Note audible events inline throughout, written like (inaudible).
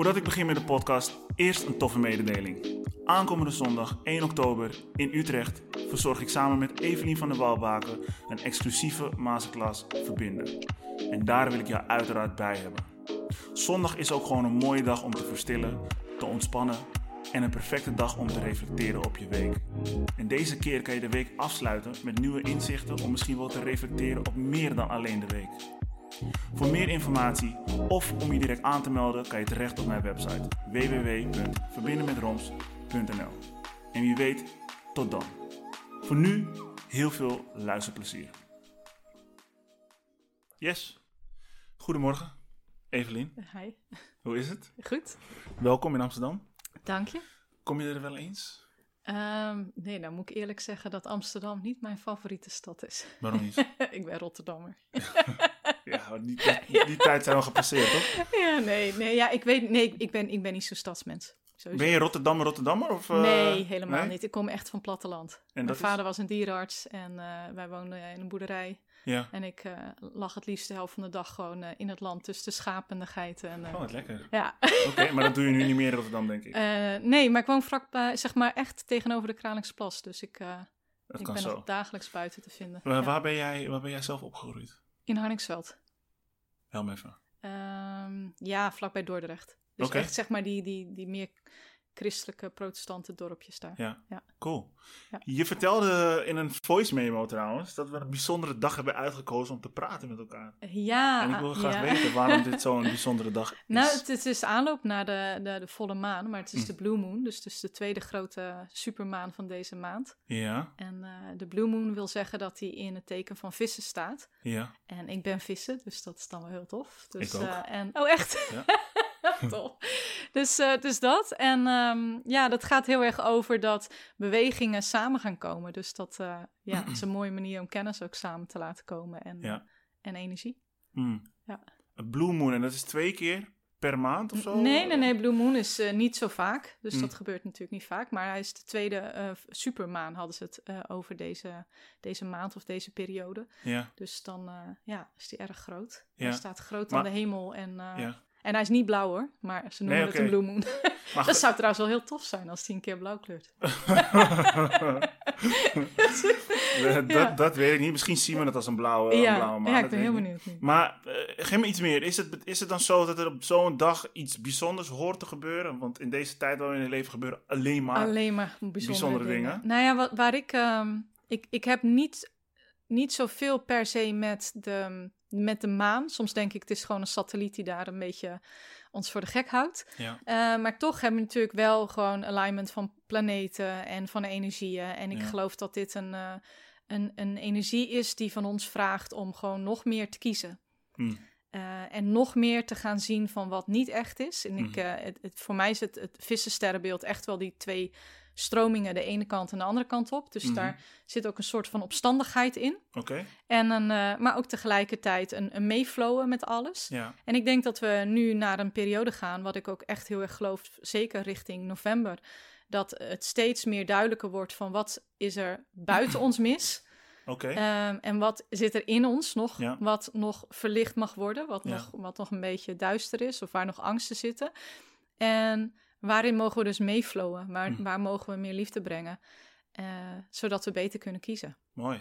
Voordat ik begin met de podcast, eerst een toffe mededeling. Aankomende zondag 1 oktober in Utrecht verzorg ik samen met Evelien van der Walbaken een exclusieve masterclass Verbinden. En daar wil ik jou uiteraard bij hebben. Zondag is ook gewoon een mooie dag om te verstillen, te ontspannen en een perfecte dag om te reflecteren op je week. En deze keer kan je de week afsluiten met nieuwe inzichten om misschien wel te reflecteren op meer dan alleen de week. Voor meer informatie of om je direct aan te melden kan je terecht op mijn website www.verbindenmetroms.nl. En wie weet, tot dan. Voor nu heel veel luisterplezier. Yes. Goedemorgen, Evelien. Hi. Hoe is het? Goed, Welkom in Amsterdam. dank je. Kom je er wel eens? Ehm, nee, nou moet ik eerlijk zeggen dat Amsterdam niet mijn favoriete stad is. Waarom niet? (laughs) ik ben Rotterdammer. (laughs) Ja, die, die, die tijd zijn al gepasseerd, toch? ja, nee, nee, ja, ik weet, nee, ik ben, ik ben niet zo'n stadsmens. Sowieso. Ben je Rotterdammer, Rotterdammer? Of, eh, nee, helemaal nee? niet. Ik kom echt van platteland. Mijn is- vader was een dierenarts en eh, wij woonden in een boerderij. Ja. En ik eh, lag het liefst de helft van de dag gewoon eh, in het land tussen de schapen en de geiten. En, eh, Oh, wat lekker. Ja, Oké, maar dat doe je nu niet meer in Rotterdam, denk ik. Eh, nee, maar ik woon vlakbij, zeg maar echt tegenover de Kralingsplas. Dus ik, eh, ik ben nog dagelijks buiten te vinden. Maar Ja. waar, ben jij, waar ben jij zelf opgegroeid? In Harningsveld. Help me even. Ehm, ja, vlakbij Dordrecht. Dus echt zeg maar die, die, die meer christelijke protestante dorpjes daar. Ja, Ja. cool. Ja. Je vertelde in een voice memo trouwens dat we een bijzondere dag hebben uitgekozen om te praten met elkaar. Ja, en ik wil graag ja. weten waarom dit zo'n (laughs) bijzondere dag is. Nou, het, het is aanloop naar de, de, de volle maan, maar het is Hm. de Blue Moon. Dus het is de tweede grote supermaan van deze maand. Ja, En eh, de Blue Moon wil zeggen dat hij in het teken van vissen staat. ja. En ik ben vissen, dus dat is dan wel heel tof. Dus, Ik ook. eh, en, oh, echt? Ja. (laughs) (laughs) tof. Dus, eh, dus dat. En ehm, ja, dat gaat heel erg over dat bewegingen samen gaan komen. Dus dat eh, ja, is een mooie manier om kennis ook samen te laten komen en, Ja. en energie. Mm. Ja. Blue Moon, en dat is twee keer per maand of zo? Nee, nee, nee. Blue Moon is eh, niet zo vaak. Dus Hm. dat gebeurt natuurlijk niet vaak. Maar hij is de tweede supermaan, hadden ze het over deze, deze maand of deze periode. Ja, Dus dan ja, is die erg groot. Ja. Hij staat groot Maar- aan de hemel. En, ja. En hij is niet blauw hoor, maar ze noemen Nee, het een Blue (laughs) Moon. Dat zou trouwens wel heel tof zijn als hij een keer blauw kleurt. (laughs) (laughs) dat, Ja. dat weet ik niet. Misschien zien we het als een blauwe, een blauwe maan. ja, ik ben heel niet. benieuwd nu. Maar eh, geef me iets meer. Is het, is het dan zo dat er op zo'n dag iets bijzonders hoort te gebeuren? Want in deze tijd waar we in het leven gebeuren alleen maar. Alleen maar bijzondere, bijzondere dingen. dingen. Nou ja, wat, waar ik... ehm, ik, ik heb niet, niet zoveel per se met de, met de maan. Soms denk ik, het is gewoon een satelliet die daar een beetje ons voor de gek houdt. Ja. Eh, maar toch hebben we natuurlijk wel gewoon alignment van planeten en van energieën. En ik Ja. geloof dat dit een, eh, een, een energie is die van ons vraagt om gewoon nog meer te kiezen. Hm. Eh, en nog meer te gaan zien van wat niet echt is. En ik, het, het, voor mij is het, het vissensterrenbeeld echt wel die twee stromingen, de ene kant en de andere kant op. Dus Mhm. daar zit ook een soort van opstandigheid in. Oké. En een, eh, maar ook tegelijkertijd een, een meeflowen met alles. Ja. En ik denk dat we nu naar een periode gaan, wat ik ook echt heel erg geloof, zeker richting november, dat het steeds meer duidelijker wordt van wat is er buiten ons mis Oké. Ehm, en wat zit er in ons nog, Ja. wat nog verlicht mag worden, wat, Ja. nog, wat nog een beetje duister is of waar nog angsten zitten. En waarin mogen we dus meeflowen, waar, Hm. waar mogen we meer liefde brengen, eh, zodat we beter kunnen kiezen. Mooi.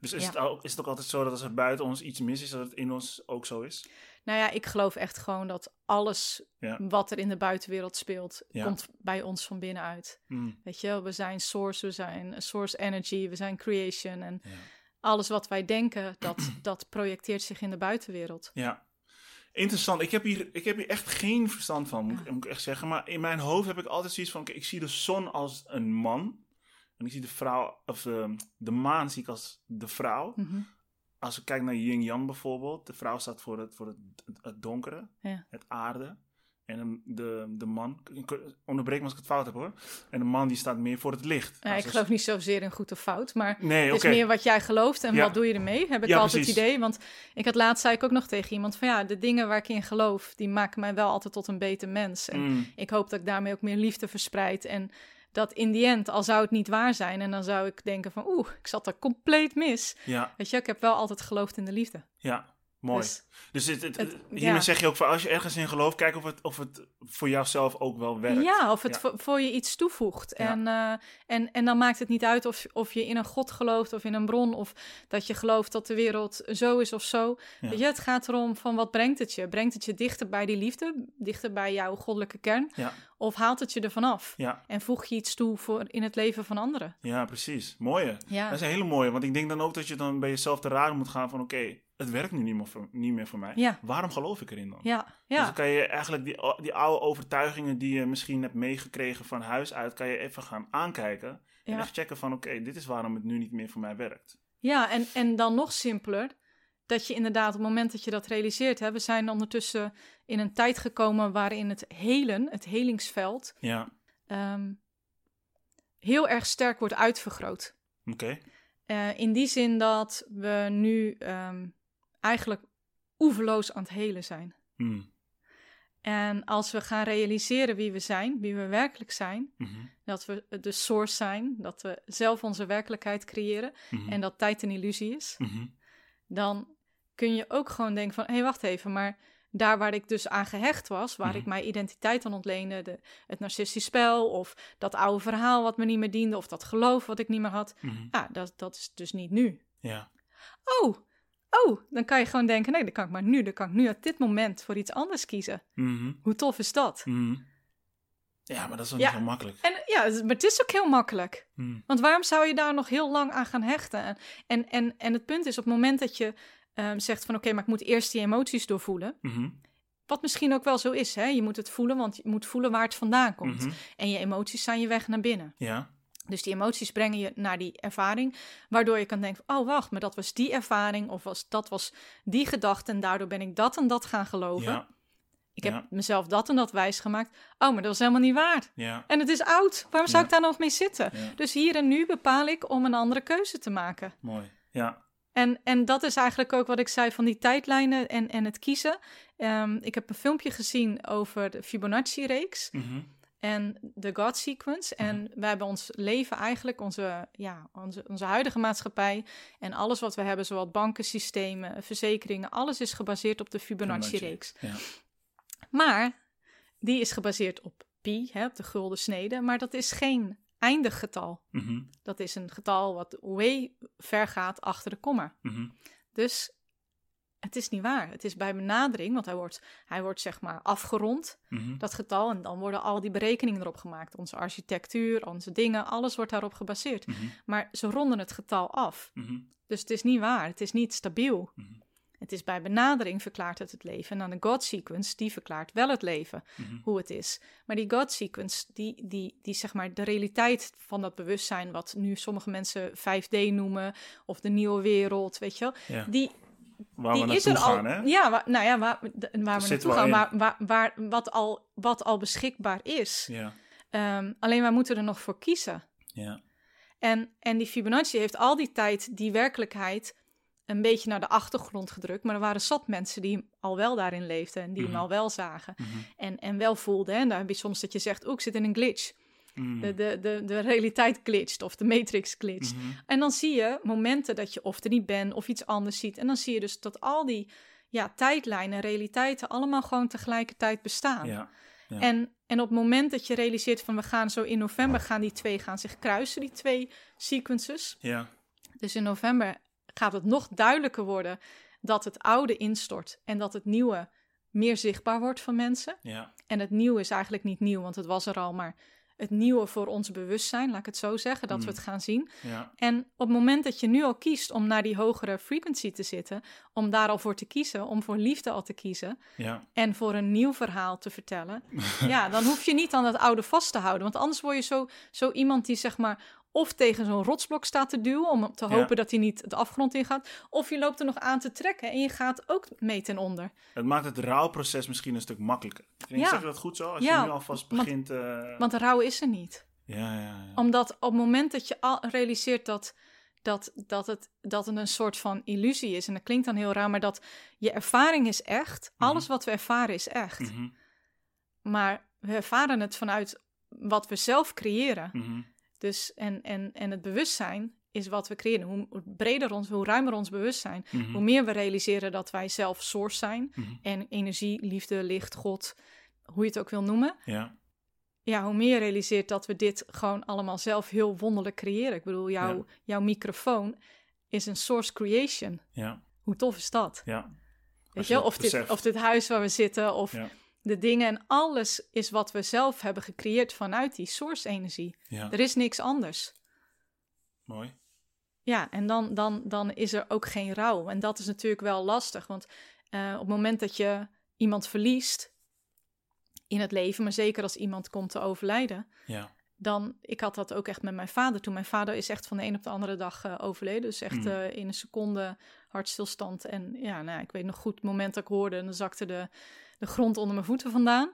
Dus is, Ja. het ook, is het ook altijd zo dat als er buiten ons iets mis is, dat het in ons ook zo is? Nou ja, ik geloof echt gewoon dat alles Ja. wat er in de buitenwereld speelt, Ja. komt bij ons van binnenuit. Hm. Weet je, we zijn source, we zijn source energy, we zijn creation. En alles wat wij denken, dat, dat projecteert zich in de buitenwereld. Ja. Interessant. Ik heb, hier, ik heb hier echt geen verstand van, moet, ik- moet ik echt zeggen. Maar in mijn hoofd heb ik altijd zoiets van: ik zie de zon als een man. En ik zie de vrouw, of de, de maan zie ik als de vrouw. Mhm. Als ik kijk naar yin-yang bijvoorbeeld, de vrouw staat voor het, voor het, het, het donkere, Ja. het aarde. En de, de man, onderbreek me als ik het fout heb hoor. En de man die staat meer voor het licht. Ja, ik geloof niet zozeer in goed of fout, maar Nee, het is meer wat jij gelooft en Ja. wat doe je ermee, heb ik Ja, altijd het idee. Want ik had laatst, zei ik ook nog tegen iemand van ja, de dingen waar ik in geloof, die maken mij wel altijd tot een beter mens. En Mm, ik hoop dat ik daarmee ook meer liefde verspreid en dat in die end, al zou het niet waar zijn en dan zou ik denken van oeh, ik zat er compleet mis. ja, Weet je, ik heb wel altijd geloofd in de liefde. ja. Mooi. Dus, Dus het, het, Het- hiermee ja. zeg je ook van als je ergens in gelooft, kijk of het, of het voor jouzelf ook wel werkt. ja, of het Ja. Voor, voor je iets toevoegt. Ja. En, eh, en, en dan maakt het niet uit of, of je in een god gelooft of in een bron... of dat je gelooft dat de wereld zo is of zo. Ja. Weet je, het gaat erom van wat brengt het je? Brengt het je dichter bij die liefde? Dichter bij jouw goddelijke kern? Ja, Of haalt het je ervan af? ja, En voeg je iets toe voor in het leven van anderen? ja, precies. Mooie. Ja. Dat is een hele mooie, want ik denk dan ook dat je dan bij jezelf te raden moet gaan van oké, het werkt nu niet meer, voor, niet meer voor mij. Ja. Waarom geloof ik erin dan? Ja, Dus dan kan je eigenlijk die, die oude overtuigingen die je misschien hebt meegekregen van huis uit, kan je even gaan aankijken. En echt checken van oké, dit is waarom het nu niet meer voor mij werkt. Ja, en, en dan nog simpeler, dat je inderdaad op het moment dat je dat realiseert, hè, we zijn ondertussen in een tijd gekomen waarin het helen, het helingsveld, Ja, ehm, heel erg sterk wordt uitvergroot. oké. Eh, in die zin dat we nu ehm, eigenlijk oeverloos aan het helen zijn. Hmm. En als we gaan realiseren wie we zijn, wie we werkelijk zijn, Mhm. dat we de source zijn, dat we zelf onze werkelijkheid creëren Mhm. en dat tijd een illusie is, Mhm. dan kun je ook gewoon denken van, hé, hey, wacht even, maar daar waar ik dus aan gehecht was, waar ik mijn identiteit aan ontleende, de, het narcistisch spel of dat oude verhaal wat me niet meer diende of dat geloof wat ik niet meer had, ja, dat, dat is dus niet nu. Ja, Oh, oh, dan kan je gewoon denken, nee, dan kan ik maar nu, dan kan ik nu op dit moment voor iets anders kiezen. Mhm. Hoe tof is dat? Mhm. ja maar dat is wel Ja. niet zo makkelijk. En ja, maar het is ook heel makkelijk. Mhm. Want waarom zou je daar nog heel lang aan gaan hechten? En, en, en, en het punt is, op het moment dat je ehm, zegt van... oké, maar ik moet eerst die emoties doorvoelen... Wat misschien ook wel zo is, hè? Je moet het voelen, want je moet voelen waar het vandaan komt. En je emoties zijn je weg naar binnen. Ja, Dus die emoties brengen je naar die ervaring... waardoor je kan denken, oh wacht, maar dat was die ervaring... of was, dat was die gedachte en daardoor ben ik dat en dat gaan geloven. ja, Ik heb ja. mezelf dat en dat wijsgemaakt. Oh, maar dat was helemaal niet waar. ja. En het is oud. Waarom zou ik daar nog mee zitten? Dus hier en nu bepaal ik om een andere keuze te maken. Mooi. Ja, En, en dat is eigenlijk ook wat ik zei van die tijdlijnen en, en het kiezen. Ehm, ik heb een filmpje gezien over de Fibonacci-reeks Mhm. En de God Sequence. En wij hebben ons leven eigenlijk, onze, ja, onze, onze huidige maatschappij en alles wat we hebben, zowel bankensystemen, verzekeringen, alles is gebaseerd op de Fibonacci-reeks. Ja. Maar die is gebaseerd op pi, hè, op de gulden snede, maar dat is geen eindig getal. Mhm. Dat is een getal wat way ver gaat achter de komma. Mhm. Dus het is niet waar. Het is bij benadering, want hij wordt, hij wordt zeg maar afgerond, Mhm. dat getal. En dan worden al die berekeningen erop gemaakt. Onze architectuur, onze dingen, alles wordt daarop gebaseerd. Mhm. Maar ze ronden het getal af. Mhm. Dus het is niet waar. Het is niet stabiel. Het is bij benadering verklaart het het leven. En dan de God sequence, die verklaart wel het leven, hoe het is. Maar die God sequence, die, die, die zeg maar de realiteit van dat bewustzijn, wat nu sommige mensen 5D noemen, of de nieuwe wereld, weet je wel, Ja. die, Waar die we is naartoe er gaan, al. hè? Ja, waar, nou ja, waar, de- waar we naartoe gaan, al waar, wat, al, wat al beschikbaar is. Ja. Ehm, alleen wij moeten er nog voor kiezen. Ja. En, en die Fibonacci heeft al die tijd die werkelijkheid een beetje naar de achtergrond gedrukt. Maar er waren zat mensen die al wel daarin leefden en die Mhm. hem al wel zagen. Mhm. En, en wel voelden. En daar heb je soms dat je zegt, oeh, ik zit in een glitch. Mhm. De, de, de, de realiteit glitcht of de matrix glitcht. Mhm. En dan zie je momenten dat je of er niet bent of iets anders ziet. En dan zie je dus dat al die ja, tijdlijnen, realiteiten allemaal gewoon tegelijkertijd bestaan. Ja. Ja. En, en op het moment dat je realiseert van we gaan zo in november gaan die twee gaan zich kruisen, die twee sequences. Ja. Dus in november gaat het nog duidelijker worden dat het oude instort en dat het nieuwe meer zichtbaar wordt van mensen. Ja. En het nieuwe is eigenlijk niet nieuw, want het was er al, maar het nieuwe voor ons bewustzijn, laat ik het zo zeggen, dat we Mm. het gaan zien. Ja. En op het moment dat je nu al kiest om naar die hogere frequency te zitten, om daar al voor te kiezen, om voor liefde al te kiezen Ja. en voor een nieuw verhaal te vertellen, (laughs) ja, dan hoef je niet aan dat oude vast te houden. Want anders word je zo, zo iemand die zeg maar of tegen zo'n rotsblok staat te duwen om te Ja. hopen dat hij niet de afgrond ingaat, of je loopt er nog aan te trekken en je gaat ook mee ten onder. Het maakt het rouwproces misschien een stuk makkelijker. Ik Ja. Zeg dat goed zo? Als Ja, je nu alvast want- begint... eh, Want de rouw is er niet. Ja, ja, ja. Omdat op het moment dat je al realiseert dat, dat, dat, het, dat het een soort van illusie is, en dat klinkt dan heel raar, maar dat je ervaring is echt, Mhm. alles wat we ervaren is echt. Mhm. Maar we ervaren het vanuit wat we zelf creëren. Mhm. Dus en, en, en het bewustzijn is wat we creëren. Hoe breder ons, hoe ruimer ons bewustzijn, Mhm. hoe meer we realiseren dat wij zelf source zijn. Mhm. En energie, liefde, licht, God, hoe je het ook wil noemen. Ja, Ja, hoe meer je realiseert dat we dit gewoon allemaal zelf heel wonderlijk creëren. Ik bedoel, jouw, Ja. jouw microfoon is een source creation. ja, Hoe tof is dat? ja. Weet je, of dit, of dit huis waar we zitten, of Ja. De dingen en alles is wat we zelf hebben gecreëerd vanuit die source energie. Ja, Er is niks anders. mooi. Ja, en dan, dan, dan is er ook geen rouw. En dat is natuurlijk wel lastig, want eh, op het moment dat je iemand verliest in het leven, maar zeker als iemand komt te overlijden, Ja, dan, ik had dat ook echt met mijn vader toen. Mijn vader is echt van de een op de andere dag eh, overleden. Dus echt Mm. eh, in een seconde hartstilstand. En ja, nou, ik weet nog goed het moment dat ik hoorde... en dan zakte de, de grond onder mijn voeten vandaan.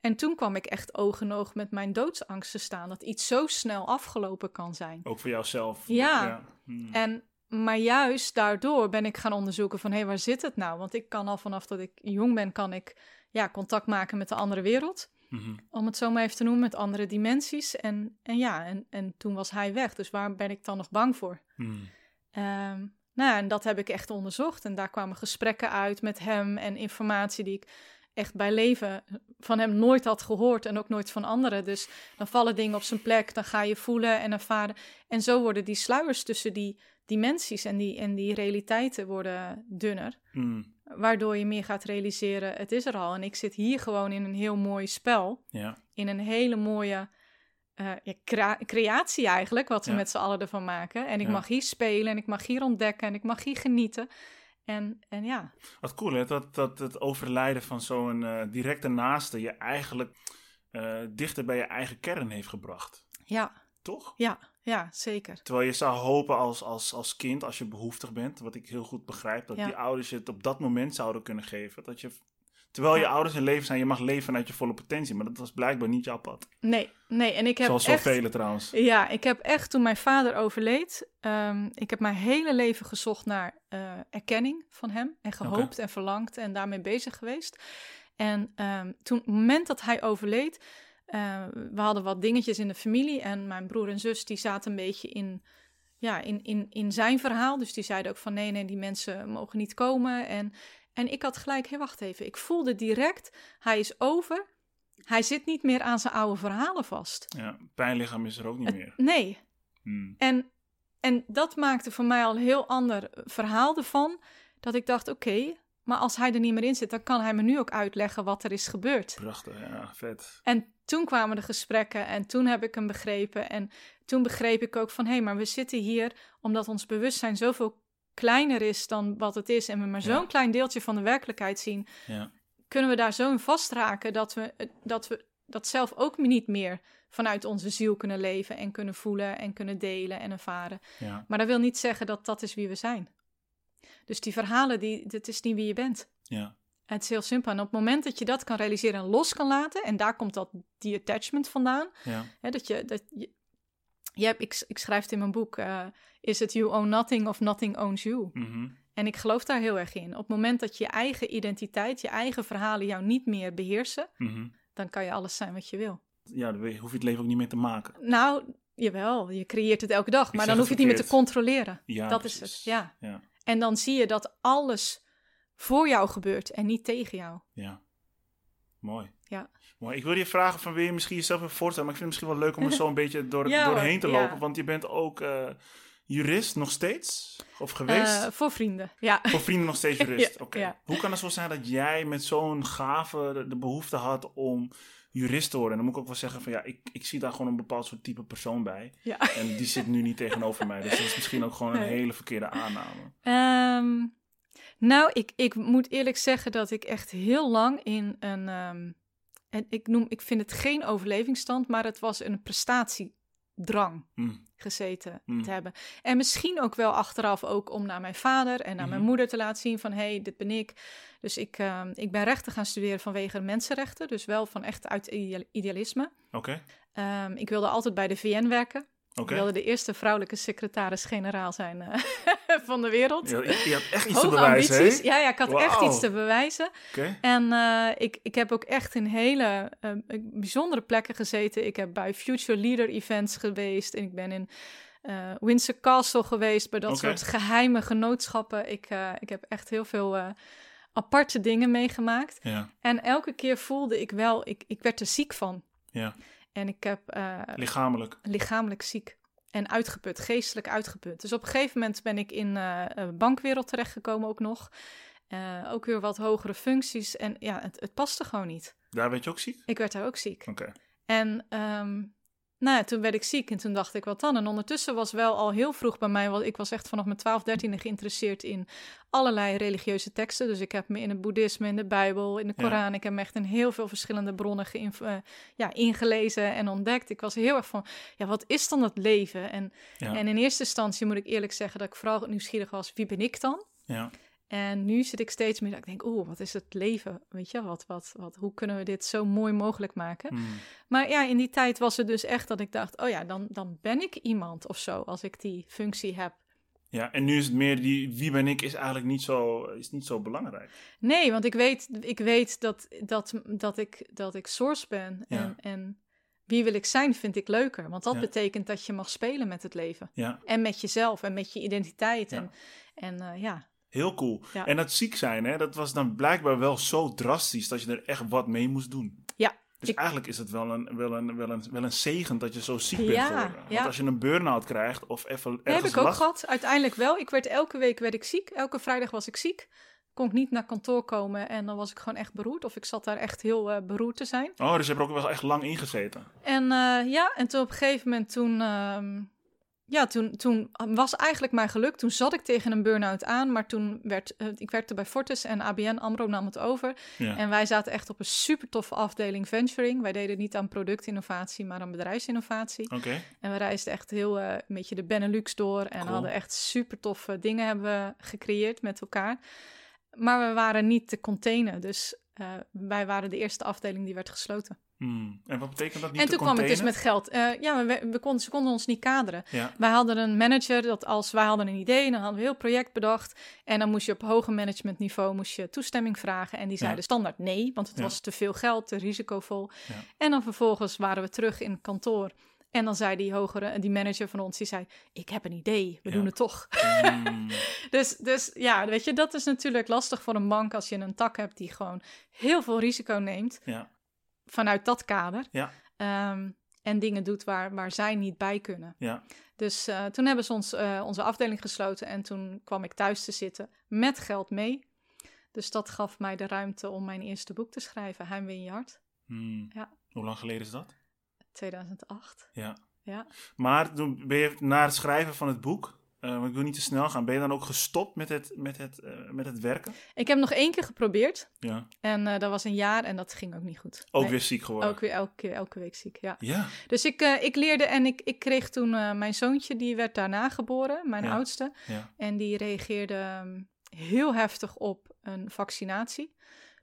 En toen kwam ik echt oog in oog met mijn doodsangst te staan... dat iets zo snel afgelopen kan zijn. ook voor jouzelf. Ja. Hmm. En, maar juist daardoor ben ik gaan onderzoeken van... hé, hey, waar zit het nou? Want ik kan al vanaf dat ik jong ben... kan ik ja, contact maken met de andere wereld Mhm. om het zo maar even te noemen, met andere dimensies. En, en ja, en, en toen was hij weg. Dus waar ben ik dan nog bang voor? Hmm. Ehm, nou en dat heb ik echt onderzocht. En daar kwamen gesprekken uit met hem en informatie die ik echt bij leven van hem nooit had gehoord en ook nooit van anderen. Dus dan vallen dingen op zijn plek, dan ga je voelen en ervaren. En zo worden die sluiers tussen die dimensies en die, en die realiteiten worden dunner. Hmm. Waardoor je meer gaat realiseren, het is er al. En ik zit hier gewoon in een heel mooi spel Ja, in een hele mooie eh, ja, crea- creatie eigenlijk, wat we Ja. met z'n allen ervan maken. En ik Ja. mag hier spelen en ik mag hier ontdekken en ik mag hier genieten. En, en ja, wat cool hè, dat, dat het overlijden van zo'n eh, directe naaste je eigenlijk eh, dichter bij je eigen kern heeft gebracht. ja, Toch? ja, ja, zeker. Terwijl je zou hopen als, als, als kind, als je behoeftig bent, wat ik heel goed begrijp, dat die ouders je het op dat moment zouden kunnen geven. Dat je, terwijl je ouders in leven zijn, je mag leven vanuit je volle potentie. Maar dat was blijkbaar niet jouw pad. Nee, nee, en ik heb Zoals echt... zoveel trouwens. Ja, ik heb echt toen mijn vader overleed, ehm, ik heb mijn hele leven gezocht naar eh, erkenning van hem en gehoopt en verlangd en daarmee bezig geweest. En ehm, toen, op het moment dat hij overleed, eh, we hadden wat dingetjes in de familie en mijn broer en zus die zaten een beetje in, ja, in, in, in zijn verhaal. Dus die zeiden ook van nee, nee, die mensen mogen niet komen. En, en ik had gelijk, hé, wacht even, ik voelde direct, hij is over. Hij zit niet meer aan zijn oude verhalen vast. Ja, pijnlichaam is er ook niet meer. nee, Hmm. en, en dat maakte voor mij al een heel ander verhaal ervan. Dat ik dacht, oké, maar als hij er niet meer in zit, dan kan hij me nu ook uitleggen wat er is gebeurd. Prachtig, ja, vet. En toen kwamen de gesprekken en toen heb ik hem begrepen. En toen begreep ik ook van, hé, maar we zitten hier omdat ons bewustzijn zoveel kleiner is dan wat het is. En we maar Ja. zo'n klein deeltje van de werkelijkheid zien. Ja, Kunnen we daar zo in vastraken dat we, dat we dat zelf ook niet meer vanuit onze ziel kunnen leven en kunnen voelen en kunnen delen en ervaren. ja, Maar dat wil niet zeggen dat dat is wie we zijn. Dus die verhalen, die, dat is niet wie je bent. ja. Het is heel simpel. En op het moment dat je dat kan realiseren en los kan laten, en daar komt dat die attachment vandaan, ja. hè, dat je, dat je, je hebt, ik, ik schrijf het in mijn boek, eh, is it you own nothing of nothing owns you? Mhm. En ik geloof daar heel erg in. Op het moment dat je eigen identiteit, je eigen verhalen jou niet meer beheersen, Mhm. dan kan je alles zijn wat je wil. Ja, dan hoef je het leven ook niet meer te maken. Nou, jawel, je creëert het elke dag, Ik maar dan hoef je het het niet meer te controleren. Ja, dat is het, ja. Ja, En dan zie je dat alles voor jou gebeurt en niet tegen jou. ja. Mooi. Ja. Mooi. Ik wil je vragen van, wil je misschien jezelf even voorstellen? Maar ik vind het misschien wel leuk om er zo een (laughs) beetje door, Ja, doorheen te Ja. lopen. Want je bent ook eh, jurist nog steeds? Of geweest? Eh, voor vrienden, ja. Voor vrienden nog steeds (laughs) jurist? Oké. Hoe kan het zo zijn dat jij met zo'n gave de, de behoefte had om jurist te worden? En dan moet ik ook wel zeggen van ja, ik, ik zie daar gewoon een bepaald soort type persoon bij. ja. En die zit nu niet tegenover mij. Dus dat is misschien ook gewoon een hele verkeerde aanname. Ehm, nou, ik, ik moet eerlijk zeggen dat ik echt heel lang in een. ehm, en ik, noem, ik vind het geen overlevingsstand, maar het was een prestatiedrang Hm. gezeten Mm. te hebben. En misschien ook wel achteraf ook om naar mijn vader en naar mijn Mhm. moeder te laten zien van... hé, hey, dit ben ik. Dus ik, ehm, ik ben rechten gaan studeren vanwege mensenrechten. Dus wel van echt uit ideal- idealisme. Oké, Ehm, ik wilde altijd bij de VN werken. Oké. Ik wilde de eerste vrouwelijke secretaris-generaal zijn eh, (laughs) van de wereld. Je, je- had echt iets te Hoge bewijzen, hè? ambities. Ja, ja, ik had echt iets te bewijzen. En eh, ik, ik heb ook echt in hele eh, bijzondere plekken gezeten. Ik heb bij Future Leader Events geweest. En ik ben in Windsor Castle geweest, bij dat soort geheime genootschappen. Ik, ik heb echt heel veel aparte dingen meegemaakt. Ja, En elke keer voelde ik wel, ik, ik werd er ziek van. ja. En ik heb eh, Lichamelijk. lichamelijk ziek en uitgeput, geestelijk uitgeput. Dus op een gegeven moment ben ik in eh eh, bankwereld terechtgekomen ook nog. Eh, ook weer wat hogere functies. En ja, het, het paste gewoon niet. Daar werd je ook ziek? Ik werd daar ook ziek. Oké. En ehm, nou ja, toen werd ik ziek en toen dacht ik, wat dan? En ondertussen was wel al heel vroeg bij mij, want ik was echt vanaf mijn 12, 13 geïnteresseerd in allerlei religieuze teksten. Dus ik heb me in het boeddhisme, in de Bijbel, in de Ja. Koran, ik heb me echt in heel veel verschillende bronnen eh, ja, ingelezen en ontdekt. Ik was heel erg van, ja, wat is dan het leven? En, Ja. en in eerste instantie moet ik eerlijk zeggen dat ik vooral nieuwsgierig was, wie ben ik dan? Ja. En nu zit ik steeds meer dat ik denk, oeh, wat is het leven? Weet je, wat, wat, wat, hoe kunnen we dit zo mooi mogelijk maken? Hmm. Maar ja, in die tijd was het dus echt dat ik dacht, oh ja, dan, dan ben ik iemand of zo als ik die functie heb. Ja, en nu is het meer die wie ben ik is eigenlijk niet zo, is niet zo belangrijk. Nee, want ik weet, ik weet dat, dat, dat, ik, dat ik source ben. Ja. En, en wie wil ik zijn, vind ik leuker. Want dat Ja. betekent dat je mag spelen met het leven. Ja, En met jezelf en met je identiteit. En, en eh, ja, heel cool. Ja. En dat ziek zijn, hè, dat was dan blijkbaar wel zo drastisch dat je er echt wat mee moest doen. Ja, Dus ik- eigenlijk is het wel een, wel, een, wel, een, wel een zegen dat je zo ziek bent Ja, geworden. Want ja. als je een burn-out krijgt of even dat heb ik ook gehad. Uiteindelijk wel. Ik werd elke week werd ik ziek. Elke vrijdag was ik ziek. Kon ik niet naar kantoor komen en dan was ik gewoon echt beroerd. Of ik zat daar echt heel eh, beroerd te zijn. Oh, dus je hebt er ook wel echt lang ingezeten. En eh, ja, en toen op een gegeven moment toen, ehm, ja, toen, toen was eigenlijk mijn geluk. Toen zat ik tegen een burn-out aan, maar toen werd, eh, ik werkte bij Fortis en ABN AMRO nam het over. Ja. En wij zaten echt op een super toffe afdeling venturing. Wij deden niet aan productinnovatie, maar aan bedrijfsinnovatie. Oké. En we reisden echt heel eh, een beetje de Benelux door en Cool. hadden echt super toffe dingen hebben we gecreëerd met elkaar. Maar we waren niet te containen, dus eh, wij waren de eerste afdeling die werd gesloten. Hmm. En wat betekent dat niet En toen kwam ik dus met geld. Eh, ja, we, we konden, ze konden ons niet kaderen. Ja, Wij hadden een manager dat als wij hadden een idee, dan hadden we een heel project bedacht. En dan moest je op hoger managementniveau moest je toestemming vragen. En die Ja. zeiden standaard nee, want het Ja. was te veel geld, te risicovol. En dan vervolgens waren we terug in het kantoor. En dan zei die hogere, die manager van ons, die zei: Ik heb een idee, we doen het toch. Hmm. (laughs) Dus, dus ja, weet je, dat is natuurlijk lastig voor een bank als je een tak hebt die gewoon heel veel risico neemt ja, vanuit dat kader. Ja. Ehm, en dingen doet waar, waar zij niet bij kunnen. ja. Dus eh, toen hebben ze ons, eh, onze afdeling gesloten en toen kwam ik thuis te zitten met geld mee. Dus dat gaf mij de ruimte om mijn eerste boek te schrijven, Heimwee in je hart, Hmm. Ja. Hoe lang geleden is dat? 2008. Ja. Ja. Maar toen ben je na het schrijven van het boek, eh, want ik wil niet te snel gaan, ben je dan ook gestopt met het, met het, eh, met het werken? Ik heb nog één keer geprobeerd Ja. en eh, dat was een jaar en dat ging ook niet goed. Ook Nee, weer ziek geworden. Ook weer elke, keer- elke week ziek, ja. Ja. Dus ik, eh, ik leerde en ik, ik kreeg toen eh, mijn zoontje, die werd daarna geboren, mijn Ja. oudste. Ja. En die reageerde ehm, heel heftig op een vaccinatie.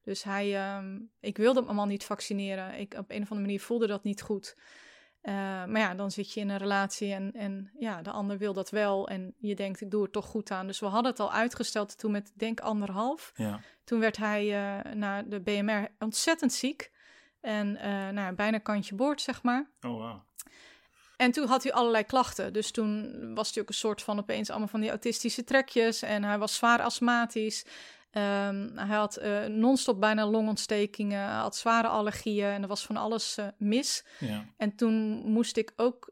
Dus hij, ehm, ik wilde hem allemaal niet vaccineren. Ik, op een of andere manier voelde dat niet goed. Eh, maar ja, dan zit je in een relatie en, en ja, de ander wil dat wel. En je denkt, ik doe er toch goed aan. Dus we hadden het al uitgesteld toen met, denk anderhalf. Ja. Toen werd hij eh naar de BMR ontzettend ziek. En eh nou, bijna kantje boord, zeg maar. Oh, wauw. En toen had hij allerlei klachten. Dus toen was hij ook een soort van opeens allemaal van die autistische trekjes. En hij was zwaar astmatisch. Ehm, hij had eh, non-stop bijna longontstekingen. Had zware allergieën. En er was van alles eh, mis. Ja. En toen moest ik ook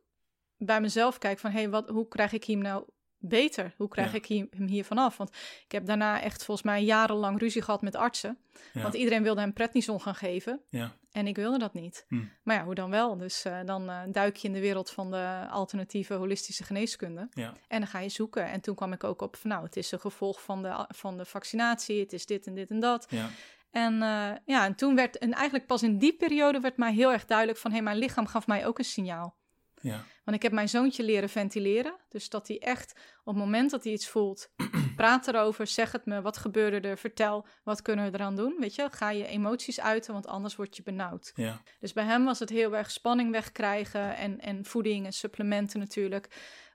bij mezelf kijken van... hé, hey, wat hoe krijg ik hem nou beter? Hoe krijg Ja. ik hem hier vanaf? Want ik heb daarna echt volgens mij jarenlang ruzie gehad met artsen. Ja. Want iedereen wilde hem prednison gaan geven. Ja. En ik wilde dat niet. Hm. Maar ja, hoe dan wel? Dus eh, dan eh, duik je in de wereld van de alternatieve holistische geneeskunde. Ja. En dan ga je zoeken. En toen kwam ik ook op van nou, het is een gevolg van de, van de vaccinatie. Het is dit en dit en dat. Ja. En eh, ja, en toen werd, en eigenlijk pas in die periode werd mij heel erg duidelijk van hé, mijn lichaam gaf mij ook een signaal. Ja. Want ik heb mijn zoontje leren ventileren. Dus dat hij echt op het moment dat hij iets voelt, (clears throat) praat erover, zeg het me, wat gebeurde er, vertel, wat kunnen we eraan doen? Weet je, ga je emoties uiten, want anders word je benauwd. Ja. Dus bij hem was het heel erg spanning wegkrijgen en, en voeding en supplementen natuurlijk.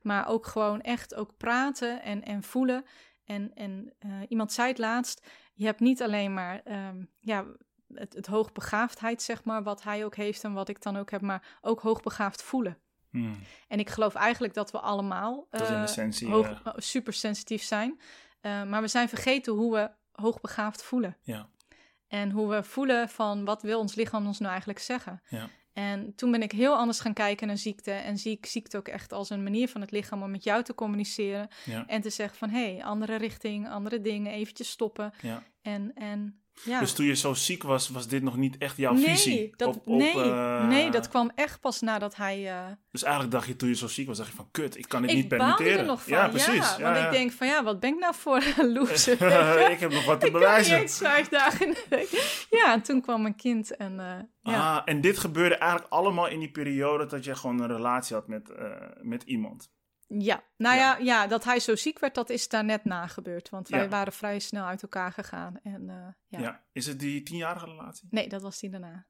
Maar ook gewoon echt ook praten en, en voelen. En, en eh, iemand zei het laatst, je hebt niet alleen maar ehm, ja, het, het hoogbegaafdheid, zeg maar, wat hij ook heeft en wat ik dan ook heb, maar ook hoogbegaafd voelen. Hmm. En ik geloof eigenlijk dat we allemaal essentie, hoog, eh, super sensitief zijn. Eh, maar we zijn vergeten hoe we hoogbegaafd voelen. Ja. En hoe we voelen van wat wil ons lichaam ons nou eigenlijk zeggen. Ja. En toen ben ik heel anders gaan kijken naar ziekte. En zie ik ziekte ook echt als een manier van het lichaam om met jou te communiceren. Ja. En te zeggen van hé, hey, andere richting, andere dingen, eventjes stoppen. Ja. En, en ja. Dus toen je zo ziek was, was dit nog niet echt jouw nee, visie? dat, op, op, nee, eh, nee, dat kwam echt pas nadat hij... eh, Dus eigenlijk dacht je toen je zo ziek was, dacht je van kut, ik kan dit niet ik baalde permitteren. er nog van, ja, precies. ja, want ik denk van ja, wat ben ik nou voor een (laughs) loser? (laughs) ik heb nog wat te ik niet bewijzen. eens vijf dagen in de week. Ja, en toen kwam mijn kind en eh, ja. Ah, en dit gebeurde eigenlijk allemaal in die periode dat je gewoon een relatie had met, met iemand. Ja, nou Ja. ja. Ja, dat hij zo ziek werd, dat is daar net na gebeurd. Want wij Ja. waren vrij snel uit elkaar gegaan. En eh, ja. Ja. Is het die tienjarige relatie? Nee, dat was die daarna.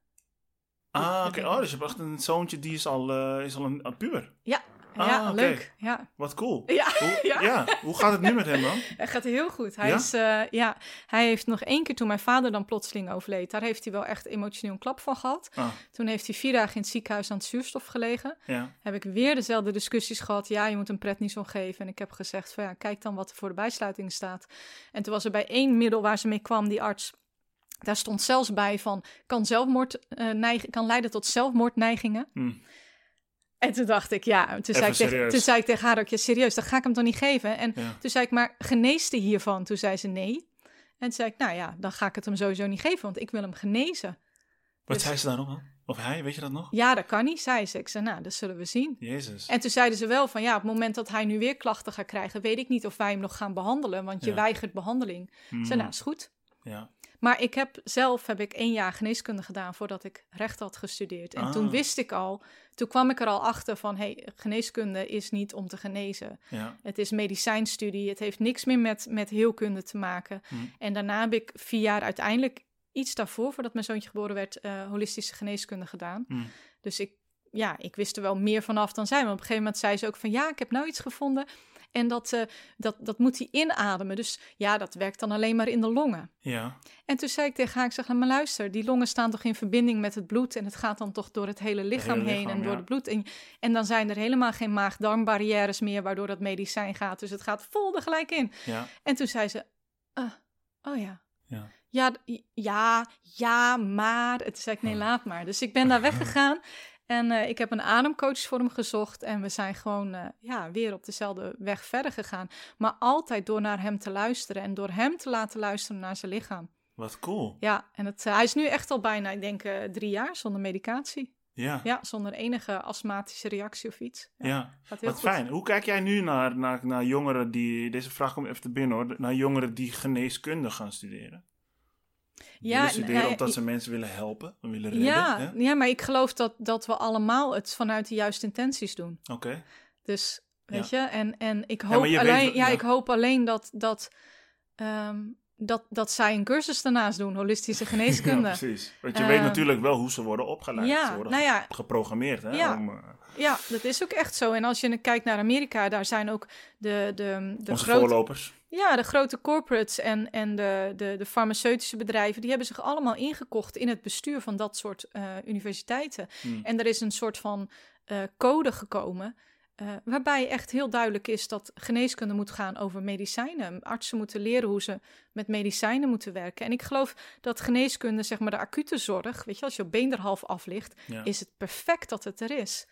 Ah, oké. Oh, dus je hebt echt een zoontje die is al, eh, is al een, een puber. Ja, Ah, ja oké. leuk. Ja. Wat cool. Ja, Hoe, (laughs) ja. ja. hoe gaat het nu met hem dan? (laughs) Hij gaat heel goed. Hij, Ja? is, eh, ja, hij heeft nog één keer toen mijn vader dan plotseling overleed. Daar heeft hij wel echt emotioneel een klap van gehad. Ah, Toen heeft hij vier dagen in het ziekenhuis aan het zuurstof gelegen. ja. Heb ik weer dezelfde discussies gehad. Ja, je moet een prednison geven. En ik heb gezegd van ja, kijk dan wat er voor de bijsluiting staat. En toen was er bij één middel waar ze mee kwam, die arts. Daar stond zelfs bij van kan zelfmoord eh, neigen, kan leiden tot zelfmoordneigingen. Hm. En toen dacht ik, ja, toen zei ik, tegen, toen zei ik tegen haar ook, ja serieus, dat ga ik hem toch niet geven? En Ja. toen zei ik, maar geneest hij hiervan? Toen zei ze nee. En toen zei ik, nou ja, dan ga ik het hem sowieso niet geven, want ik wil hem genezen. Wat Dus- zei ze daarop dan? Of hij, weet je dat nog? Ja, dat kan niet, zei ze. Ik zei, nou, dat zullen we zien. Jezus. En toen zeiden ze wel van, ja, op het moment dat hij nu weer klachten gaat krijgen, weet ik niet of wij hem nog gaan behandelen, want je Ja. weigert behandeling. Ik zei, nou, is goed. Ja. Maar ik heb zelf heb ik één jaar geneeskunde gedaan voordat ik recht had gestudeerd. En Ah. toen wist ik al, toen kwam ik er al achter van, hey, geneeskunde is niet om te genezen. Ja. Het is medicijnstudie, het heeft niks meer met, met heelkunde te maken. Hm. En daarna heb ik vier jaar uiteindelijk, iets daarvoor, voordat mijn zoontje geboren werd, eh, holistische geneeskunde gedaan. Hm. Dus ik, ja, ik wist er wel meer vanaf dan zij. Maar op een gegeven moment zei ze ook van, ja, ik heb nou iets gevonden. En dat, eh, dat, dat moet hij inademen. Dus ja, dat werkt dan alleen maar in de longen. Ja. En toen zei ik tegen haar, ik zeg, maar luister, die longen staan toch in verbinding met het bloed en het gaat dan toch door het hele lichaam hele heen en door het bloed. En, en dan zijn er helemaal geen maag-darmbarrières meer waardoor dat medicijn gaat. Dus het gaat vol er gelijk in. Ja. En toen zei ze, ah, oh ja. Ja. Ja, ja, ja, maar. Het zei ik, nee, laat maar. Dus ik ben daar (laughs) weggegaan en eh, ik heb een ademcoach voor hem gezocht. En we zijn gewoon eh, ja, weer op dezelfde weg verder gegaan. Maar altijd door naar hem te luisteren en door hem te laten luisteren naar zijn lichaam. Wat cool. Ja, en het, eh, hij is nu echt al bijna, ik denk, drie jaar zonder medicatie. Ja. Ja, zonder enige astmatische reactie of iets. Ja, Ja. gaat heel Wat goed. fijn. Hoe kijk jij nu naar, naar, naar jongeren die, deze vraag komt even te binnen hoor, naar jongeren die geneeskunde gaan studeren? Ja, studeren nou, omdat ze mensen willen helpen, willen redden? Ja, hè? ja, maar ik geloof dat, dat we allemaal het vanuit de juiste intenties doen. Oké. Dus, weet Ja. je, en, en ik hoop, alleen, ja, ja. ik hoop alleen dat, dat, ehm, dat, dat zij een cursus daarnaast doen, holistische (laughs) Ja, geneeskunde. ja, precies. Want je Ehm, weet natuurlijk wel hoe ze worden opgeleid. ja, ze worden nou ja. geprogrammeerd. Hè, Ja. om, eh, dat is ook echt zo. En als je kijkt naar Amerika, daar zijn ook de, de, de, onze grote, voorlopers. Ja, de grote corporates en, en de, de, de farmaceutische bedrijven, die hebben zich allemaal ingekocht in het bestuur van dat soort eh, universiteiten. Hm. En er is een soort van eh, code gekomen. eh, waarbij echt heel duidelijk is dat geneeskunde moet gaan over medicijnen. Artsen moeten leren hoe ze met medicijnen moeten werken. En ik geloof dat geneeskunde, zeg maar de acute zorg, weet je, als je been er half af ligt, Ja. is het perfect dat het er is.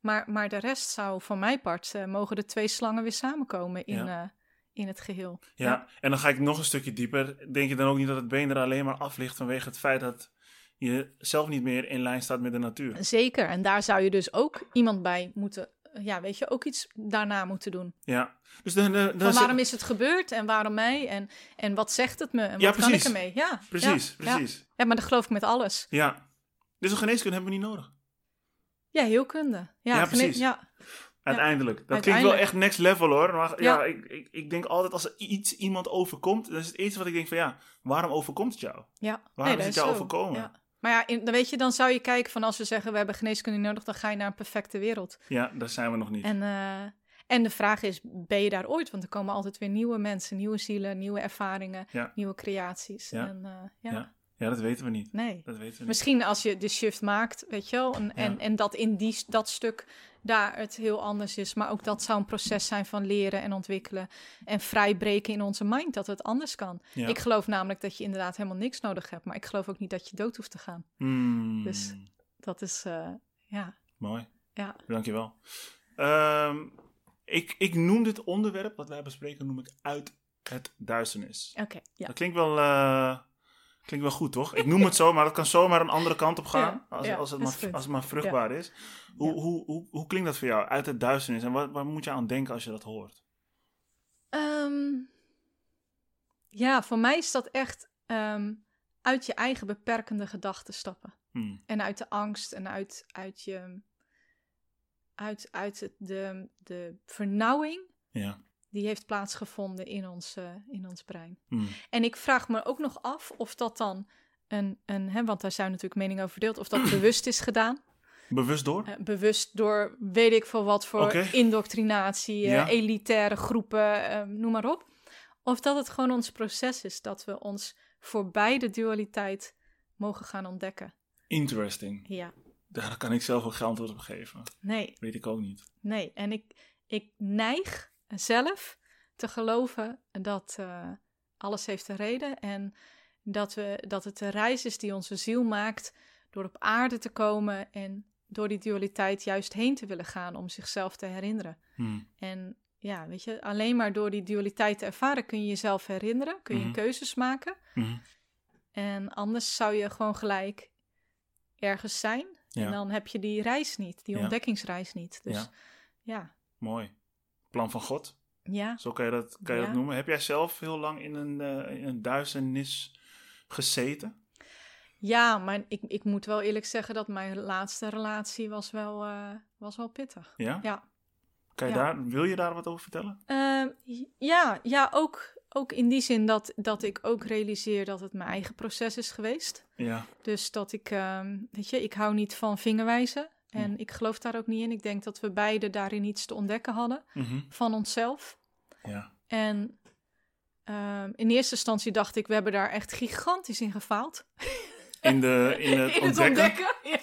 Maar, maar de rest zou van mijn part, mogen de twee slangen weer samenkomen in, Ja. In het geheel. Ja. en dan ga ik nog een stukje dieper. Denk je dan ook niet dat het been er alleen maar af ligt vanwege het feit dat je zelf niet meer in lijn staat met de natuur? Zeker, en daar zou je dus ook iemand bij moeten, ja, weet je, ook iets daarna moeten doen. Ja. Dus dan Van waarom is het gebeurd en waarom mij en, en wat zegt het me en wat Ja, kan ik precies. ermee? Ja, Precies, ja, precies. Ja. Ja, maar dat geloof ik met alles. Ja. Dus een geneeskunde hebben we niet nodig. Ja, heelkunde. Ja, Ja, precies. Ja, Uiteindelijk. Dat klinkt wel echt next level hoor. Maar ja, Ja. ik, ik, ik denk altijd als er iets iemand overkomt, dan is het eerste wat ik denk van ja, waarom overkomt het jou? ja. Waarom is het jou zo. overkomen? Ja. Maar ja, in, dan weet je, dan zou je kijken van als we zeggen we hebben geneeskunde nodig, dan ga je naar een perfecte wereld. Ja, daar zijn we nog niet. En, eh, en de vraag is, ben je daar ooit? Want er komen altijd weer nieuwe mensen, nieuwe zielen, nieuwe ervaringen, Ja. nieuwe creaties. En, eh, ja. Ja. Dat weten we niet. Nee. Dat weten we niet. Misschien als je de shift maakt, weet je wel, en, en, Ja. en dat in die, dat stuk daar het heel anders is. Maar ook dat zou een proces zijn van leren en ontwikkelen en vrijbreken in onze mind, dat het anders kan. Ja. Ik geloof namelijk dat je inderdaad helemaal niks nodig hebt, maar ik geloof ook niet dat je dood hoeft te gaan. Hmm, Dus- Dat is, eh, ja, Mooi. ja. Dankjewel. Ehm ik, ik noem dit onderwerp wat wij bespreken, noem ik uit het duisternis. Oké, ja. Dat klinkt wel, eh, klinkt wel goed, toch? Ik noem het zo, maar dat kan zomaar een andere kant op gaan. Ja, als, ja, als, het maar, als het maar vruchtbaar is. Hoe, hoe, hoe, hoe klinkt dat voor jou? Uit het duisternis. En wat, waar moet je aan denken als je dat hoort? Ehm, ja, voor mij is dat echt ehm, uit je eigen beperkende gedachten stappen. Hmm, En uit de angst en uit, uit je. Uit, uit de, de vernauwing Ja. Die heeft plaatsgevonden in ons, eh, in ons brein. Hmm, En ik vraag me ook nog af of dat dan een. een hè, want daar zijn natuurlijk meningen over verdeeld. Of dat (clears throat) bewust is gedaan. Bewust door? Eh, bewust door weet ik veel wat voor indoctrinatie, eh, elitaire groepen, noem maar op. Of dat het gewoon ons proces is dat we ons voorbij de dualiteit mogen gaan ontdekken. Interesting. Ja, Daar kan ik zelf ook geen antwoord op geven. nee, Weet ik ook niet. nee. En ik, ik neig zelf te geloven dat eh, alles heeft een reden en dat, we, dat het een reis is die onze ziel maakt door op aarde te komen en door die dualiteit juist heen te willen gaan om zichzelf te herinneren. Hmm, En ja, weet je, alleen maar door die dualiteit te ervaren kun je jezelf herinneren, kun je Mhm. keuzes maken. mhm, En anders zou je gewoon gelijk ergens zijn. Ja. En dan heb je die reis niet, die Ja. ontdekkingsreis niet. Dus Ja. ja, Mooi. Plan van God. ja. Zo kan je dat, kan je Ja. dat noemen. Heb jij zelf heel lang in een, in een duisternis gezeten? Ja, maar ik, ik moet wel eerlijk zeggen dat mijn laatste relatie was wel, eh, was wel pittig. Ja? Ja, Kan je Ja. daar, wil je daar wat over vertellen? Eh, ja, ja ook, ook in die zin dat, dat ik ook realiseer dat het mijn eigen proces is geweest. Ja. Dus dat ik, ehm, weet je, ik hou niet van vingerwijzen. En Hm. ik geloof daar ook niet in. Ik denk dat we beide daarin iets te ontdekken hadden Mhm. van onszelf. Ja. En ehm, in eerste instantie dacht ik, we hebben daar echt gigantisch in gefaald. (laughs) In, de, in het (laughs) in het ontdekken. (laughs) ja.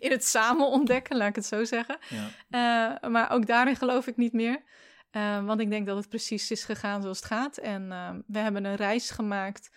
In het samen ontdekken, laat ik het zo zeggen. Ja. Eh, maar ook daarin geloof ik niet meer. Eh, want ik denk dat het precies is gegaan zoals het gaat. En ehm, we hebben een reis gemaakt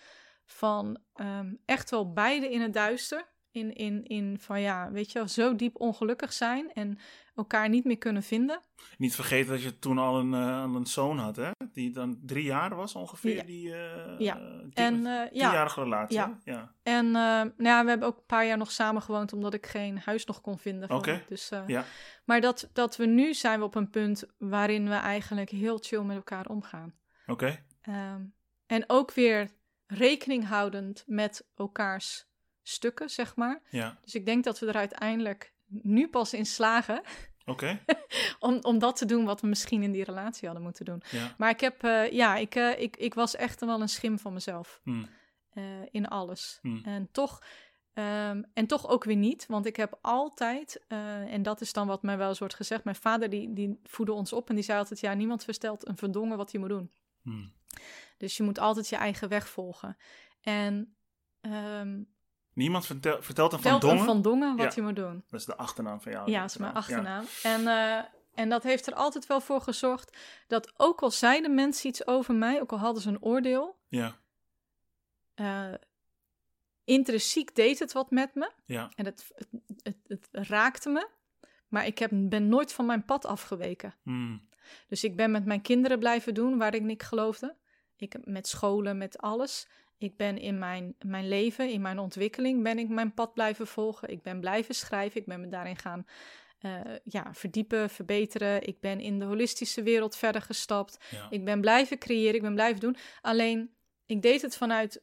van ehm, echt wel beide in het duister. In, in, in van ja, weet je wel, zo diep ongelukkig zijn en elkaar niet meer kunnen vinden. Niet vergeten dat je toen al een, eh, een zoon had, hè? Die dan drie jaar was ongeveer. Ja. Die, eh Ja. die- En eh, ja, Tienjarige relatie. Ja. ja. en eh, nou ja, we hebben ook een paar jaar nog samen gewoond omdat ik geen huis nog kon vinden. Oké. Dus, eh, Ja. Maar dat, dat we nu zijn we op een punt waarin we eigenlijk heel chill met elkaar omgaan. Oké. Ehm, en ook weer rekening houdend met elkaars stukken, zeg maar. Ja. Dus ik denk dat we er uiteindelijk nu pas in slagen Oké. (laughs) om, om dat te doen wat we misschien in die relatie hadden moeten doen. Ja. Maar ik heb, eh, ja, ik, eh, ik, ik was echt wel een schim van mezelf Hm. eh, in alles. Hm. En toch. ehm, en toch ook weer niet, want ik heb altijd, en dat is dan wat mij wel eens wordt gezegd, mijn vader die, die voedde ons op en die zei altijd, ja, niemand verstelt een verdongen wat hij moet doen. Hm. Dus je moet altijd je eigen weg volgen. En ehm Niemand vertel, vertelt een Van Dongen. Van Dongen wat Ja. je moet doen. Dat is de achternaam van jou. Ja, dat is mijn Ja. achternaam. En, eh, en dat heeft er altijd wel voor gezorgd dat ook al zeiden mensen iets over mij, ook al hadden ze een oordeel, Ja. eh, intrinsiek deed het wat met me. Ja. En het, het, het, het raakte me. Maar ik heb, ben nooit van mijn pad afgeweken. Hm. Dus ik ben met mijn kinderen blijven doen waarin ik geloofde. Ik, met scholen, met alles. Ik ben in mijn, mijn leven, in mijn ontwikkeling, ben ik mijn pad blijven volgen. Ik ben blijven schrijven. Ik ben me daarin gaan eh, ja, verdiepen, verbeteren. Ik ben in de holistische wereld verder gestapt. Ja. Ik ben blijven creëren, ik ben blijven doen. Alleen, ik deed het vanuit,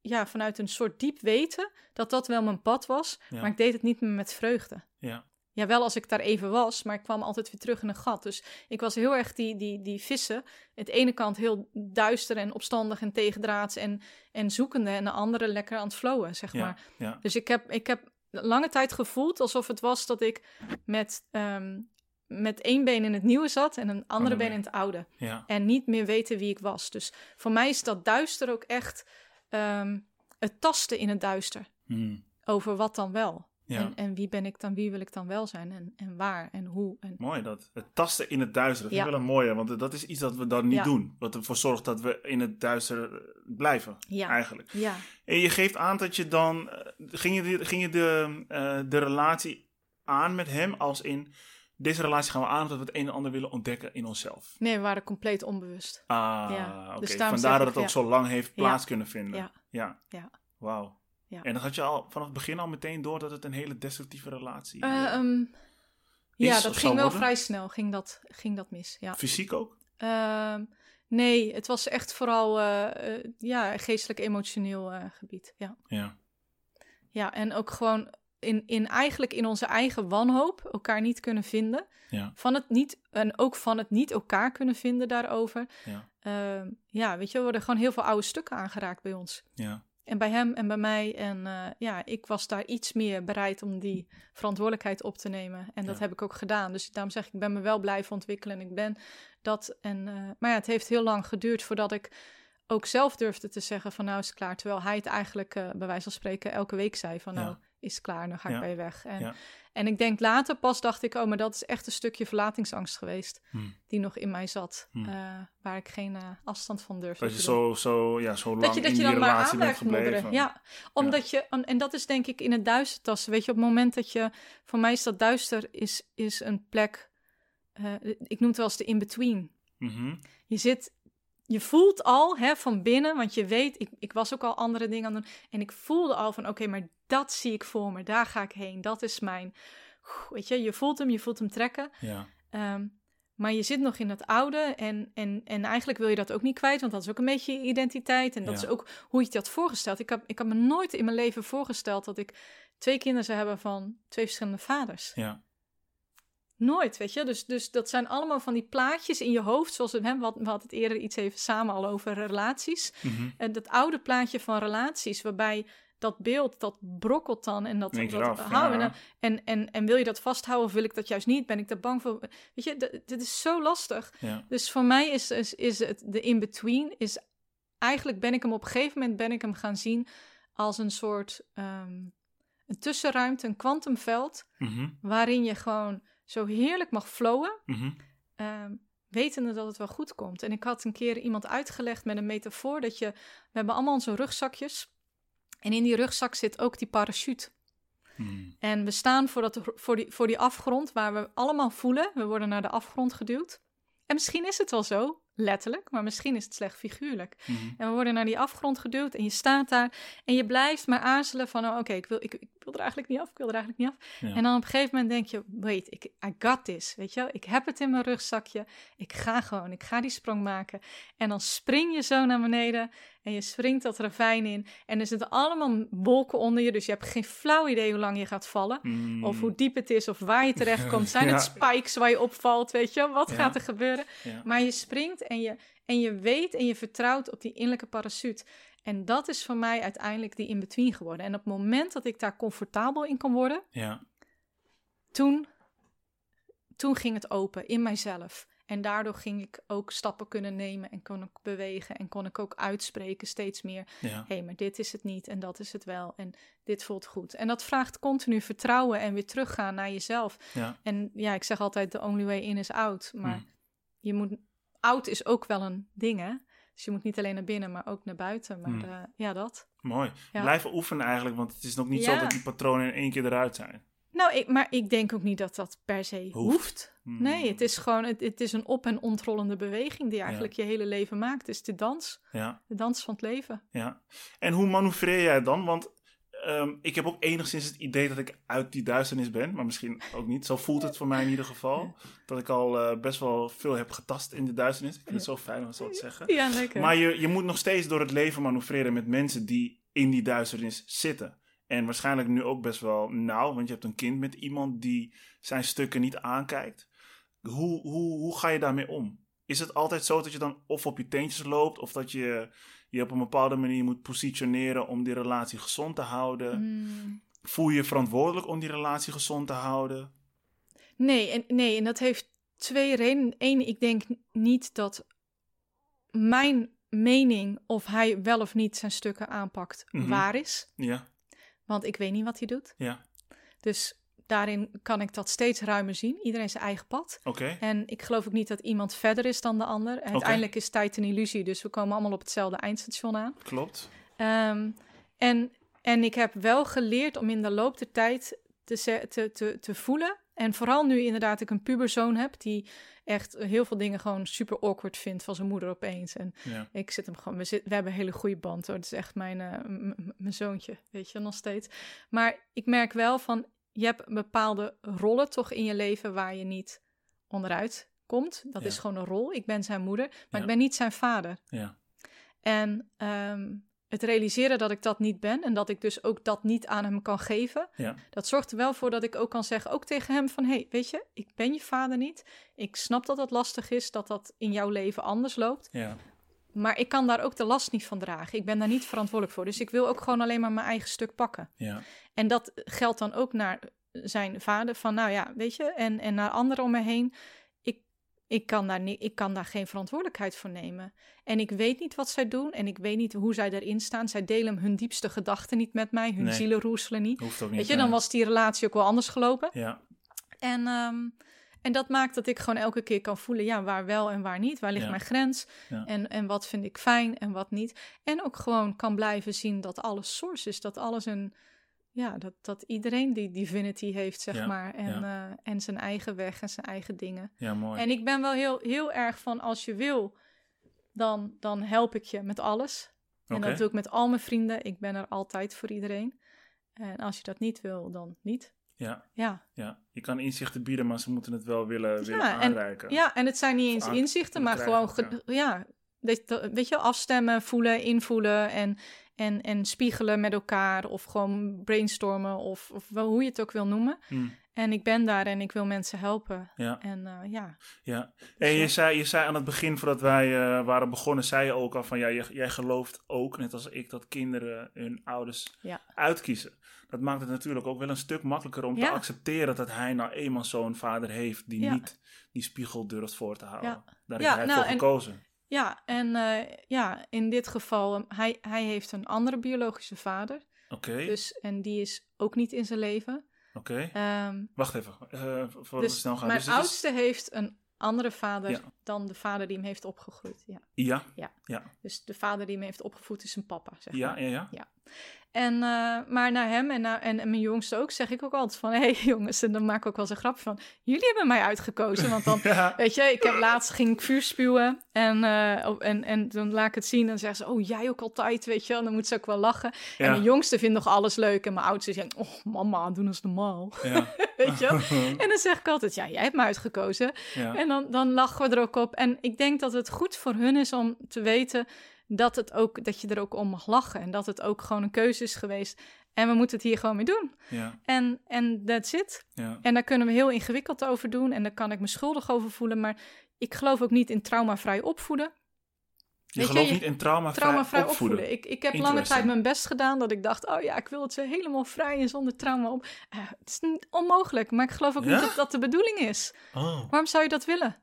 ja, vanuit een soort diep weten dat dat wel mijn pad was. Ja. Maar ik deed het niet meer met vreugde. Ja. Ja, wel als ik daar even was, maar ik kwam altijd weer terug in een gat. Dus ik was heel erg die, die, die vissen. Het de ene kant heel duister en opstandig en tegendraads en, en zoekende. En de andere lekker aan het flowen, zeg Ja. maar. Ja. Dus ik heb, ik heb lange tijd gevoeld alsof het was dat ik met, ehm, met één been in het nieuwe zat en een andere been been. in het oude. Ja. En niet meer weten wie ik was. Dus voor mij is dat duister ook echt ehm, het tasten in het duister. Hmm. Over wat dan wel. Ja. En, en wie ben ik dan, wie wil ik dan wel zijn? En, en waar en hoe. En, Mooi dat. Het tasten in het duister. Dat Ja. wel een mooie. Want dat is iets dat we dan niet Ja. doen. Wat ervoor zorgt dat we in het duister eh, blijven. Ja. Eigenlijk. ja, En je geeft aan dat je dan... eh, Ging je, de, ging je de, eh, de relatie aan met hem als in... Deze relatie gaan we aan omdat we het een en ander willen ontdekken in onszelf. nee, we waren compleet onbewust. Ah, oké. dus Vandaar dat het ook zo lang heeft plaats kunnen vinden. Ja. Ja. Wauw. Ja. En dat had je al vanaf het begin al meteen door dat het een hele destructieve relatie is. Ehm, ja, dat ging wel worden? vrij snel, ging dat, ging dat mis. Ja. Fysiek ook? Ehm, nee, het was echt vooral eh, ja, geestelijk-emotioneel gebied. Ja. Ja. ja, en ook gewoon in, in eigenlijk in onze eigen wanhoop elkaar niet kunnen vinden. Ja. Van het niet, en ook van het niet elkaar kunnen vinden daarover. Ja. Ehm, ja, weet je, er worden gewoon heel veel oude stukken aangeraakt bij ons. Ja. En bij hem en bij mij. En eh, ja, ik was daar iets meer bereid om die verantwoordelijkheid op te nemen. En dat Ja. heb ik ook gedaan. Dus daarom zeg ik, ik ben me wel blijven ontwikkelen. En ik ben dat. En, eh, maar ja, het heeft heel lang geduurd voordat ik ook zelf durfde te zeggen van nou is het klaar. Terwijl hij het eigenlijk eh, bij wijze van spreken elke week zei van Ja. nou is het klaar, dan ga ik bij je weg. En, Ja. En ik denk later pas dacht ik, oh maar dat is echt een stukje verlatingsangst geweest. Hm. Die nog in mij zat. Hm. eh, waar ik geen eh, afstand van durfde Dat je zo, zo, ja, zo lang Dat je, dat in je die dan maar aan blijft modderen. Ja, omdat je, en dat is denk ik in het duister tasten. Weet je, op het moment dat je, voor mij is dat duister, is, is een plek, eh, ik noem het wel eens de in-between. Mhm. Je zit, je voelt al hè, van binnen, want je weet, ik, ik was ook al andere dingen aan het doen. En ik voelde al van, oké, maar dat zie ik voor me, daar ga ik heen, dat is mijn, weet je, je voelt hem, je voelt hem trekken. Ja. Ehm, maar je zit nog in het oude en, en, en eigenlijk wil je dat ook niet kwijt, want dat is ook een beetje je identiteit. En dat Ja. is ook hoe je het had voorgesteld. Ik heb, ik heb me nooit in mijn leven voorgesteld dat ik twee kinderen zou hebben van twee verschillende vaders. Ja. Nooit, weet je. Dus, dus dat zijn allemaal van die plaatjes in je hoofd, zoals we, hè, we hadden we hadden het eerder iets even samen al over relaties. Mhm. En dat oude plaatje van relaties, waarbij dat beeld, dat brokkelt dan en dat, dat houden ja. en, en, en wil je dat vasthouden of wil ik dat juist niet? Ben ik daar bang voor? Weet je, dit is zo lastig. Ja. Dus voor mij is, is, is het de in-between, is eigenlijk ben ik hem op een gegeven moment ben ik hem gaan zien als een soort ehm, een tussenruimte, een kwantumveld, Mhm. waarin je gewoon zo heerlijk mag flowen, Mhm. ehm, wetende dat het wel goed komt. En ik had een keer iemand uitgelegd met een metafoor dat je, we hebben allemaal onze rugzakjes. En in die rugzak zit ook die parachute. Mhm. En we staan voor, dat, voor, die, voor die afgrond waar we allemaal voelen. We worden naar de afgrond geduwd. En misschien is het wel zo, letterlijk, maar misschien is het slecht figuurlijk. Mhm. En we worden naar die afgrond geduwd en je staat daar en je blijft maar aarzelen van, oh, oké, ik, wil, ik, ik wil er eigenlijk niet af, ik wil er eigenlijk niet af. Ja. En dan op een gegeven moment denk je, wait, ik, I got this, weet je wel? Ik heb het in mijn rugzakje, ik ga gewoon, ik ga die sprong maken. En dan spring je zo naar beneden en je springt dat ravijn in en er zitten allemaal wolken onder je, dus je hebt geen flauw idee hoe lang je gaat vallen. Mhm. Of hoe diep het is, of waar je terecht (laughs) komt. Zijn Ja. het spikes waar je opvalt, weet je? Wat Ja. gaat er gebeuren? Ja. Maar je springt en je, en je weet en je vertrouwt op die innerlijke parachute. En dat is voor mij uiteindelijk die in-between geworden. En op het moment dat ik daar comfortabel in kon worden, Ja. toen, toen ging het open in mijzelf. En daardoor ging ik ook stappen kunnen nemen en kon ik bewegen en kon ik ook uitspreken steeds meer. Ja. Hé, maar dit is het niet en dat is het wel en dit voelt goed. En dat vraagt continu vertrouwen en weer teruggaan naar jezelf. Ja. En ja, ik zeg altijd, the only way in is out. Maar Mm. je moet, out is ook wel een ding, hè? Dus je moet niet alleen naar binnen, maar ook naar buiten. Maar Mm. eh, ja, dat. Mooi. Ja. Blijven oefenen eigenlijk, want het is nog niet zo dat die patronen in één keer eruit zijn. Nou, ik, maar ik denk ook niet dat dat per se Hoeft. hoeft. Mhm. Nee, het is gewoon, het, het is een op- en ontrollende beweging die eigenlijk je hele leven maakt. Het is de dans, Ja. de dans van het leven. Ja. En hoe manoeuvreer jij dan? Want ehm, ik heb ook enigszins het idee dat ik uit die duisternis ben, maar misschien ook niet. Zo voelt het voor mij in ieder geval. Dat ik al eh, best wel veel heb getast in de duisternis. Ik vind het zo fijn om zo te zeggen. Ja, lekker. Maar je, je moet nog steeds door het leven manoeuvreren met mensen die in die duisternis zitten. En waarschijnlijk nu ook best wel nauw, want je hebt een kind met iemand die zijn stukken niet aankijkt. Hoe, hoe, hoe ga je daarmee om? Is het altijd zo dat je dan of op je teentjes loopt, of dat je je op een bepaalde manier moet positioneren om die relatie gezond te houden? Mm, Voel je je verantwoordelijk om die relatie gezond te houden? nee, en, nee, en dat heeft twee redenen. Eén, ik denk niet dat mijn mening of hij wel of niet zijn stukken aanpakt Mhm. waar is. Ja, Want ik weet niet wat hij doet. ja. Dus daarin kan ik dat steeds ruimer zien. Iedereen zijn eigen pad. Oké. En ik geloof ook niet dat iemand verder is dan de ander. En uiteindelijk is tijd een illusie, dus we komen allemaal op hetzelfde eindstation aan. Klopt. Ehm, en, en ik heb wel geleerd om in de loop der tijd te, te, te, te voelen. En vooral nu inderdaad ik een puberzoon heb die echt heel veel dingen gewoon super awkward vindt van zijn moeder opeens. En Ja. ik zit hem gewoon, we, zit, we hebben een hele goede band hoor. Het is echt mijn, eh, mijn zoontje, weet je, nog steeds. Maar ik merk wel van, je hebt bepaalde rollen toch in je leven waar je niet onderuit komt. Dat Ja. is gewoon een rol. Ik ben zijn moeder, maar Ja. ik ben niet zijn vader. Ja. En ehm, het realiseren dat ik dat niet ben en dat ik dus ook dat niet aan hem kan geven, Ja. dat zorgt er wel voor dat ik ook kan zeggen, ook tegen hem van, hey, weet je, ik ben je vader niet. Ik snap dat dat lastig is, dat dat in jouw leven anders loopt. Ja. Maar ik kan daar ook de last niet van dragen. Ik ben daar niet verantwoordelijk voor. Dus ik wil ook gewoon alleen maar mijn eigen stuk pakken. Ja. En dat geldt dan ook naar zijn vader. Van nou ja, weet je, en, en naar anderen om me heen. Ik, kan daar niet, ik kan daar geen verantwoordelijkheid voor nemen. En ik weet niet wat zij doen. En ik weet niet hoe zij erin staan. Zij delen hun diepste gedachten niet met mij. Hun Nee. zielen roeselen niet. Hoeft ook niet. Weet je, dan was die relatie ook wel anders gelopen. Ja. En, ehm, en dat maakt dat ik gewoon elke keer kan voelen, ja, waar wel en waar niet. Waar ligt Ja. mijn grens? Ja. En, en wat vind ik fijn en wat niet. En ook gewoon kan blijven zien dat alles source is. Dat alles een, ja, dat, dat iedereen die divinity heeft, zeg Ja, maar. En, eh, en zijn eigen weg en zijn eigen dingen. Ja, mooi. En ik ben wel heel, heel erg van, als je wil, dan, dan help ik je met alles. En dat doe ik met al mijn vrienden. Ik ben er altijd voor iedereen. En als je dat niet wil, dan niet. Ja. Ja, Ja. Je kan inzichten bieden, maar ze moeten het wel willen, willen Ja, en- aanreiken. Ja, en het zijn niet eens inzichten, maar gewoon, ja. dat- weet je, afstemmen, voelen, invoelen en, en, en spiegelen met elkaar of gewoon brainstormen of, of wel, hoe je het ook wil noemen. Hm. En ik ben daar en ik wil mensen helpen. Ja. En eh, ja, Ja, en je zei, je zei aan het begin, voordat wij eh, waren begonnen, zei je ook al van, ja, jij, jij gelooft ook, net als ik, dat kinderen hun ouders Ja. uitkiezen. Dat maakt het natuurlijk ook wel een stuk makkelijker om te accepteren dat hij nou eenmaal zo'n vader heeft die Ja. niet die spiegel durft voor te houden. Ja. Daar heeft hij nou, voor en- gekozen. Ja en eh, ja, in dit geval, um, hij, hij heeft een andere biologische vader. Oké, Dus, en die is ook niet in zijn leven. oké. Ehm, Wacht even, eh voordat we dus snel gaan. mijn Dus is- oudste heeft een andere vader Ja. dan de vader die hem heeft opgegroeid. Ja. Ja, Ja. ja, Dus de vader die me heeft opgevoed is zijn papa, zeg ja, maar. ja, ja. En, eh, maar naar hem en, naar, en, en mijn jongste ook zeg ik ook altijd van... (laughs) hé hey, jongens, en dan maak ik ook wel eens een grapje van... jullie hebben mij uitgekozen, want dan... (laughs) Ja, Weet je, ik heb laatst ging ik vuur spuwen en, op- en, en dan laat ik het zien en zeggen ze, oh jij ook altijd, weet je, en dan moet ze ook wel lachen. En ja, mijn jongste vindt nog alles leuk en mijn oudste zegt, oh mama, doe eens normaal, ja. (laughs) weet je. En dan zeg ik altijd, ja, jij hebt me uitgekozen. En dan, dan lachen we er ook op. En ik denk dat het goed voor hun is om te weten dat, het ook, dat je er ook om mag lachen. En dat het ook gewoon een keuze is geweest. En we moeten het hier gewoon mee doen. ja, En, en that's it. ja. En daar kunnen we heel ingewikkeld over doen. En daar kan ik me schuldig over voelen. Maar ik geloof ook niet in traumavrij opvoeden. Je Weet gelooft je- niet in traumavrij, Traumavrij opvoeden. opvoeden. Ik, ik heb lange tijd mijn best gedaan dat ik dacht... oh ja, ik wil het ze helemaal vrij en zonder trauma op. Eh, het is niet onmogelijk. Maar ik geloof ook Ja? niet dat dat de bedoeling is. Oh, Waarom zou je dat willen?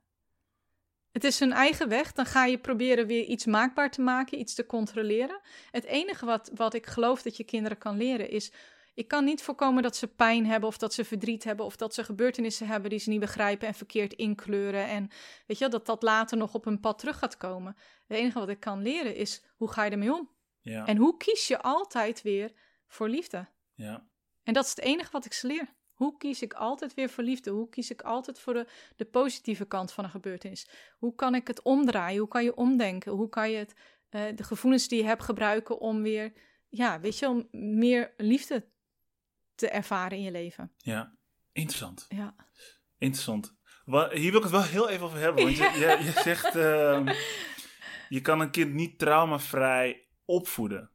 Het is hun eigen weg. Dan ga je proberen weer iets maakbaar te maken, iets te controleren. Het enige wat, wat ik geloof dat je kinderen kan leren is... Ik kan niet voorkomen dat ze pijn hebben of dat ze verdriet hebben... of dat ze gebeurtenissen hebben die ze niet begrijpen en verkeerd inkleuren. En weet je, dat dat later nog op hun pad terug gaat komen. Het enige wat ik kan leren is, hoe ga je ermee om? ja, En hoe kies je altijd weer voor liefde? ja, En dat is het enige wat ik ze leer. Hoe kies ik altijd weer voor liefde? Hoe kies ik altijd voor de, de positieve kant van een gebeurtenis? Hoe kan ik het omdraaien? Hoe kan je omdenken? Hoe kan je het, eh, de gevoelens die je hebt gebruiken om weer, ja, weet je, om meer liefde te ervaren in je leven? ja. Interessant. Ja, Interessant. Hier wil ik het wel heel even over hebben. Want je, je, je zegt, ehm, je kan een kind niet traumavrij opvoeden.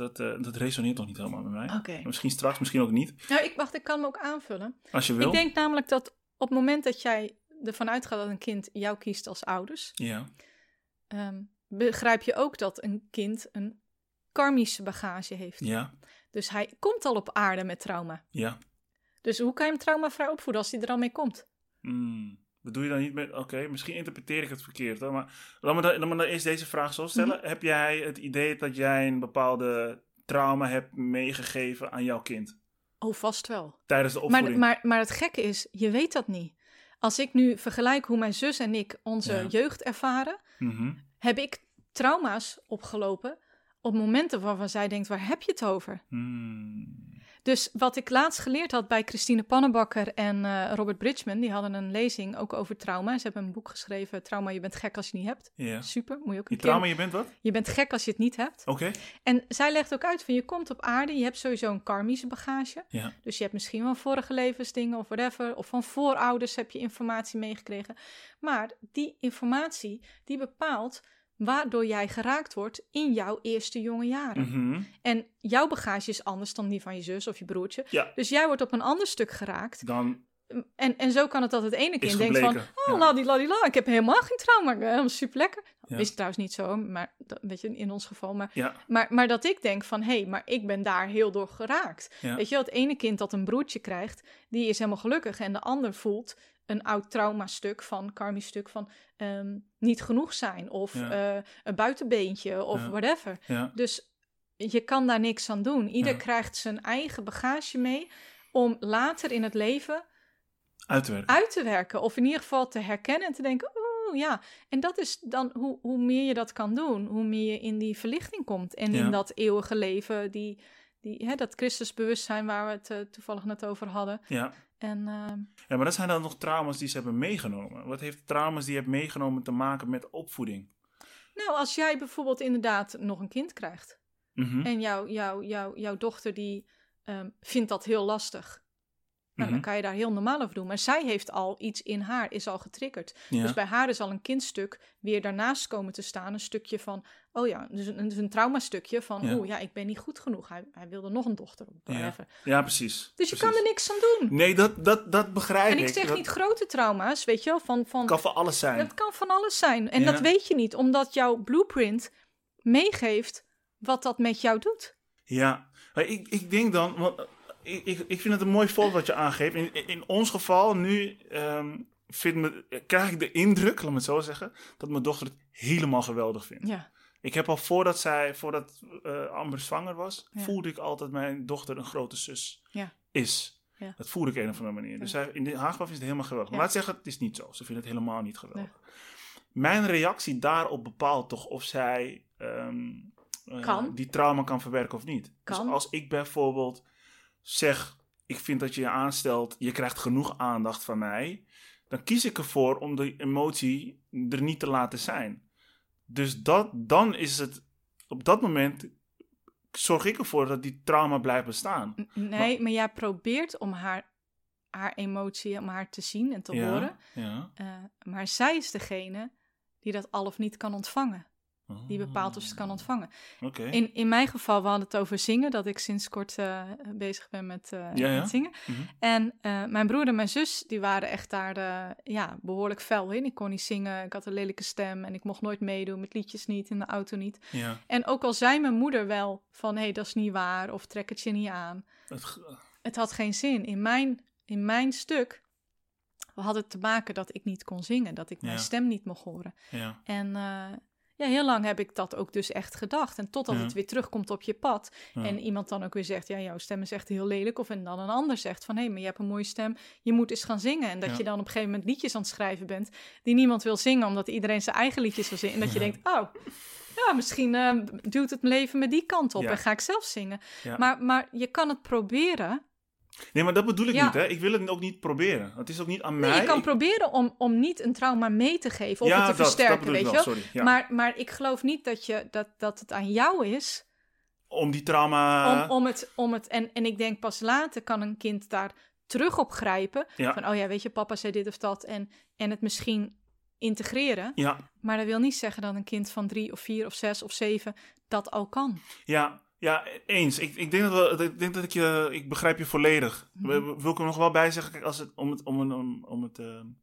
Dat, eh, dat resoneert nog niet helemaal met mij. Misschien straks, misschien ook niet. Nou, ik wacht, ik kan me ook aanvullen. Als je wil. Ik denk namelijk dat op het moment dat jij ervan uitgaat dat een kind jou kiest als ouders, Ja, ehm, begrijp je ook dat een kind een karmische bagage heeft. ja, Dus hij komt al op aarde met trauma. ja. Dus hoe kan je hem traumavrij opvoeden als hij er al mee komt? Mm, Bedoel je dan niet met... Oké, misschien interpreteer ik het verkeerd. Hoor, maar laat me, dan, laat me dan eerst deze vraag zo stellen. Mhm. Heb jij het idee dat jij een bepaalde trauma hebt meegegeven aan jouw kind? Oh, vast wel. Tijdens de Maar, opvoeding? maar, maar het gekke is, je weet dat niet. Als ik nu vergelijk hoe mijn zus en ik onze Ja. jeugd ervaren, Mhm. heb ik trauma's opgelopen op momenten waarvan zij denkt, waar heb je het over? Hmm. Dus wat ik laatst geleerd had bij Christine Pannenbakker en eh, Robert Bridgman, die hadden een lezing ook over trauma. Ze hebben een boek geschreven, Trauma, je bent gek als je het niet hebt. Ja. Super, moet je ook een keer... trauma, je bent wat? Je bent gek als je het niet hebt. Oké. En zij legt ook uit van, je komt op aarde, je hebt sowieso een karmische bagage. Ja. Dus je hebt misschien wel vorige levensdingen of whatever. Of van voorouders heb je informatie meegekregen. Maar die informatie, die bepaalt waardoor jij geraakt wordt in jouw eerste jonge jaren. Mhm. En jouw bagage is anders dan die van je zus of je broertje. Ja. Dus jij wordt op een ander stuk geraakt. Dan En, en zo kan het dat het ene kind denkt van... Oh, ja. ladilladila, ik heb helemaal geen trauma. Helemaal super lekker. Ja. Is het trouwens niet zo, maar dat, weet je, in ons geval. Maar, Ja. maar, maar dat ik denk van, hé, hey, maar ik ben daar heel door geraakt. Ja. Weet je het ene kind dat een broertje krijgt, die is helemaal gelukkig. En de ander voelt een oud traumastuk van, karmisch stuk van ehm, niet genoeg zijn. Of Ja. eh, een buitenbeentje of Ja. whatever. Ja. Dus je kan daar niks aan doen. Ieder krijgt zijn eigen bagage mee om later in het leven Uit te werken. uit te werken. Of in ieder geval te herkennen en te denken, oh ja. En dat is dan, hoe, hoe meer je dat kan doen, hoe meer je in die verlichting komt. En in dat eeuwige leven, die, die, hè, dat Christusbewustzijn waar we het eh, toevallig net over hadden. Ja. En eh, ja, maar dat zijn dan nog trauma's die ze hebben meegenomen. Wat heeft trauma's die je hebt meegenomen te maken met opvoeding? nou, als jij bijvoorbeeld inderdaad nog een kind krijgt. Mhm. En jouw jouw jouw jouw dochter die ehm, vindt dat heel lastig. Nou, dan Mhm. kan je daar heel normaal over doen. Maar zij heeft al iets in haar, is al getriggerd. Ja. Dus bij haar is al een kindstuk weer daarnaast komen te staan. Een stukje van, oh ja, dus een, dus een traumastukje van, Ja. oh ja, ik ben niet goed genoeg. Hij, hij wilde nog een dochter. of Ja. ja, precies. Dus je kan er niks aan doen. Nee, dat, dat, dat begrijp En ik. ik zeg dat niet grote trauma's, weet je wel, van... van kan voor alles zijn. dat kan van alles zijn. En dat weet je niet, omdat jouw blueprint meegeeft wat dat met jou doet. Ja, ik, ik denk dan, want ik, ik, ik vind het een mooi voorbeeld wat je aangeeft. In, in ons geval, nu ehm, vind me, krijg ik de indruk, laat me het zo zeggen, dat mijn dochter het helemaal geweldig vindt. Ja, Ik heb al voordat zij, voordat eh, Amber zwanger was, Ja. voelde ik altijd mijn dochter een grote zus Ja. is. Ja. Dat voelde ik op een of andere manier. Dus zij, in de Haagbaf is het helemaal geweldig. Maar laat zeggen, het is niet zo. Ze vindt het helemaal niet geweldig. Mijn reactie daarop bepaalt toch of zij Kan. die trauma kan verwerken of niet. Kan. Dus als ik bijvoorbeeld zeg, ik vind dat je je aanstelt, je krijgt genoeg aandacht van mij, dan kies ik ervoor om de emotie er niet te laten zijn. Dus dat, dan is het, op dat moment zorg ik ervoor dat die trauma blijft bestaan. Nee, maar jij probeert om haar, haar emotie, om haar te zien en te ja, horen. Ja. Eh, maar zij is degene die dat al of niet kan ontvangen. Die bepaalt of ze het kan ontvangen. In, in mijn geval, we hadden het over zingen, dat ik sinds kort eh, bezig ben met, eh, Ja, ja. met zingen. Mhm. En eh, mijn broer en mijn zus, die waren echt daar ja, behoorlijk fel in. Ik kon niet zingen, ik had een lelijke stem en ik mocht nooit meedoen met liedjes niet, in de auto niet. Ja. En ook al zei mijn moeder wel van, hé, hey, dat is niet waar, of trek het je niet aan. Het Het had geen zin. In mijn, in mijn stuk had het te maken dat ik niet kon zingen, dat ik mijn stem niet mocht horen. ja. En ja, heel lang heb ik dat ook dus echt gedacht. En totdat Ja. het weer terugkomt op je pad. Ja. En iemand dan ook weer zegt, ja, jouw stem is echt heel lelijk. Of en dan een ander zegt van, hé, maar je hebt een mooie stem. Je moet eens gaan zingen. En dat Ja. je dan op een gegeven moment liedjes aan het schrijven bent... die niemand wil zingen, omdat iedereen zijn eigen liedjes wil zingen. En dat je denkt, oh, ja, misschien eh, duwt het mijn leven met die kant op. En ga ik zelf zingen. Maar, maar je kan het proberen. Nee, maar dat bedoel ik Ja. niet, hè. Ik wil het ook niet proberen. Het is ook niet aan Nee, mij. je kan Ik- proberen om, om niet een trauma mee te geven of ja, het te dat, versterken, dat weet je wel, wel. sorry. Ja. Maar, maar ik geloof niet dat, je, dat, dat het aan jou is Om die trauma... om, om het, om het en, en ik denk pas later kan een kind daar terug op grijpen. Van, oh ja, weet je, papa zei dit of dat. En, en het misschien integreren. Ja, Maar dat wil niet zeggen dat een kind van drie of vier of zes of zeven dat al kan. ja, ja, eens. Ik, ik denk dat, we, ik, denk dat ik je... Ik begrijp je volledig. Mhm. Wil ik er nog wel bij zeggen, kijk, als het, om het, om een, om, om het, om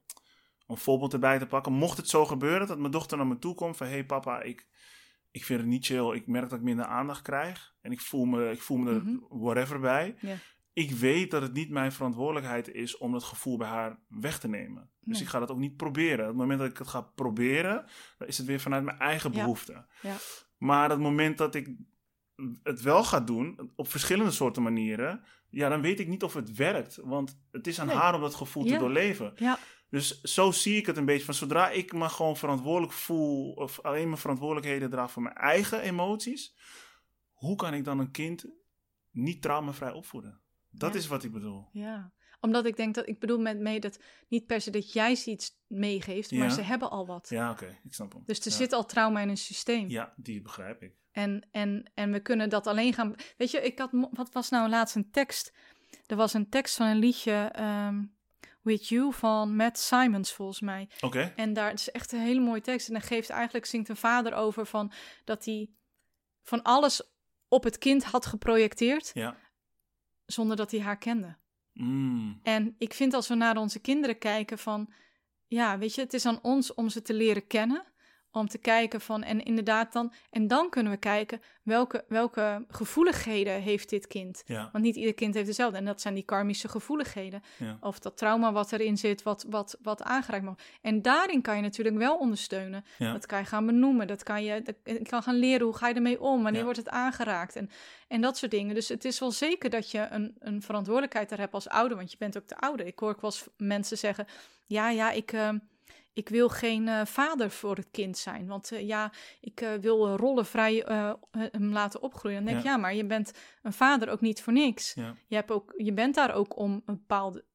een voorbeeld erbij te pakken. Mocht het zo gebeuren dat mijn dochter naar me toe komt van... Hé hey papa, ik, ik vind het niet chill. Ik merk dat ik minder aandacht krijg. En ik voel me, ik voel me er Mhm. whatever bij. Ik weet dat het niet mijn verantwoordelijkheid is om dat gevoel bij haar weg te nemen. Dus Nee. ik ga dat ook niet proberen. Op het moment dat ik het ga proberen, dan is het weer vanuit mijn eigen Ja. behoeften. Ja. Maar het moment dat ik het wel ga doen, op verschillende soorten manieren, ja, dan weet ik niet of het werkt. Want het is aan Nee. haar om dat gevoel te doorleven. Ja, Dus zo zie ik het een beetje. Van zodra ik me gewoon verantwoordelijk voel, of alleen mijn verantwoordelijkheden draag voor mijn eigen emoties, hoe kan ik dan een kind niet traumavrij opvoeden? Dat Ja. is wat ik bedoel. ja. Omdat ik denk dat, ik bedoel met mee dat niet per se dat jij ze iets meegeeft, maar ze hebben al wat. Ja, oké, ik snap hem. Dus er zit al trauma in een systeem. Ja, die begrijp ik. En, en, en we kunnen dat alleen gaan. Weet je, ik had. Wat was nou laatst een tekst? Er was een tekst van een liedje. ehm, With You van Matt Simons, volgens mij. Oké, En daar het is echt een hele mooie tekst. En dan geeft eigenlijk, zingt een vader over van dat hij van alles op het kind had geprojecteerd. ja. zonder dat hij haar kende. Mm, En ik vind als we naar onze kinderen kijken van, ja, weet je, het is aan ons om ze te leren kennen, om te kijken van, en inderdaad dan, en dan kunnen we kijken welke, welke gevoeligheden heeft dit kind. ja, Want niet ieder kind heeft dezelfde. En dat zijn die karmische gevoeligheden. ja, Of dat trauma wat erin zit, wat, wat, wat aangeraakt mag. En daarin kan je natuurlijk wel ondersteunen. Ja. Dat kan je gaan benoemen. Dat kan je, dat, kan gaan leren hoe ga je ermee om. Wanneer wordt het aangeraakt? En, en dat soort dingen. Dus het is wel zeker dat je een, een verantwoordelijkheid daar hebt als ouder. Want je bent ook de ouder. Ik hoor ook wel eens mensen zeggen... Ja, ja, ik... eh, ik wil geen eh, vader voor het kind zijn. Want eh, ja, ik eh, wil rollenvrij hem laten opgroeien. Dan denk ik, Ja. ja, maar je bent een vader ook niet voor niks. ja, Je, hebt ook, je bent daar ook om een bepaalde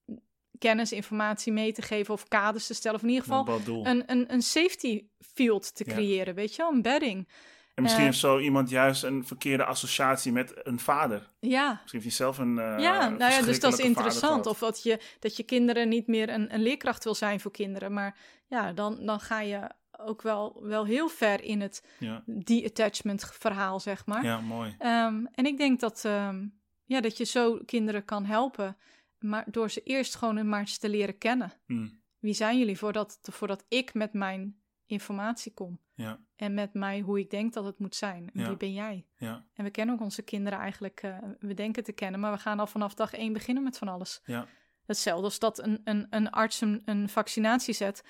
kennis, informatie mee te geven of kaders te stellen. Of in ieder geval een, een, een safety field te Ja. creëren, weet je wel, een bedding. En misschien heeft zo iemand juist een verkeerde associatie met een vader. Ja, Misschien heeft hij zelf een. eh, ja, nou ja, dus dat is interessant. Of dat je, dat je kinderen niet meer een, een leerkracht wil zijn voor kinderen. Maar ja, dan, dan ga je ook wel, wel heel ver in het Ja, de-attachment verhaal, zeg maar. ja, mooi. Ehm, en ik denk dat, ehm, ja, dat je zo kinderen kan helpen, maar door ze eerst gewoon maar eens te leren kennen. Mm, Wie zijn jullie voordat, voordat ik met mijn informatie kom? ja, En met mij hoe ik denk dat het moet zijn. Ja. wie ben jij? ja, En we kennen ook onze kinderen eigenlijk, eh, we denken te kennen, maar we gaan al vanaf dag één beginnen met van alles. ja, Hetzelfde als dat een, een, een arts een, een vaccinatie zet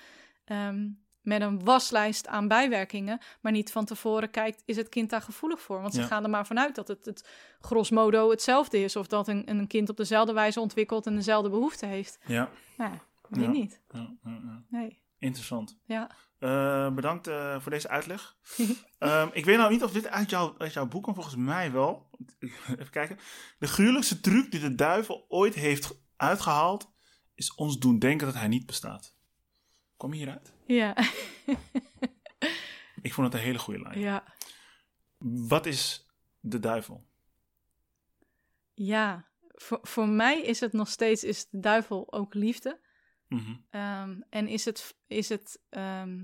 ehm, met een waslijst aan bijwerkingen, maar niet van tevoren kijkt, is het kind daar gevoelig voor? Want ze Ja. gaan er maar vanuit dat het, het gros modo hetzelfde is, of dat een, een kind op dezelfde wijze ontwikkelt en dezelfde behoefte heeft. ja, Nou, weet Ja. niet. Nee. Interessant. Ja. Eh, bedankt eh, voor deze uitleg. (laughs) Ehm, ik weet nou niet of dit uit, jou, uit jouw boek komt, volgens mij wel. (laughs) Even kijken. De gruwelijkste truc die de duivel ooit heeft uitgehaald, is ons doen denken dat hij niet bestaat. Kom je hieruit? Ja. (laughs) Ik vond het een hele goede lijn. ja. Wat is de duivel? Ja. Voor, voor mij is het nog steeds, is de duivel ook liefde. Mhm. Ehm, en is het, is het ehm,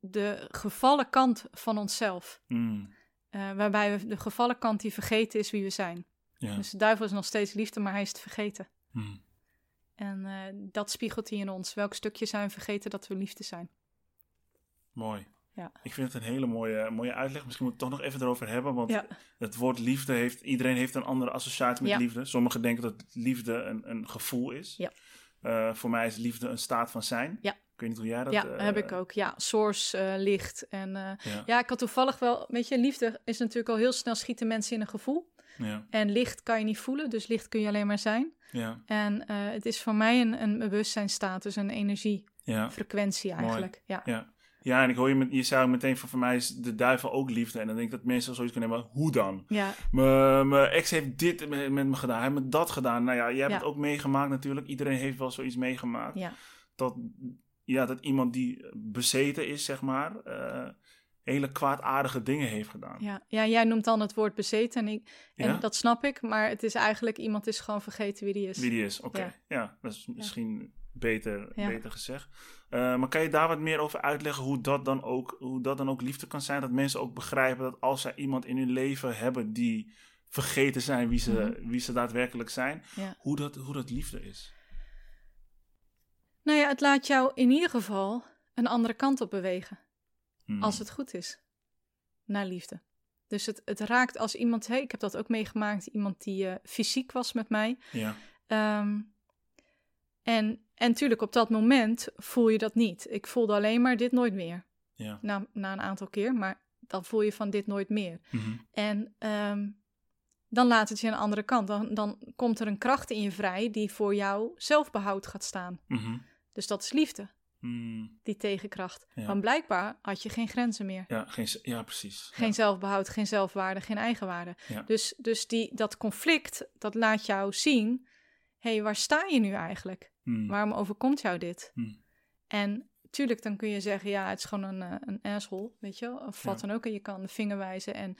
de gevallen kant van onszelf. Mm, Eh, waarbij we de gevallen kant die vergeten is wie we zijn. ja. Dus de duivel is nog steeds liefde, maar hij is het vergeten. Mm, En eh, dat spiegelt hij in ons. Welk stukje zijn we vergeten dat we liefde zijn? mooi. Ja. Ik vind het een hele mooie, mooie uitleg. Misschien moeten we het toch nog even erover hebben. Want Ja. het woord liefde heeft... Iedereen heeft een andere associatie met liefde. Sommigen denken dat liefde een, een gevoel is. Ja. Eh, voor mij is liefde een staat van zijn. Ja. Ik weet niet hoe jij dat... ja, eh, heb ik ook. Ja, source, eh, licht. En Ja, ja, ik had toevallig wel... Weet je, liefde is natuurlijk al heel snel schieten mensen in een gevoel. ja, En licht kan je niet voelen, dus licht kun je alleen maar zijn. ja, En het is voor mij een, een bewustzijnstatus, een ja, energiefrequentie eigenlijk. Ja. ja. Ja, en ik hoor je, met, je zei meteen van voor mij is de duivel ook liefde. En dan denk ik dat mensen zoiets kunnen hebben, hoe dan? Ja, Mijn ex heeft dit met, me gedaan, hij heeft me dat gedaan. Nou ja, jij hebt Ja. het ook meegemaakt natuurlijk. Iedereen heeft wel zoiets meegemaakt. ja, Dat, ja, dat iemand die bezeten is, zeg maar, eh, hele kwaadaardige dingen heeft gedaan. ja. ja, jij noemt dan het woord bezeten en, ik, en Ja? dat snap ik. Maar het is eigenlijk, iemand is gewoon vergeten wie die is. Wie die is, oké. Ja. Ja. dat is misschien beter, beter gezegd. Eh, maar kan je daar wat meer over uitleggen hoe dat, dan ook, hoe dat dan ook liefde kan zijn? Dat mensen ook begrijpen dat als zij iemand in hun leven hebben die vergeten zijn wie ze, Mhm. wie ze daadwerkelijk zijn, Ja. hoe, dat, hoe dat liefde is. Nou ja, het laat jou in ieder geval een andere kant op bewegen. Hmm. Als het goed is. Naar liefde. Dus het, het raakt als iemand, hey, ik heb dat ook meegemaakt, iemand die uh, fysiek was met mij. Ja. Um, en, en natuurlijk, op dat moment voel je dat niet. Ik voelde alleen maar dit nooit meer. Ja. Na, na een aantal keer, maar dan voel je van dit nooit meer. Mm En um, dan laat het je aan de andere kant. Dan, dan komt er een kracht in je vrij die voor jou zelfbehoud gaat staan. -hmm. Dus dat is liefde. Mm. Die tegenkracht. Ja. Want blijkbaar had je geen grenzen meer. Ja, geen, ja precies. Geen ja. zelfbehoud, geen zelfwaarde, geen eigenwaarde. Ja. Dus, dus die, dat conflict, dat laat jou zien... hé, hey, waar sta je nu eigenlijk? Mm. Waarom overkomt jou dit? Mm. En tuurlijk, dan kun je zeggen... ja, het is gewoon een, uh, een asshole, weet je Of wat Ja. dan ook. En je kan de vinger wijzen. En,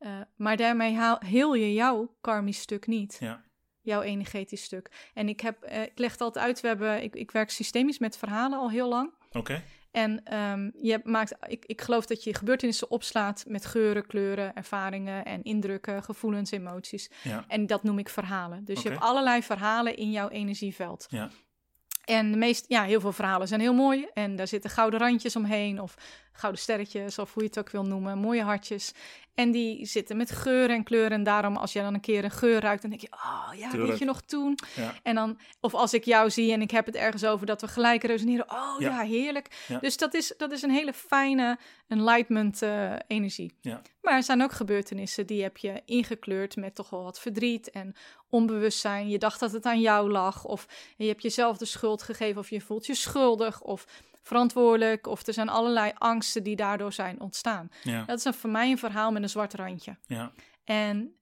uh, maar daarmee haal, heel je jouw karmisch stuk niet. Ja. Jouw energetisch stuk. En ik, heb, uh, ik leg het altijd uit. We hebben, ik, ik werk systemisch met verhalen al heel lang. Oké. Okay. En um, je maakt, ik, ik geloof dat je gebeurtenissen opslaat met geuren, kleuren, ervaringen en indrukken, gevoelens, emoties. Ja. En dat noem ik verhalen. Dus okay. je hebt allerlei verhalen in jouw energieveld. Ja. En de meest, ja, heel veel verhalen zijn heel mooi. En daar zitten gouden randjes omheen, of gouden sterretjes, of hoe je het ook wil noemen, mooie hartjes. En die zitten met geur en kleur. En daarom, als je dan een keer een geur ruikt, dan denk je, oh ja, Tuurlijk. weet je nog toen? Ja. En dan, of als ik jou zie en ik heb het ergens over dat we gelijk resoneren, oh ja, Ja. heerlijk. Ja. Dus dat is, dat is een hele fijne enlightenment eh, energie. Ja. Maar er zijn ook gebeurtenissen die heb je ingekleurd met toch wel wat verdriet en onbewustzijn. Je dacht dat het aan jou lag, of je hebt jezelf de schuld gegeven, of je voelt je schuldig, of verantwoordelijk, of er zijn allerlei angsten die daardoor zijn ontstaan. Ja. Dat is een, voor mij een verhaal met een zwart randje. Ja. En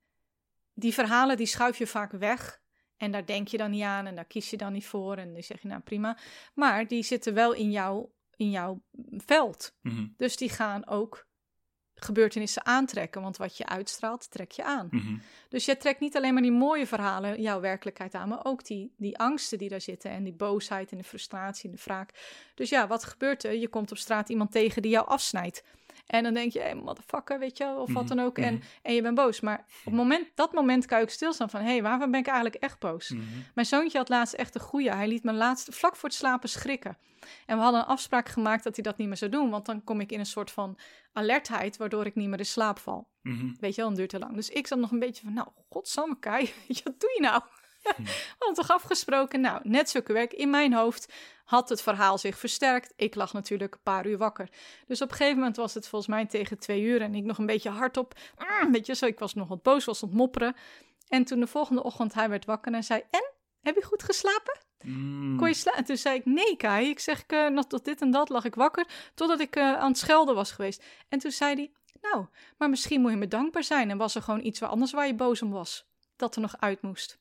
die verhalen die schuif je vaak weg. En daar denk je dan niet aan en daar kies je dan niet voor. En dan zeg je nou prima. Maar die zitten wel in, jou, in jouw veld. Mm -hmm. Dus die gaan ook gebeurtenissen aantrekken. Want wat je uitstraalt, trek je aan. Mm -hmm. Dus je trekt niet alleen maar die mooie verhalen, jouw werkelijkheid aan, maar ook die, die angsten die daar zitten en die boosheid en de frustratie en de wraak. Dus ja, wat gebeurt er? Je komt op straat iemand tegen die jou afsnijdt. En dan denk je, hey, motherfucker, weet je, of wat dan ook. Mm -hmm. en, en je bent boos. Maar op moment, dat moment kan ik stilstaan van, hé, hey, waarvan ben ik eigenlijk echt boos? Mm -hmm. Mijn zoontje had laatst echt een goeie. Hij liet me laatst vlak voor het slapen schrikken. En we hadden een afspraak gemaakt dat hij dat niet meer zou doen. Want dan kom ik in een soort van alertheid, waardoor ik niet meer in slaap val. Mm -hmm. Weet je wel, een duurt te lang. Dus ik zat nog een beetje van, nou, godsamme Kai, je, (laughs) wat doe je nou? (laughs) Mm. Hadden toch afgesproken? Nou, net zulke werk. In mijn hoofd had het verhaal zich versterkt. Ik lag natuurlijk een paar uur wakker. Dus op een gegeven moment was het volgens mij tegen twee uur. En ik nog een beetje hardop. Mm, weet je zo, ik was nog wat boos, was aan het mopperen. En toen de volgende ochtend hij werd wakker en zei... En, heb je goed geslapen? Mm. Kon je slapen? En toen zei ik, nee Kai. Ik zeg, ik, uh, nog tot dit en dat lag ik wakker. Totdat ik uh, aan het schelden was geweest. En toen zei hij, nou, maar misschien moet je me dankbaar zijn. En was er gewoon iets anders waar je boos om was. Dat er nog uit moest.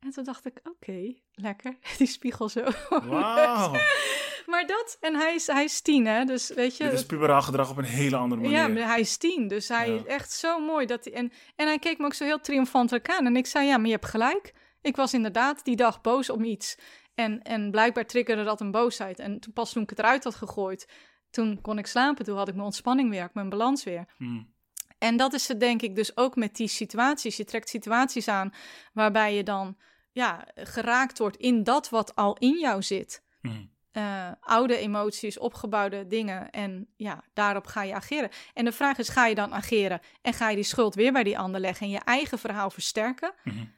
En toen dacht ik, oké, okay, lekker. (laughs) Die spiegel zo. Wauw. (laughs) maar dat, en hij is, hij is tien, hè. Dus weet je... Dit is puberaal gedrag op een hele andere manier. Ja, maar hij is tien. Dus hij ja. is echt zo mooi. Dat hij, en, en hij keek me ook zo heel triomfantelijk aan. En ik zei, ja, maar je hebt gelijk. Ik was inderdaad die dag boos om iets. En, en blijkbaar triggerde dat een boosheid. En toen pas toen ik het eruit had gegooid, toen kon ik slapen. Toen had ik mijn ontspanning weer, mijn balans weer. Hmm. En dat is het denk ik dus ook met die situaties. Je trekt situaties aan waarbij je dan ja, geraakt wordt in dat wat al in jou zit. Hmm. Uh, oude emoties, opgebouwde dingen. En ja, daarop ga je ageren. En de vraag is, ga je dan ageren en ga je die schuld weer bij die ander leggen en je eigen verhaal versterken? Hmm.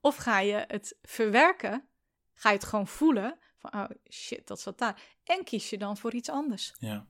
Of ga je het verwerken? Ga je het gewoon voelen? Van, oh shit, dat zat daar. En kies je dan voor iets anders. Ja,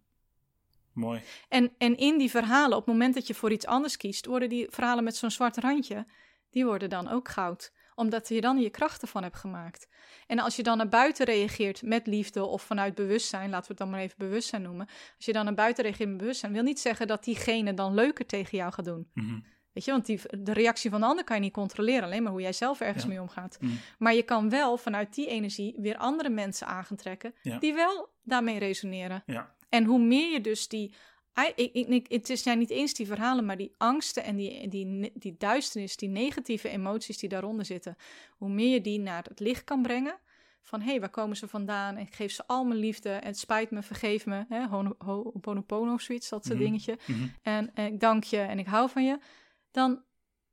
mooi. En, en in die verhalen, op het moment dat je voor iets anders kiest, worden die verhalen met zo'n zwart randje, die worden dan ook goud. Omdat je dan je krachten van hebt gemaakt. En als je dan naar buiten reageert met liefde of vanuit bewustzijn, laten we het dan maar even bewustzijn noemen. Als je dan naar buiten reageert met bewustzijn, wil niet zeggen dat diegene dan leuker tegen jou gaat doen. Mm -hmm. Weet je, want die, de reactie van de ander kan je niet controleren, alleen maar hoe jij zelf ergens Ja. mee omgaat. Mm. Maar je kan wel vanuit die energie weer andere mensen aan gaan trekken Ja. die wel daarmee resoneren. Ja, En hoe meer je dus die. Ik, ik, ik- het is ja niet eens die verhalen, maar die angsten en die, die, die duisternis, die negatieve emoties die daaronder zitten. Hoe meer je die naar het licht kan brengen. Van hé, hey, waar komen ze vandaan? En ik geef ze al mijn liefde. En het spijt me, vergeef me. Hè? Hono- ho- Ho'oponopono, zoiets, dat soort Mhm. dingetje. Mhm. En, en ik dank je en ik hou van je. Dan,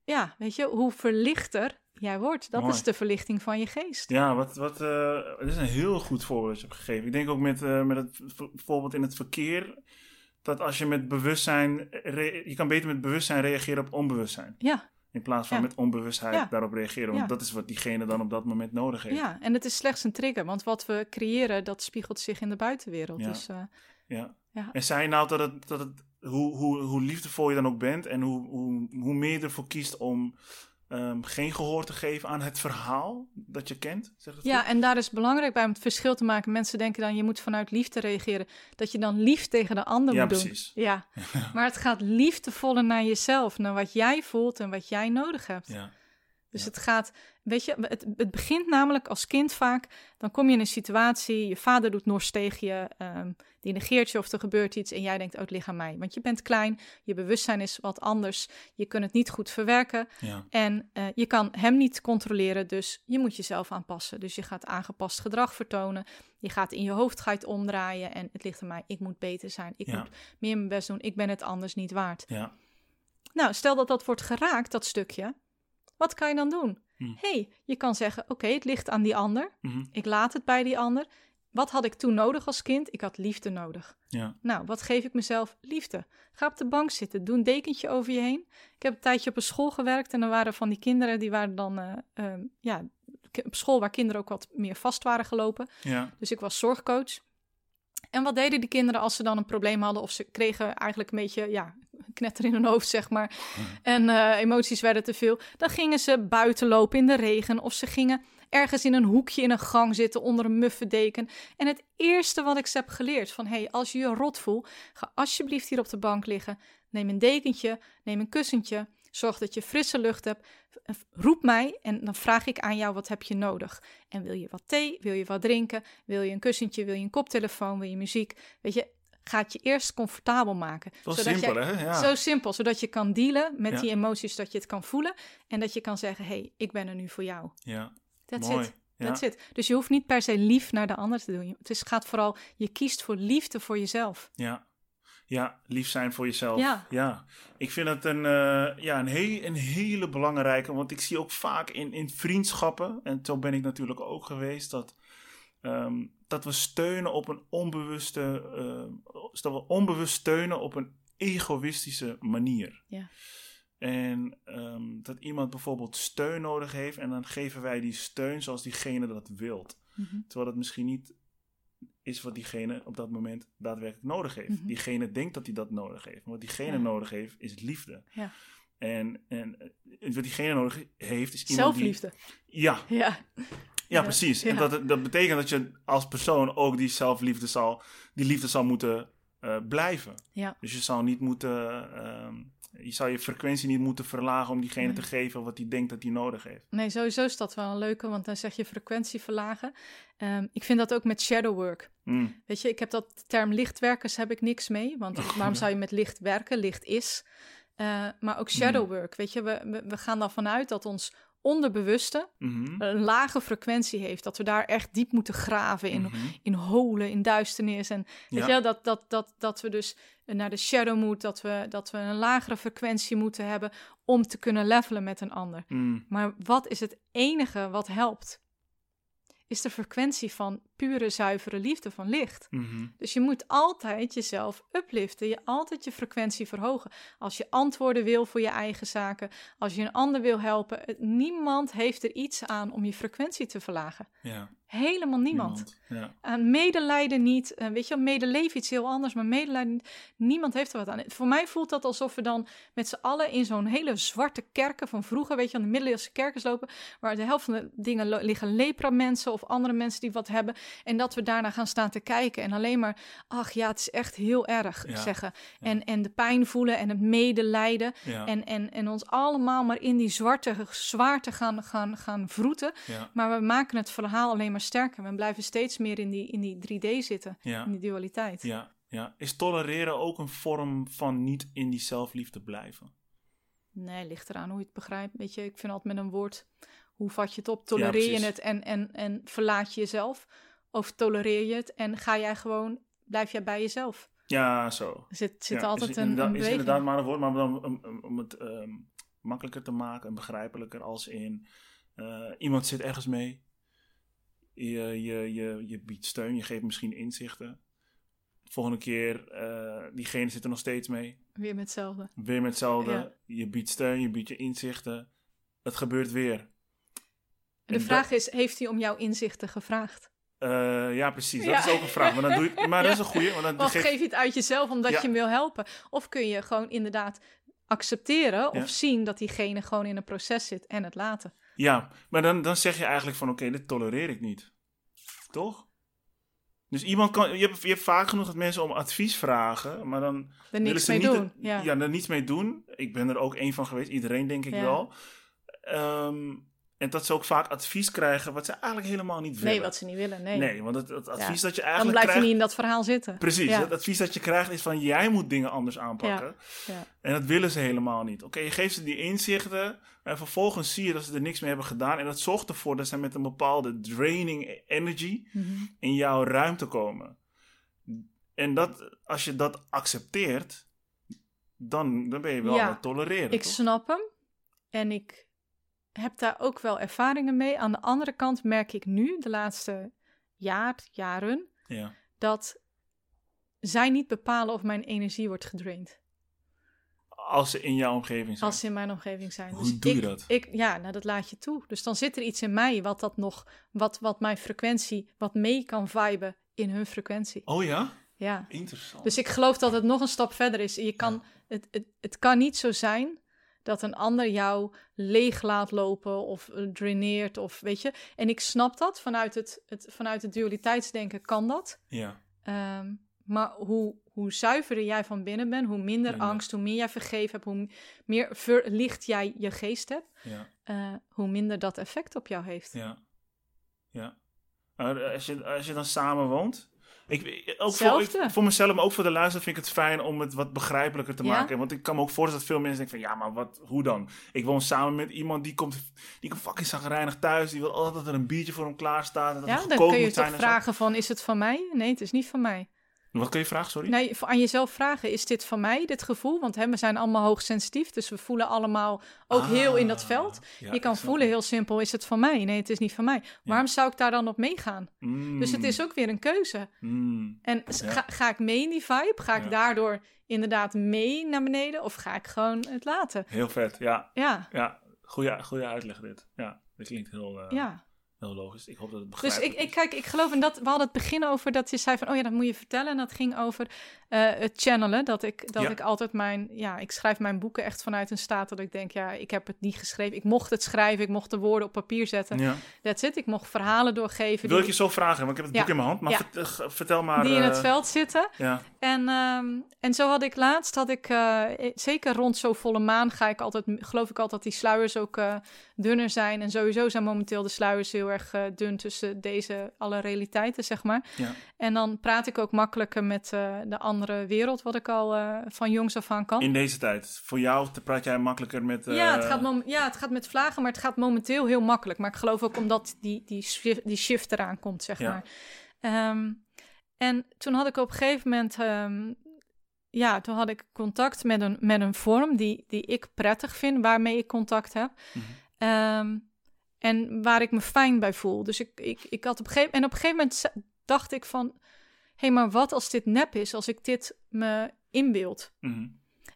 ja, weet je, hoe verlichter jij wordt. Dat Mooi. is de verlichting van je geest. ja wat, wat, eh, dit is een heel goed voorbeeld dat je hebt gegeven. Ik denk ook met, eh, met het voorbeeld in het verkeer, dat als je met bewustzijn, re- je kan beter met bewustzijn reageren op onbewustzijn. Ja, In plaats van Ja. met onbewustheid Ja. daarop reageren. Want Ja. dat is wat diegene dan op dat moment nodig heeft. ja, en het is slechts een trigger, want wat we creëren, dat spiegelt zich in de buitenwereld. Ja. Dus eh, Ja. Ja. En zei je nou dat het, dat het hoe, hoe, hoe liefdevol je dan ook bent en hoe, hoe, hoe meer je ervoor kiest om ehm, geen gehoor te geven aan het verhaal dat je kent? Zeg ja, goed? en daar is belangrijk bij om het verschil te maken. Mensen denken dan, je moet vanuit liefde reageren. Dat je dan lief tegen de ander Ja, moet doen. precies. Ja, (laughs) maar het gaat liefdevoller naar jezelf, naar wat jij voelt en wat jij nodig hebt. Ja. Dus Ja. het gaat, weet je, het, het begint namelijk als kind vaak. Dan kom je in een situatie, je vader doet nors tegen je, ehm, die negeert je of er gebeurt iets en jij denkt, oh, het ligt aan mij. Want je bent klein, je bewustzijn is wat anders, je kunt het niet goed verwerken Ja. en eh, je kan hem niet controleren, dus je moet jezelf aanpassen. Dus je gaat aangepast gedrag vertonen, je gaat in je hoofd ga je het omdraaien en het ligt aan mij, ik moet beter zijn, ik Ja. moet meer mijn best doen, ik ben het anders niet waard. Ja. Nou, stel dat dat wordt geraakt, dat stukje. Wat kan je dan doen? Hm. hey, je kan zeggen: Oké, het ligt aan die ander. Mhm. Ik laat het bij die ander. Wat had ik toen nodig als kind? Ik had liefde nodig. Ja. Nou, wat geef ik mezelf? Liefde. Ga op de bank zitten. Doe een dekentje over je heen. Ik heb een tijdje op een school gewerkt en er waren van die kinderen die waren dan eh, ehm, ja, op school waar kinderen ook wat meer vast waren gelopen. Ja. Dus ik was zorgcoach. En wat deden die kinderen als ze dan een probleem hadden of ze kregen eigenlijk een beetje ja, knetter in hun hoofd, zeg maar. En eh, emoties werden te veel. Dan gingen ze buiten lopen in de regen of ze gingen ergens in een hoekje in een gang zitten onder een muffe deken. En het eerste wat ik ze heb geleerd van hey, als je je rot voelt, ga alsjeblieft hier op de bank liggen. Neem een dekentje, neem een kussentje. Zorg dat je frisse lucht hebt. Roep mij en dan vraag ik aan jou wat heb je nodig. En wil je wat thee? Wil je wat drinken? Wil je een kussentje? Wil je een koptelefoon? Wil je muziek? Weet je, ga het je eerst comfortabel maken. Simpel, jij- hè? Ja. Zo simpel, zodat je kan dealen met Ja. die emoties, dat je het kan voelen. En dat je kan zeggen, hé, hey, ik ben er nu voor jou. ja. That's Mooi. it. Ja. That's it. Dus je hoeft niet per se lief naar de ander te doen. Het is, gaat vooral, je kiest voor liefde voor jezelf. Ja. Ja, lief zijn voor jezelf. Ja. Ik vind het een, eh, ja, een, he- een hele belangrijke, want ik zie ook vaak in, in vriendschappen, en zo ben ik natuurlijk ook geweest, dat, ehm, dat we steunen op een onbewuste, eh, dat we onbewust steunen op een egoïstische manier. Ja. En ehm, dat iemand bijvoorbeeld steun nodig heeft en dan geven wij die steun zoals diegene dat wilt. Mhm. Terwijl dat misschien niet is wat diegene op dat moment daadwerkelijk nodig heeft. Mhm. Diegene denkt dat hij dat nodig heeft. Maar wat diegene Ja. nodig heeft, is liefde. Ja. En, en wat diegene nodig heeft, is iemand Zelfliefde. die... Ja, Ja. Ja, precies. ja. En dat, dat betekent dat je als persoon ook die zelfliefde zal... Die liefde zal moeten eh, blijven. Ja. Dus je zal niet moeten... ehm, je zal je frequentie niet moeten verlagen om diegene Nee. te geven wat hij denkt dat hij nodig heeft. Nee, sowieso is dat wel een leuke, want dan zeg je frequentie verlagen. Ehm, ik vind dat ook met shadow work. Mm, Weet je, ik heb dat term lichtwerkers heb ik niks mee. Want waarom zou je met licht werken? Licht is. Eh, maar ook shadow work. Weet je, we, we, we gaan ervan uit dat ons onderbewuste mhm, een lage frequentie heeft. Dat we daar echt diep moeten graven in, mhm. in holen, in duisternis. En weet Ja. je, wel, dat, dat, dat, dat we dus naar de shadow moeten. Dat we, dat we een lagere frequentie moeten hebben om te kunnen levelen met een ander. Mm, Maar wat is het enige wat helpt? Is de frequentie van pure, zuivere liefde, van licht. mhm. Dus je moet altijd jezelf upliften, je altijd je frequentie verhogen. Als je antwoorden wil voor je eigen zaken, als je een ander wil helpen, het- niemand heeft er iets aan om je frequentie te verlagen. Ja, Helemaal niemand. Ja. Medelijden niet. Eh, weet je wel, medeleven iets heel anders, maar medelijden. Niemand heeft er wat aan. Voor mij voelt dat alsof we dan met z'n allen in zo'n hele zwarte kerken van vroeger, weet je, aan de middeleeuwse kerkers lopen, waar de helft van de dingen liggen lepra-mensen of andere mensen die wat hebben. En dat we daarna gaan staan te kijken en alleen maar, ach ja, het is echt heel erg Ja, zeggen. En, en de pijn voelen en het medelijden. En, en, en ons allemaal maar in die zwarte zwaarte gaan, gaan, gaan vroeten. Maar we maken het verhaal alleen maar sterker. We blijven steeds meer in die, in die 3D zitten, in die dualiteit. ja, ja. Is tolereren ook een vorm van niet in die zelfliefde blijven? Nee, ligt eraan hoe je het begrijpt. Weet je, ik vind altijd met een woord, hoe vat je het op? Tolereer je het en, en, en verlaat je jezelf? Of tolereer je het en ga jij gewoon, blijf jij bij jezelf? Ja, zo. Er zit, zit Ja, altijd is een, een is inderdaad maar een woord, maar dan, om, om- om het ehm, makkelijker te maken en begrijpelijker als in eh, iemand zit ergens mee. Je, je, je, je biedt steun, je geeft misschien inzichten. volgende keer, eh, diegene zit er nog steeds mee. Weer met hetzelfde. Weer met hetzelfde. Ja. Je biedt steun, je biedt je inzichten. Het gebeurt weer. De En vraag is, heeft hij om jouw inzichten gevraagd? Eh, ja, precies. Dat Ja. is ook een vraag. Maar, dan doe je, maar dat is een goeie. Want dan Of geef- geef je het uit jezelf omdat Ja. je hem wil helpen? Of kun je gewoon inderdaad accepteren of Ja. zien dat diegene gewoon in een proces zit en het laten? Ja, maar dan, dan zeg je eigenlijk van oké, dit tolereer ik niet. Toch? Dus iemand kan, je hebt, je hebt vaak genoeg dat mensen om advies vragen, maar dan Er ze mee niet, doen. Ja. ja, er niets mee doen. Ik ben er ook één van geweest, iedereen denk ik wel. Ehm, en dat ze ook vaak advies krijgen wat ze eigenlijk helemaal niet willen. nee, wat ze niet willen. Nee. Nee, want het, het advies dat je Dan eigenlijk blijf je krijgt... niet in dat verhaal zitten. Precies, Ja. het advies dat je krijgt is van jij moet dingen anders aanpakken. Ja. En dat willen ze helemaal niet. Oké, je geeft ze die inzichten en vervolgens zie je dat ze er niks mee hebben gedaan. En dat zorgt ervoor dat ze met een bepaalde draining energy Mhm. in jouw ruimte komen. En dat, als je dat accepteert, dan, dan ben je wel aan het tolereren. Ik toch? snap hem. En ik heb daar ook wel ervaringen mee. Aan de andere kant merk ik nu, de laatste jaar, jaren, Ja. dat zij niet bepalen of mijn energie wordt gedraind. Als ze in jouw omgeving zijn. Als ze in mijn omgeving zijn. Hoe dus doe je ik, dat? Ik, ja, nou, dat laat je toe. Dus dan zit er iets in mij wat dat nog, wat, wat mijn frequentie, wat mee kan viben in hun frequentie. Oh ja? Ja. Interessant. Dus ik geloof dat het nog een stap verder is. Je kan, het, het, het kan niet zo zijn dat een ander jou leeg laat lopen of eh, draineert of weet je. En ik snap dat vanuit het, het, vanuit het dualiteitsdenken kan dat. Ja, Ehm, maar hoe, hoe zuiverder jij van binnen bent, hoe minder angst, hoe meer jij vergeven hebt, hoe meer verlicht jij je geest hebt, ja, eh, hoe minder dat effect op jou heeft. ja. Ja. Maar als je, als je dan samen woont... Ik, ook voor, ik- voor mezelf, maar ook voor de luisteraar vind ik het fijn om het wat begrijpelijker te Ja. maken. Want ik kan me ook voorstellen dat veel mensen denken van... Ja, maar wat, hoe dan? Ik woon samen met iemand die komt, die komt fucking zagrijnig thuis. Die wil altijd dat er een biertje voor hem klaar staat. En dat Ja, dan kun je toch vragen van, is het van mij? Nee, het is niet van mij. Wat kun je vragen, sorry? Nee, aan jezelf vragen, is dit van mij, dit gevoel? Want hè, we zijn allemaal hoogsensitief, dus we voelen allemaal ook heel in dat Ah, veld. ja, je kan voelen heel simpel, is het van mij? Nee, het is niet van mij. Waarom zou ik daar dan op meegaan? Mm, Dus het is ook weer een keuze. mm. En Ja. ga, ga ik mee in die vibe? Ga ik daardoor inderdaad mee naar beneden? Of ga ik gewoon het laten? Heel vet, ja. Ja, Ja, goede, goede uitleg dit. Ja, dit klinkt heel, eh, ja. Heel logisch. Ik hoop dat het Dus ik, ik kijk, ik geloof in dat. We hadden het begin over dat je zei van, oh ja, dat moet je vertellen. En dat ging over eh, het channelen. Dat ik, dat Ja. ik altijd mijn, ja, ik schrijf mijn boeken echt vanuit een staat dat ik denk, ja, ik heb het niet geschreven. Ik mocht het schrijven, ik mocht de woorden op papier zetten. Ja. That's it. Ik mocht verhalen doorgeven Wil ik je zo vragen, want ik heb het Ja. boek in mijn hand. Maar Ja. vertel maar... die in het eh, veld zitten. Ja, En, ehm, en zo had ik laatst, had ik, eh, zeker rond zo volle maan ga ik altijd, geloof ik altijd dat die sluiers ook dunner zijn. En sowieso zijn momenteel de sluiers heel erg eh, dun tussen deze alle realiteiten, zeg maar. ja. En dan praat ik ook makkelijker met eh, de andere wereld, wat ik al eh, van jongs af aan kan. In deze tijd. Voor jou praat jij makkelijker met... ja, het gaat ja, het gaat met vlagen, maar het gaat momenteel heel makkelijk. Maar ik geloof ook omdat die, die, shift, die shift eraan komt, zeg Ja. maar. Ehm, en toen had ik op een gegeven moment... ehm, ja, toen had ik contact met een, met een vorm die, die ik prettig vind, waarmee ik contact heb. Mhm. Ehm, en waar ik me fijn bij voel. Dus ik, ik, ik had op een gegeven, en op een gegeven moment dacht ik van... hé, hey, maar wat als dit nep is, als ik dit me inbeeld? mhm.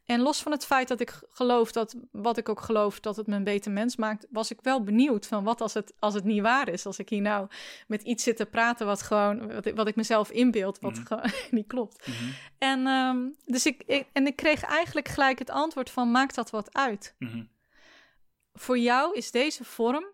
En los van het feit dat ik geloof dat, wat ik ook geloof, dat het me een beter mens maakt, was ik wel benieuwd van wat als het, als het niet waar is. Als ik hier nou met iets zit te praten wat gewoon, wat ik, wat ik mezelf inbeeld, wat Mhm. gewoon (laughs) niet klopt. Mhm. En, ehm, dus ik, ik, en ik kreeg eigenlijk gelijk het antwoord van, maakt dat wat uit? Voor jou is deze vorm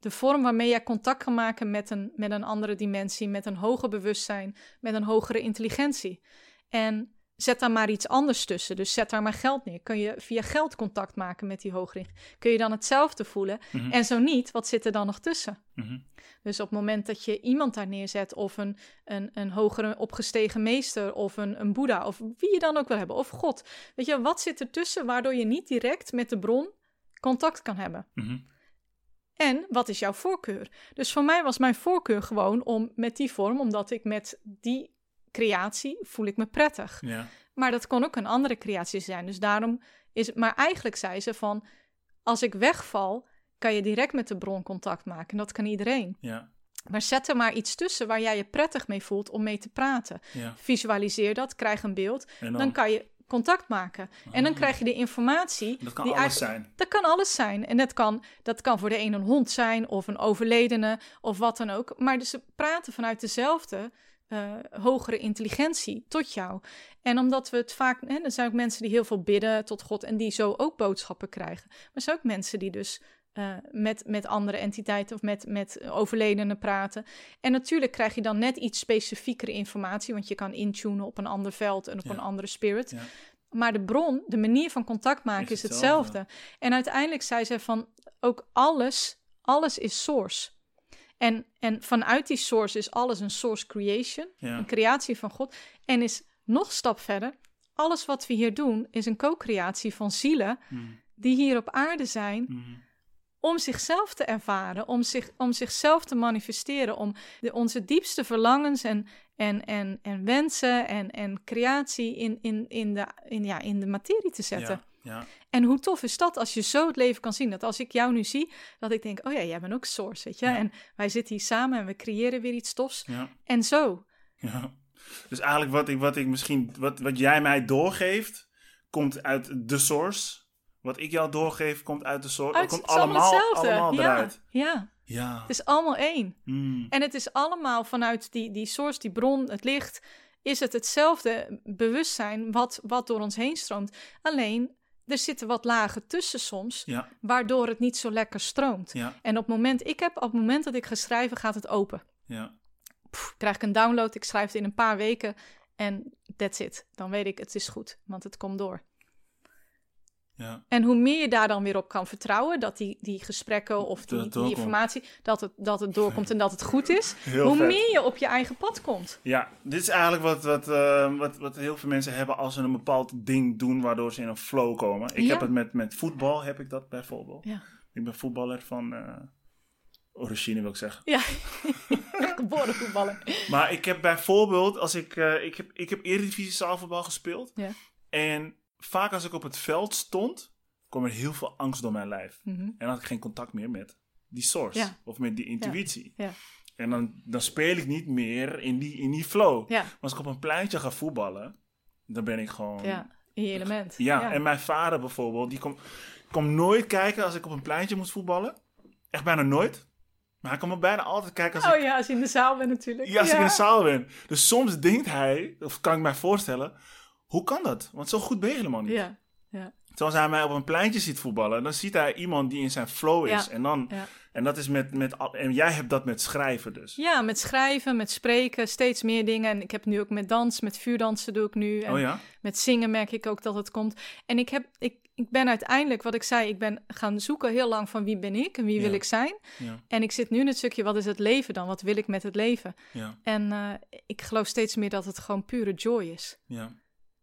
de vorm waarmee jij contact kan maken met een, met een andere dimensie, met een hoger bewustzijn, met een hogere intelligentie. En zet daar maar iets anders tussen. Dus zet daar maar geld neer. Kun je via geld contact maken met die hogere. Kun je dan hetzelfde voelen? Mhm. En zo niet, wat zit er dan nog tussen? Mhm. Dus op het moment dat je iemand daar neerzet, of een, een, een hogere opgestegen meester, of een, een boeddha, of wie je dan ook wil hebben, of God. Weet je, wat zit er tussen waardoor je niet direct met de bron contact kan hebben? Mhm. En wat is jouw voorkeur? Dus voor mij was mijn voorkeur gewoon om met die vorm, omdat ik met die creatie voel ik me prettig. Ja. Maar dat kon ook een andere creatie zijn. Dus daarom is het. Maar eigenlijk zei ze van: als ik wegval, kan je direct met de bron contact maken. En dat kan iedereen. Ja. Maar zet er maar iets tussen waar jij je prettig mee voelt om mee te praten. Ja. Visualiseer dat, krijg een beeld. Dan kan je contact maken. En dan krijg je de informatie. dat kan die alles zijn. Dat kan alles zijn. En dat kan, dat kan voor de een een hond zijn, of een overledene, of wat dan ook. Maar dus ze praten vanuit dezelfde eh, hogere intelligentie tot jou. En omdat we het vaak... Hè, er zijn ook mensen die heel veel bidden tot God... en die zo ook boodschappen krijgen. Maar er zijn ook mensen die dus... eh, met, met andere entiteiten of met, met overledenen praten. En natuurlijk krijg je dan net iets specifiekere informatie, want je kan intunen op een ander veld en op Ja. een andere spirit. Ja. Maar de bron, de manier van contact maken Is is, hetzelfde. hetzelfde. En uiteindelijk zei ze van ook alles, alles is source. En, en vanuit die source is alles een source creation, Ja. een creatie van God. En is nog een stap verder, alles wat we hier doen is een co-creatie van zielen Mm, die hier op aarde zijn mm, om zichzelf te ervaren, om, zich, om zichzelf te manifesteren, om de, onze diepste verlangens en, en, en, en wensen en, en creatie in, in, in, de, in, ja, in de materie te zetten. Ja. Ja. En hoe tof is dat als je zo het leven kan zien? Dat als ik jou nu zie, dat ik denk, oh ja, jij bent ook source, weet je? Ja. En wij zitten hier samen en we creëren weer iets tofs. En zo. Ja. Dus eigenlijk wat ik, wat ik misschien, wat, wat jij mij doorgeeft, komt uit de source. Wat ik jou doorgeef, komt uit de source. Uit, het komt het allemaal, hetzelfde. allemaal ja, eruit. ja, Ja. het is allemaal één. Mm. En het is allemaal vanuit die, die source, die bron, het licht, is het hetzelfde bewustzijn wat, wat door ons heen stroomt. Alleen, er zitten wat lagen tussen soms, Ja. waardoor het niet zo lekker stroomt. Ja. En op het moment, ik heb, op het moment dat ik ga schrijven, gaat het open. Ja. Pff, krijg ik een download, ik schrijf het in een paar weken en that's it. Dan weet ik, het is goed, want het komt door. Ja. En hoe meer je daar dan weer op kan vertrouwen, dat die, die gesprekken of die, die informatie, dat het, dat het doorkomt en dat het goed is, (laughs) Heel hoe vet. meer je op je eigen pad komt. Ja, dit is eigenlijk wat, wat, eh, wat, wat heel veel mensen hebben als ze een bepaald ding doen waardoor ze in een flow komen. Ik Ja. heb het met, met voetbal, heb ik dat bijvoorbeeld. Ja. Ik ben voetballer van eh, origine, wil ik zeggen. Ja, (laughs) geboren voetballer. Maar ik heb bijvoorbeeld, als ik, eh, ik heb, ik heb Eredivisie zaalvoetbal gespeeld. Ja. En vaak als ik op het veld stond, kwam er heel veel angst door mijn lijf. Mhm. En dan had ik geen contact meer met die source. Ja. Of met die intuïtie. Ja. En dan, dan speel ik niet meer in die, in die flow. Ja, Maar als ik op een pleintje ga voetballen, dan ben ik gewoon... ja, in je element. Ja, en mijn vader bijvoorbeeld, die komt kom nooit kijken als ik op een pleintje moet voetballen. Echt bijna nooit. Maar hij komt me bijna altijd kijken als Oh ik, ja, als je in de zaal bent natuurlijk. ja, als ik in de zaal ben. Dus soms denkt hij, of kan ik mij voorstellen, hoe kan dat? Want zo goed ben je helemaal niet. Ja, ja, Zoals hij mij op een pleintje ziet voetballen, dan ziet hij iemand die in zijn flow is. Ja. En, dan, ja. en dat is met, met, al- en jij hebt dat met schrijven dus. ja, met schrijven, met spreken, steeds meer dingen. En ik heb nu ook met dans, met vuurdansen doe ik nu. En Oh ja? met zingen merk ik ook dat het komt. En ik, heb, ik, ik ben uiteindelijk, wat ik zei, ik ben gaan zoeken heel lang van wie ben ik en wie wil ik zijn. Ja, En ik zit nu in het stukje, wat is het leven dan? Wat wil ik met het leven? ja, En eh, ik geloof steeds meer dat het gewoon pure joy is. ja,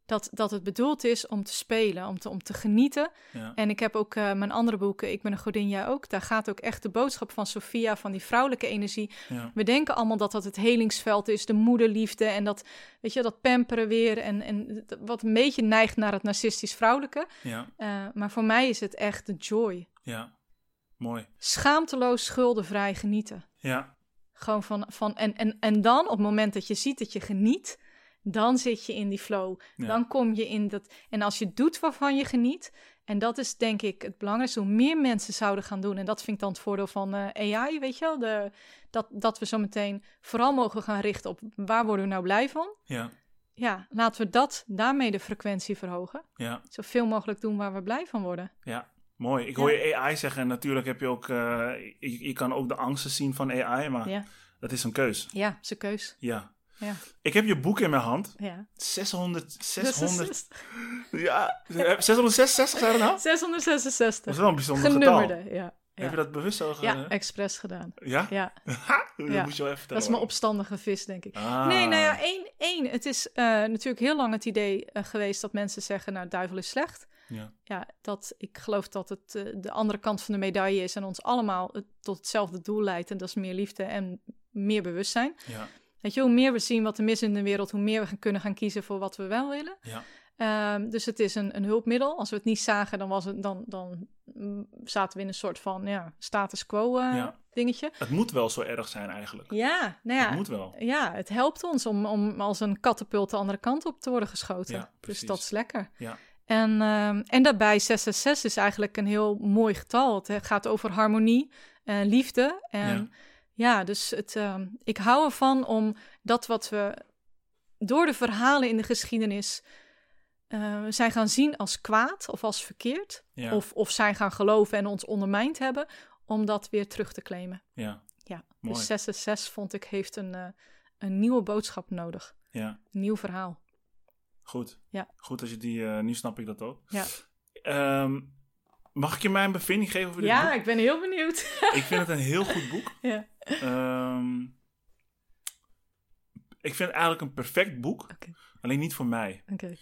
Dat, dat het bedoeld is om te spelen, om te, om te genieten. ja. En ik heb ook eh, mijn andere boeken, Ik ben een godin, jij ook. Daar gaat ook echt de boodschap van Sophia, van die vrouwelijke energie. ja. We denken allemaal dat dat het helingsveld is, de moederliefde en dat, weet je, dat pamperen weer. En, en wat een beetje neigt naar het narcistisch vrouwelijke. ja, Eh, maar voor mij is het echt de joy. ja. Mooi. Schaamteloos, schuldenvrij genieten. Ja, Gewoon van, van en, en, en dan op het moment dat je ziet dat je geniet, dan zit je in die flow. Ja. Dan kom je in dat. En als je doet waarvan je geniet, en dat is denk ik het belangrijkste, hoe meer mensen zouden gaan doen. En dat vind ik dan het voordeel van eh, AI, weet je wel. De, dat, dat we zo meteen vooral mogen gaan richten op waar worden we nou blij van. ja, Ja, laten we dat daarmee de frequentie verhogen. ja. Zoveel mogelijk doen waar we blij van worden. Ja, mooi. Ik hoor je AI zeggen en natuurlijk heb je ook, eh, je, je kan ook de angsten zien van AI, maar Ja, dat is een keus. ja zijn keus. Ja. Ja, Ik heb je boek in mijn hand. ja. 600, Dus 600, ja, 666 zijn er nou? Dat 666. is wel een bijzonder getal. Genummerde, ja. Heb Ja, je dat bewust zo gedaan? ja expres gedaan. Ja? Ja, (laughs) dat Ja. moet je wel even vertellen. dat is mijn opstandige vis, denk ik. Ah. Nee, nou ja, één. één. Het is eh, natuurlijk heel lang het idee eh, geweest dat mensen zeggen, nou, duivel is slecht. Ja, Ja, dat, ik geloof dat het eh, de andere kant van de medaille is en ons allemaal tot hetzelfde doel leidt. En dat is meer liefde en meer bewustzijn. ja, Weet je, hoe meer we zien wat er mis is in de wereld, hoe meer we kunnen gaan kiezen voor wat we wel willen. ja, Ehm, dus het is een, een hulpmiddel. Als we het niet zagen, dan, was het, dan, dan mm, zaten we in een soort van ja, status quo eh, Ja. dingetje. Het moet wel zo erg zijn eigenlijk. Ja, nou ja. Het moet wel. Ja, het helpt ons om, om als een katapult de andere kant op te worden geschoten. Ja, dus dat is lekker. Ja. En, ehm, en daarbij 666 is eigenlijk een heel mooi getal. Het gaat over harmonie en liefde. En ja, dus het, ehm, ik hou ervan om dat wat we door de verhalen in de geschiedenis eh, zijn gaan zien als kwaad of als verkeerd. Ja. Of, of zijn gaan geloven en ons ondermijnd hebben, om dat weer terug te claimen. ja. Ja, Mooi. dus 666 vond ik heeft een, eh, een nieuwe boodschap nodig. Ja. Een nieuw verhaal. Goed. Ja. Goed als je die... eh, nu snap ik dat ook. Ja, Ehm, mag ik je mijn bevinding geven over dit ja boek? ik ben heel benieuwd. Ik vind het een heel goed boek. (laughs) ja. Ehm, ik vind het eigenlijk een perfect boek. Alleen niet voor mij. Oké.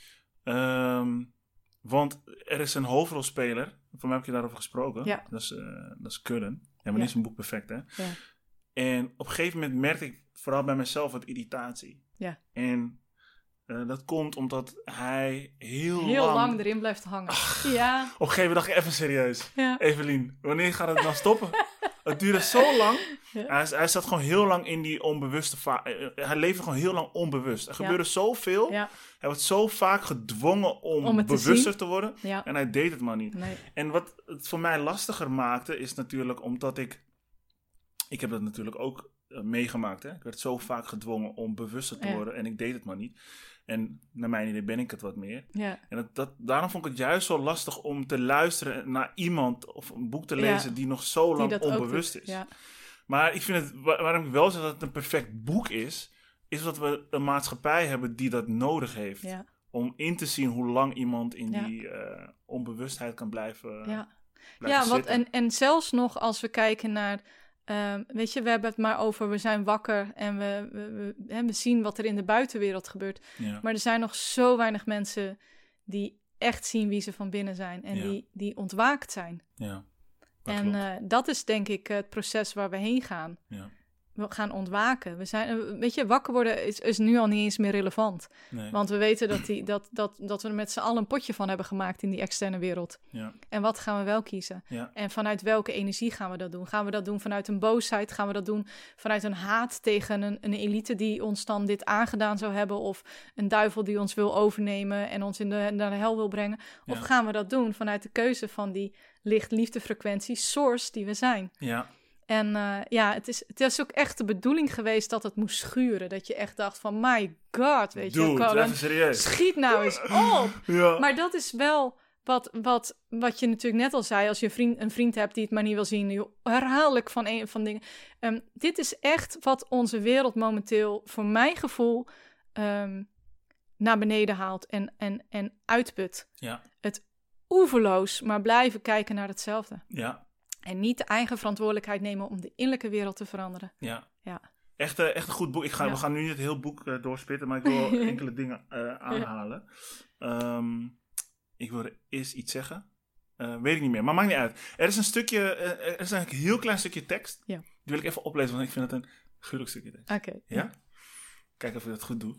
Ehm, want er is een hoofdrolspeler. Voor mij heb je daarover gesproken. Ja. Dat is, eh dat is Cullen. Ja, maar Ja. niet een boek perfect, hè? Ja. En op een gegeven moment merkte ik vooral bij mezelf wat irritatie. Ja. En eh, dat komt omdat hij heel, Heel lang, lang... erin blijft hangen. Ja, Op een gegeven moment dacht ik even serieus. ja. Evelien, wanneer gaat het nou stoppen? (laughs) het duurde zo lang. Ja. Hij, hij zat gewoon heel lang in die onbewuste fase. Hij leefde gewoon heel lang onbewust. Er Ja. gebeurde zoveel. Hij werd zo vaak gedwongen om, Om het te bewuster te worden. En hij deed het maar niet. Nee. En wat het voor mij lastiger maakte, is natuurlijk omdat ik. Ik heb dat natuurlijk ook eh, meegemaakt. Hè? Ik werd zo vaak gedwongen om bewuster te worden en ik deed het maar niet. En naar mijn idee ben ik het wat meer. Ja, En dat, dat, daarom vond ik het juist zo lastig om te luisteren naar iemand of een boek te Ja. lezen die nog zo lang onbewust is. Ja, Maar ik vind het, wa- waarom ik wel zeg dat het een perfect boek is, is dat we een maatschappij hebben die dat nodig heeft. ja, Om in te zien hoe lang iemand in die eh, onbewustheid kan blijven, ja. blijven Ja, wat, en, en zelfs nog als we kijken naar... ehm, weet je, we hebben het maar over... we zijn wakker en we, we, we, hè, we zien wat er in de buitenwereld gebeurt. Ja. Maar er zijn nog zo weinig mensen die echt zien wie ze van binnen zijn. En Ja. die, die ontwaakt zijn. ja. En eh, dat is denk ik het proces waar we heen gaan. Gaan ontwaken. We zijn, eh, weet je, wakker worden is, is nu al niet eens meer relevant. Nee. Want we weten dat, die, dat, dat, dat we er met z'n allen een potje van hebben gemaakt in die externe wereld. ja. En wat gaan we wel kiezen? Ja. En vanuit welke energie gaan we dat doen? Gaan we dat doen vanuit een boosheid? Gaan we dat doen vanuit een haat tegen een, een elite die ons dan dit aangedaan zou hebben? Of een duivel die ons wil overnemen en ons in de, naar de hel wil brengen? Of gaan we dat doen vanuit de keuze van die licht-liefde-frequentie, source die we zijn? ja. En eh, ja, het is, het is ook echt de bedoeling geweest dat het moest schuren. Dat je echt dacht van, my god, weet je. Colin, even serieus. Schiet nou eens op! (laughs) Ja. Maar dat is wel wat, wat, wat je natuurlijk net al zei. Als je een vriend, een vriend hebt die het maar niet wil zien. Herhaaldelijk van, een, van dingen. Ehm, dit is echt wat onze wereld momenteel, voor mijn gevoel, ehm, naar beneden haalt en, en, en uitput. ja. Oeverloos, maar blijven kijken naar hetzelfde. Ja. En niet de eigen verantwoordelijkheid nemen om de innerlijke wereld te veranderen. Ja. Ja. Echt, eh, echt een goed boek. Ik ga, Ja. We gaan nu niet het hele boek eh, doorspitten, maar ik wil (laughs) enkele dingen eh, aanhalen. Ehm, ik wilde eerst iets zeggen. Weet ik niet meer, maar maakt niet uit. Er is een stukje, er is eigenlijk een heel klein stukje tekst. Ja. Die wil ik even oplezen, want ik vind het een gruwelijk stukje tekst. Oké. Ja? Kijk of ik dat goed doe.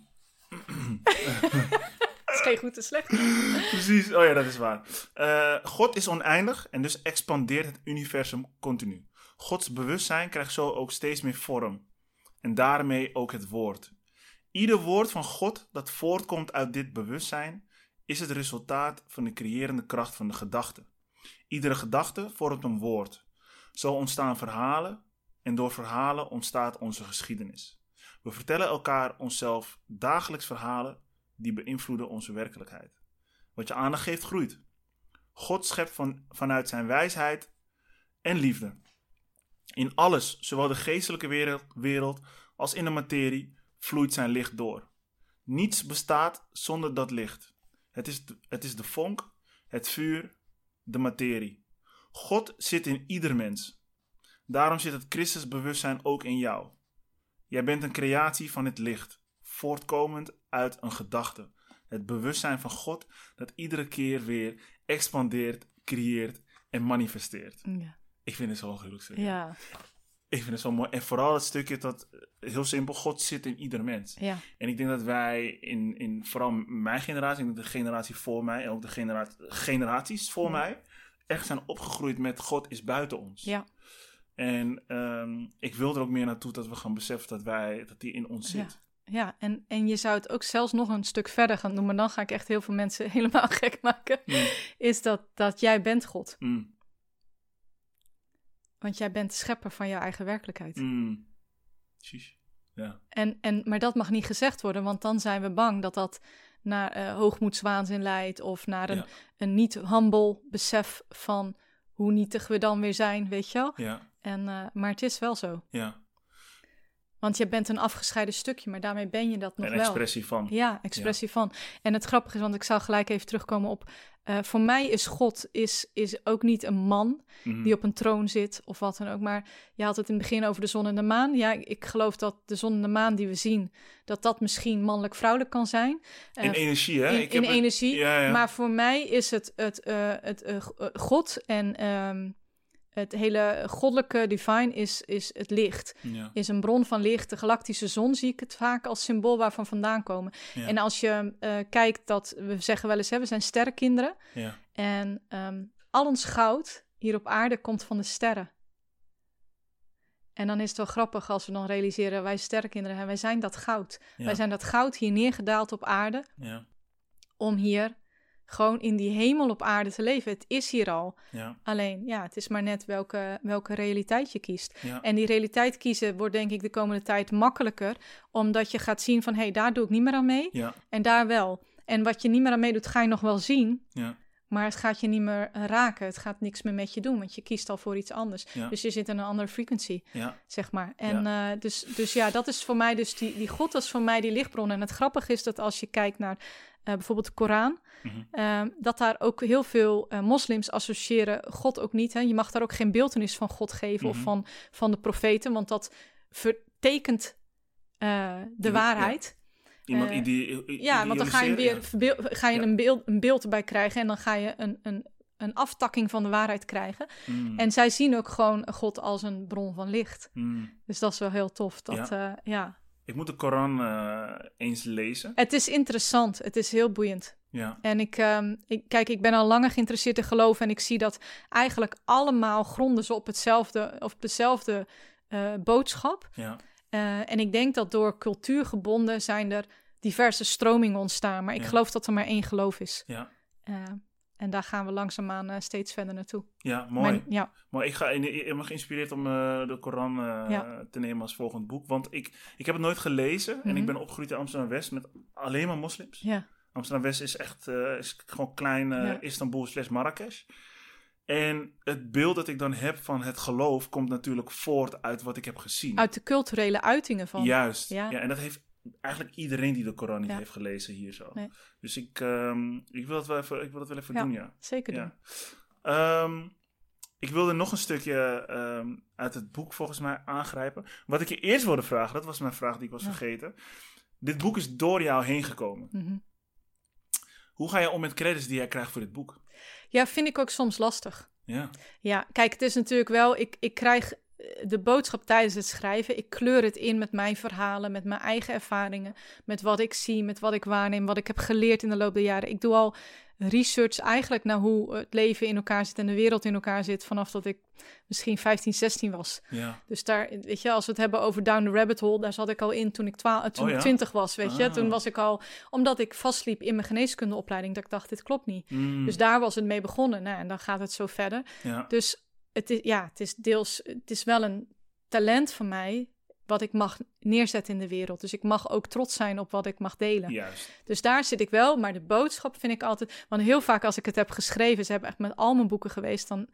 (laughs) (laughs) Geen goed en slecht. (laughs) Precies, oh ja, dat is waar. Eh, God is oneindig en dus expandeert het universum continu. Gods bewustzijn krijgt zo ook steeds meer vorm. En daarmee ook het woord. Ieder woord van God dat voortkomt uit dit bewustzijn is het resultaat van de creërende kracht van de gedachte. Iedere gedachte vormt een woord. Zo ontstaan verhalen en door verhalen ontstaat onze geschiedenis. We vertellen elkaar onszelf dagelijks verhalen die beïnvloeden onze werkelijkheid. Wat je aandacht geeft, groeit. God schept van, vanuit zijn wijsheid en liefde. In alles, zowel de geestelijke wereld, als in de materie, vloeit zijn licht door. Niets bestaat zonder dat licht. Het is, het is de vonk, het vuur, de materie. God zit in ieder mens. Daarom zit het Christusbewustzijn ook in jou. Jij bent een creatie van het licht, voortkomend uit een gedachte. Het bewustzijn van God dat iedere keer weer expandeert, creëert en manifesteert. Ja. Ik vind het gruwelijk stuk. Ja. Ik vind het zo mooi. En vooral het stukje dat, eh, heel simpel, God zit in ieder mens. Ja. En ik denk dat wij in, in vooral mijn generatie, ik denk de generatie voor mij en ook de genera generaties voor Ja. mij, echt zijn opgegroeid met God is buiten ons. Ja. En ehm, ik wil er ook meer naartoe dat we gaan beseffen dat wij, dat die in ons zit. Ja, en, en je zou het ook zelfs nog een stuk verder gaan maar dan ga ik echt heel veel mensen (laughs) helemaal gek maken. Mm. Is dat, dat jij bent God. Mm. Want jij bent schepper van jouw eigen werkelijkheid. Mm. Precies. Ja. En, en, maar dat mag niet gezegd worden, want dan zijn we bang dat dat naar eh, hoogmoedswaanzin leidt of naar een, Ja. een niet humble besef van hoe nietig we dan weer zijn, weet je wel. Ja. En, eh, maar het is wel zo. Ja. Want je bent een afgescheiden stukje, maar daarmee ben je dat nog Een wel. expressie van. Ja, expressie van. En het grappige is, want ik zou gelijk even terugkomen op... eh, voor mij is God is, is ook niet een man Mhm. die op een troon zit of wat dan ook. Maar je had het in het begin over de zon en de maan. Ja, ik geloof dat de zon en de maan die we zien... dat dat misschien mannelijk-vrouwelijk kan zijn. Eh, In energie, hè? in, Ik heb energie. Ja, ja. Maar voor mij is het, het, eh, het God en ehm, het hele goddelijke divine is, is het licht. ja. Is een bron van licht. De galactische zon zie ik het vaak als symbool waarvan vandaan komen. Ja. En als je eh, kijkt dat, we zeggen wel eens, hè, we zijn sterrenkinderen. ja. En ehm, al ons goud hier op aarde komt van de sterren. En dan is het wel grappig als we dan realiseren, wij sterrenkinderen, wij zijn dat goud. Wij zijn dat goud hier neergedaald op aarde Ja. om hier gewoon in die hemel op aarde te leven. Het is hier al. Ja. Alleen, ja, het is maar net welke, welke realiteit je kiest. Ja. En die realiteit kiezen wordt denk ik de komende tijd makkelijker, omdat je gaat zien van, hé, hey, daar doe ik niet meer aan mee Ja. en daar wel. En wat je niet meer aan meedoet, ga je nog wel zien, Ja. maar het gaat je niet meer raken. Het gaat niks meer met je doen, want je kiest al voor iets anders. Dus je zit in een andere frequency, Ja. zeg maar. En eh, dus, dus ja, dat is voor mij dus die, die God, is voor mij die lichtbron. En het grappige is dat als je kijkt naar eh, bijvoorbeeld de Koran, Mhm. eh, dat daar ook heel veel eh, moslims associëren God ook niet. Hè? Je mag daar ook geen beeldenis van God geven of Mhm. van, van de profeten, want dat vertekent eh, de Ja, waarheid. Iemand Eh, ide- Ja, want dan ga je, weer ga je Ja. een, beeld, een beeld erbij krijgen en dan ga je een, een, een aftakking van de waarheid krijgen. ja. Mm. En zij zien ook gewoon God als een bron van licht. Mm. Dus dat is wel heel tof. Dat, ja. ja. Ik moet de Koran eh, eens lezen. Het is interessant. Het is heel boeiend. Ja. En ik, ehm, ik, kijk, ik ben al langer geïnteresseerd in geloof en ik zie dat eigenlijk allemaal gronden ze op hetzelfde, of dezelfde eh, boodschap. Ja. Eh, en ik denk dat door cultuur gebonden zijn er diverse stromingen ontstaan. Maar ik Ja. geloof dat er maar één geloof is. Ja. En daar gaan we langzaamaan eh, steeds verder naartoe. Ja, mooi. Mijn- ja, Maar ik, ga, ik ben geïnspireerd om eh, de Koran eh, Ja. te nemen als volgend boek. Want ik, ik heb het nooit gelezen. En Mhm. ik ben opgegroeid in Amsterdam-West met alleen maar moslims. ja, Amsterdam-West is echt is gewoon klein Ja. Istanbul slash Marrakesh. En het beeld dat ik dan heb van het geloof komt natuurlijk voort uit wat ik heb gezien. uit de culturele uitingen van. Juist. Ja. Ja. en dat heeft eigenlijk iedereen die de Koran niet Ja. heeft gelezen hier zo. Nee. Dus ik, ehm, ik, wil het wel even, ik wil het wel even Ja. doen, ja. Zeker doen. ja. Ehm, ik wilde nog een stukje ehm, uit het boek volgens mij aangrijpen. Wat ik je eerst wilde vragen, dat was mijn vraag die ik was vergeten. Dit boek is door jou heen gekomen. Mhm. Hoe ga je om met credits die jij krijgt voor dit boek? ja, vind ik ook soms lastig. Ja, Ja, kijk, het is natuurlijk wel, ik, ik krijg de boodschap tijdens het schrijven. Ik kleur het in met mijn verhalen, met mijn eigen ervaringen, met wat ik zie, met wat ik waarneem, wat ik heb geleerd in de loop der jaren. Ik doe al research eigenlijk naar hoe het leven in elkaar zit en de wereld in elkaar zit vanaf dat ik misschien 15, 16 was. ja, Dus daar, weet je, als we het hebben over Down the Rabbit Hole, daar zat ik al in toen ik, twa- toen Oh ja? 20 was, weet je. Ah. Toen was ik al, omdat ik vastliep in mijn geneeskundeopleiding, dat ik dacht, dit klopt niet. Mm, Dus daar was het mee begonnen. Nou, en dan gaat het zo verder. ja, Dus het is, ja, het is deels, het is wel een talent van mij wat ik mag neerzetten in de wereld. Dus ik mag ook trots zijn op wat ik mag delen. juist. Dus daar zit ik wel, maar de boodschap vind ik altijd... Want heel vaak als ik het heb geschreven, ze hebben echt met al mijn boeken geweest, dan...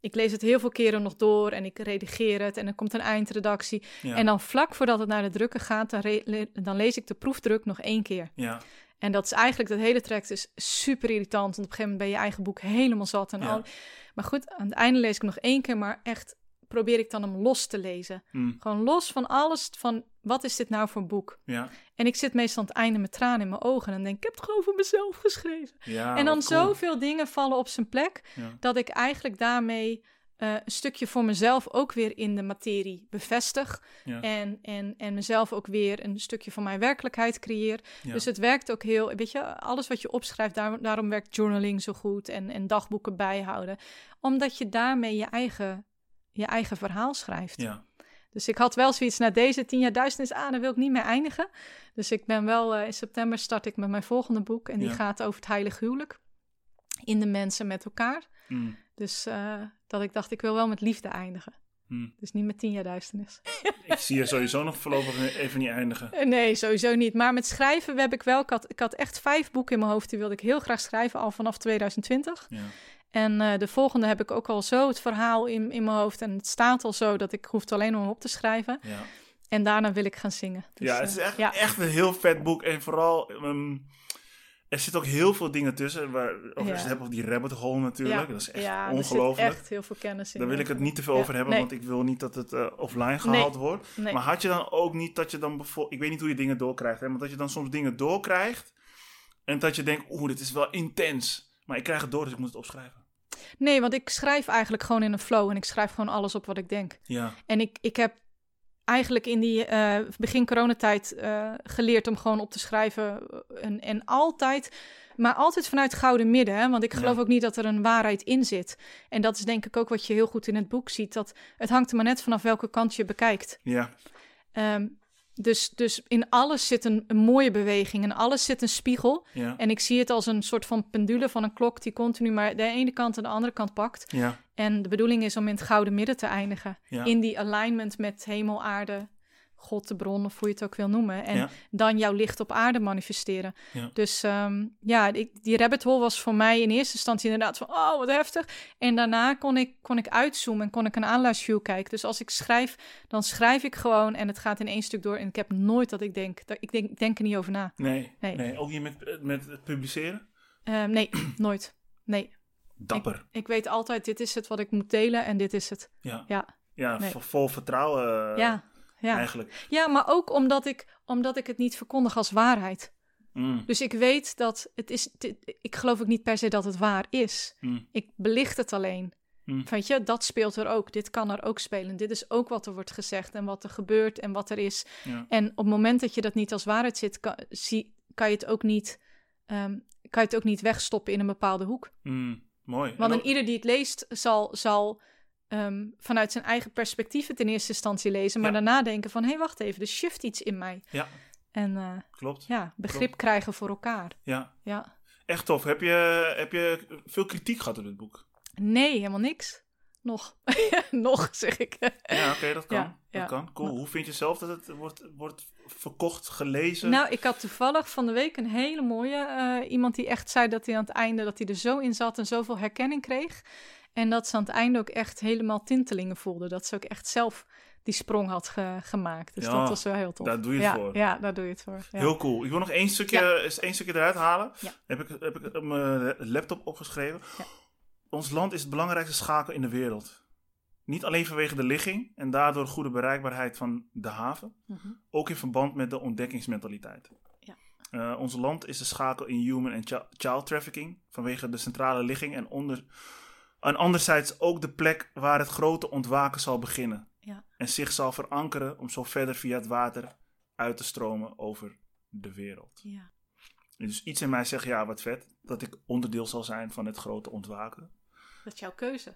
Ik lees het heel veel keren nog door en ik redigeer het en er komt een eindredactie. Ja, En dan vlak voordat het naar de drukker gaat, dan, dan lees ik de proefdruk nog één keer. ja, En dat is eigenlijk, dat hele traject is super irritant. Want op een gegeven moment ben je eigen boek helemaal zat. En Ja. al. Maar goed, aan het einde lees ik nog één keer, maar echt probeer ik dan hem los te lezen. mm, Gewoon los van alles, van wat is dit nou voor boek? ja, En ik zit meestal aan het einde met tranen in mijn ogen en denk ik, heb het gewoon over mezelf geschreven. ja. en dan cool. zoveel dingen vallen op zijn plek, dat ik eigenlijk daarmee eh, een stukje voor mezelf ook weer in de materie bevestig. ja, En, en, en mezelf ook weer een stukje van mijn werkelijkheid creëer. ja. Dus het werkt ook heel, weet je, alles wat je opschrijft, daar, daarom werkt journaling zo goed en, en dagboeken bijhouden. Omdat je daarmee je eigen, je eigen verhaal schrijft. Ja. Dus ik had wel zoiets na deze tien jaar duisternis aan, dan wil ik niet meer eindigen. Dus ik ben wel, eh, in september start ik met mijn volgende boek. En die gaat over het heilige huwelijk. In de mensen met elkaar. Mm, Dus eh, dat ik dacht, ik wil wel met liefde eindigen. mm. Dus niet met tien jaar duisternis. (laughs) Ik zie je sowieso nog voorlopig even niet eindigen. Eh, Nee, sowieso niet. Maar met schrijven heb ik wel... Ik had, ik had echt vijf boeken in mijn hoofd. Die wilde ik heel graag schrijven, al vanaf 2020. Ja. En eh, de volgende heb ik ook al zo het verhaal in, in mijn hoofd. En het staat al zo dat ik hoef het alleen om op te schrijven. Ja. En daarna wil ik gaan zingen. Dus, ja, het is echt, ja. echt een heel vet boek. En vooral, ehm, er zitten ook heel veel dingen tussen. Waar, je Ja. over die rabbit hole natuurlijk. Ja. Dat is echt ja, ongelooflijk. zit echt heel veel kennis in. Daar wil ik het niet te veel over hebben, nee. want ik wil niet dat het eh, offline gehaald Nee. wordt. Nee. Maar had je dan ook niet dat je dan bijvoorbeeld... Ik weet niet hoe je dingen doorkrijgt, hè, maar dat je dan soms dingen doorkrijgt... en dat je denkt, oeh, dit is wel intens. Maar ik krijg het door, dus ik moet het opschrijven. Nee, want ik schrijf eigenlijk gewoon in een flow. En ik schrijf gewoon alles op wat ik denk. Ja, En ik, ik heb eigenlijk in die eh, begin coronatijd eh, geleerd om gewoon op te schrijven. eh, En, en altijd, maar altijd vanuit gouden midden. Hè? Want ik geloof Ja. ook niet dat er een waarheid in zit. En dat is denk ik ook wat je heel goed in het boek ziet. Dat het hangt er maar net vanaf welke kant je bekijkt. ja, Ehm, dus, dus in alles zit een, een mooie beweging. En alles zit een spiegel. ja, En ik zie het als een soort van pendule van een klok die continu maar de ene kant en de andere kant pakt. ja, En de bedoeling is om in het gouden midden te eindigen. ja. In die alignment met hemel, aarde, God, de bron, of hoe je het ook wil noemen. En Ja. dan jouw licht op aarde manifesteren. Ja. Dus ehm, ja, ik, die rabbit hole was voor mij in eerste instantie inderdaad van, oh, wat heftig. En daarna kon ik, kon ik uitzoomen en kon ik een aanluisterview kijken. Dus als ik schrijf, dan schrijf ik gewoon en het gaat in één stuk door. En ik heb nooit dat ik denk, dat, ik denk, ik denk er niet over na. Nee, nee, Nee. ook niet met, met het publiceren? Ehm, nee, (clears throat) nooit. Nee, Dapper. ik weet altijd, dit is het wat ik moet delen en dit is het. Ja, Ja, ja nee. vol vertrouwen eh, ja, ja. eigenlijk. Ja, maar ook omdat ik, omdat ik het niet verkondig als waarheid. Mm, Dus ik weet dat het is. ik geloof ook niet per se dat het waar is. mm, Ik belicht het alleen. Mm. Weet je, dat speelt er ook. Dit kan er ook spelen. Dit is ook wat er wordt gezegd en wat er gebeurt en wat er is. ja, En op het moment dat je dat niet als waarheid zit, kan, zie, kan, je, het ook niet, ehm, kan je het ook niet wegstoppen in een bepaalde hoek. mm, mooi. Want ook- ieder die het leest, zal, zal ehm, vanuit zijn eigen perspectief het in eerste instantie lezen, maar Ja. daarna denken van, hé, hey, wacht even, er shift iets in mij. Ja, En eh, klopt. ja, begrip krijgen voor elkaar. Ja, Ja. echt tof. Heb je, heb je veel kritiek gehad op dit boek? Nee, helemaal niks. Nog. (laughs) Nog, zeg ik. Ja, oké, dat (laughs) kan. Ja, ja. Dat kan. Cool. Hoe vind je zelf dat het wordt, wordt verkocht, gelezen? Nou, ik had toevallig van de week een hele mooie. eh, iemand die echt zei dat hij aan het einde dat hij er zo in zat en zoveel herkenning kreeg. En dat ze aan het einde ook echt helemaal tintelingen voelde. Dat ze ook echt zelf die sprong had ge- gemaakt. Dus Ja, dat was wel heel tof. daar doe je het ja, voor. Ja, daar doe je het voor. Ja. Heel cool. Ik wil nog één stukje, eens één stukje eruit halen. Heb ik, heb ik op mijn laptop opgeschreven. Ons land is het belangrijkste schakel in de wereld. Niet alleen vanwege de ligging en daardoor goede bereikbaarheid van de haven, Mhm. ook in verband met de ontdekkingsmentaliteit. Ja. Eh, ons land is de schakel in human en chi- child trafficking vanwege de centrale ligging en, onder, en anderzijds ook de plek waar het grote ontwaken zal beginnen Ja. en zich zal verankeren om zo verder via het water uit te stromen over de wereld. Ja. Dus iets in mij zegt, ja, wat vet, dat ik onderdeel zal zijn van het grote ontwaken. Dat is jouw keuze.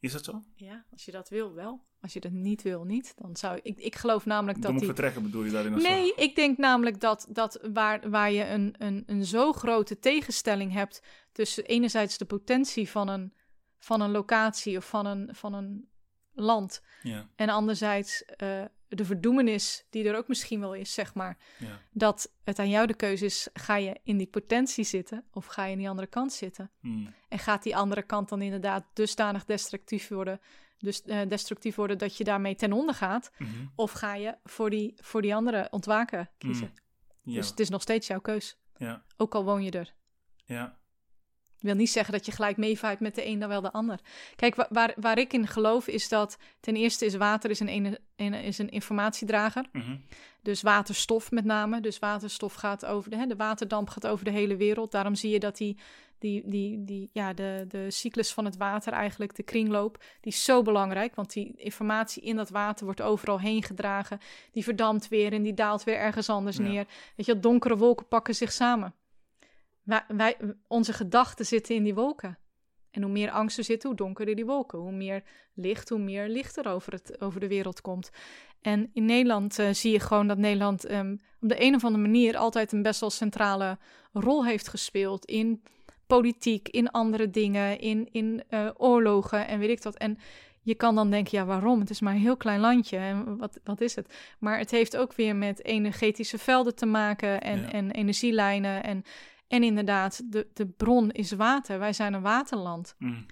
Is dat zo? Ja, als je dat wil, wel. Als je dat niet wil, niet. Dan zou ik. Ik, geloof namelijk Dan dat moet die. vertrekken bedoel je daarin? zo? Nee, ik denk namelijk dat, dat waar, waar je een, een, een zo grote tegenstelling hebt tussen enerzijds de potentie van een, van een locatie of van een, van een land Ja, en anderzijds eh, de verdoemenis die er ook misschien wel is, zeg maar, ja, dat het aan jou de keuze is, ga je in die potentie zitten of ga je aan die andere kant zitten? Hmm. En gaat die andere kant dan inderdaad dusdanig destructief worden, dus, eh, destructief worden dat je daarmee ten onder gaat? Mhm. Of ga je voor die, voor die andere ontwaken kiezen? ja, Dus het is nog steeds jouw keus. ja, Ook al woon je er. ja, Ik wil niet zeggen dat je gelijk meevaart met de een dan wel de ander. Kijk, wa- waar, waar ik in geloof is dat ten eerste is water is een, ene- ene- is een informatiedrager. Mhm. Dus waterstof met name. Dus waterstof gaat over de, hè, de waterdamp gaat over de hele wereld. Daarom zie je dat die, die, die, die, ja, de, de cyclus van het water eigenlijk, de kringloop, die is zo belangrijk. Want die informatie in dat water wordt overal heen gedragen. Die verdampt weer en die daalt weer ergens anders Ja. neer. Weet je, donkere wolken pakken zich samen. Wij, wij, onze gedachten zitten in die wolken. En hoe meer angst er zit, hoe donkerder die wolken. Hoe meer licht, hoe meer licht er over, het, over de wereld komt. En in Nederland eh, zie je gewoon dat Nederland ehm, op de een of andere manier altijd een best wel centrale rol heeft gespeeld in politiek, in andere dingen, in, in uh, oorlogen en weet ik wat. En je kan dan denken, ja, waarom? Het is maar een heel klein landje en wat, wat is het? Maar het heeft ook weer met energetische velden te maken en, en energielijnen. En, en inderdaad, de, de bron is water. Wij zijn een waterland. Mm.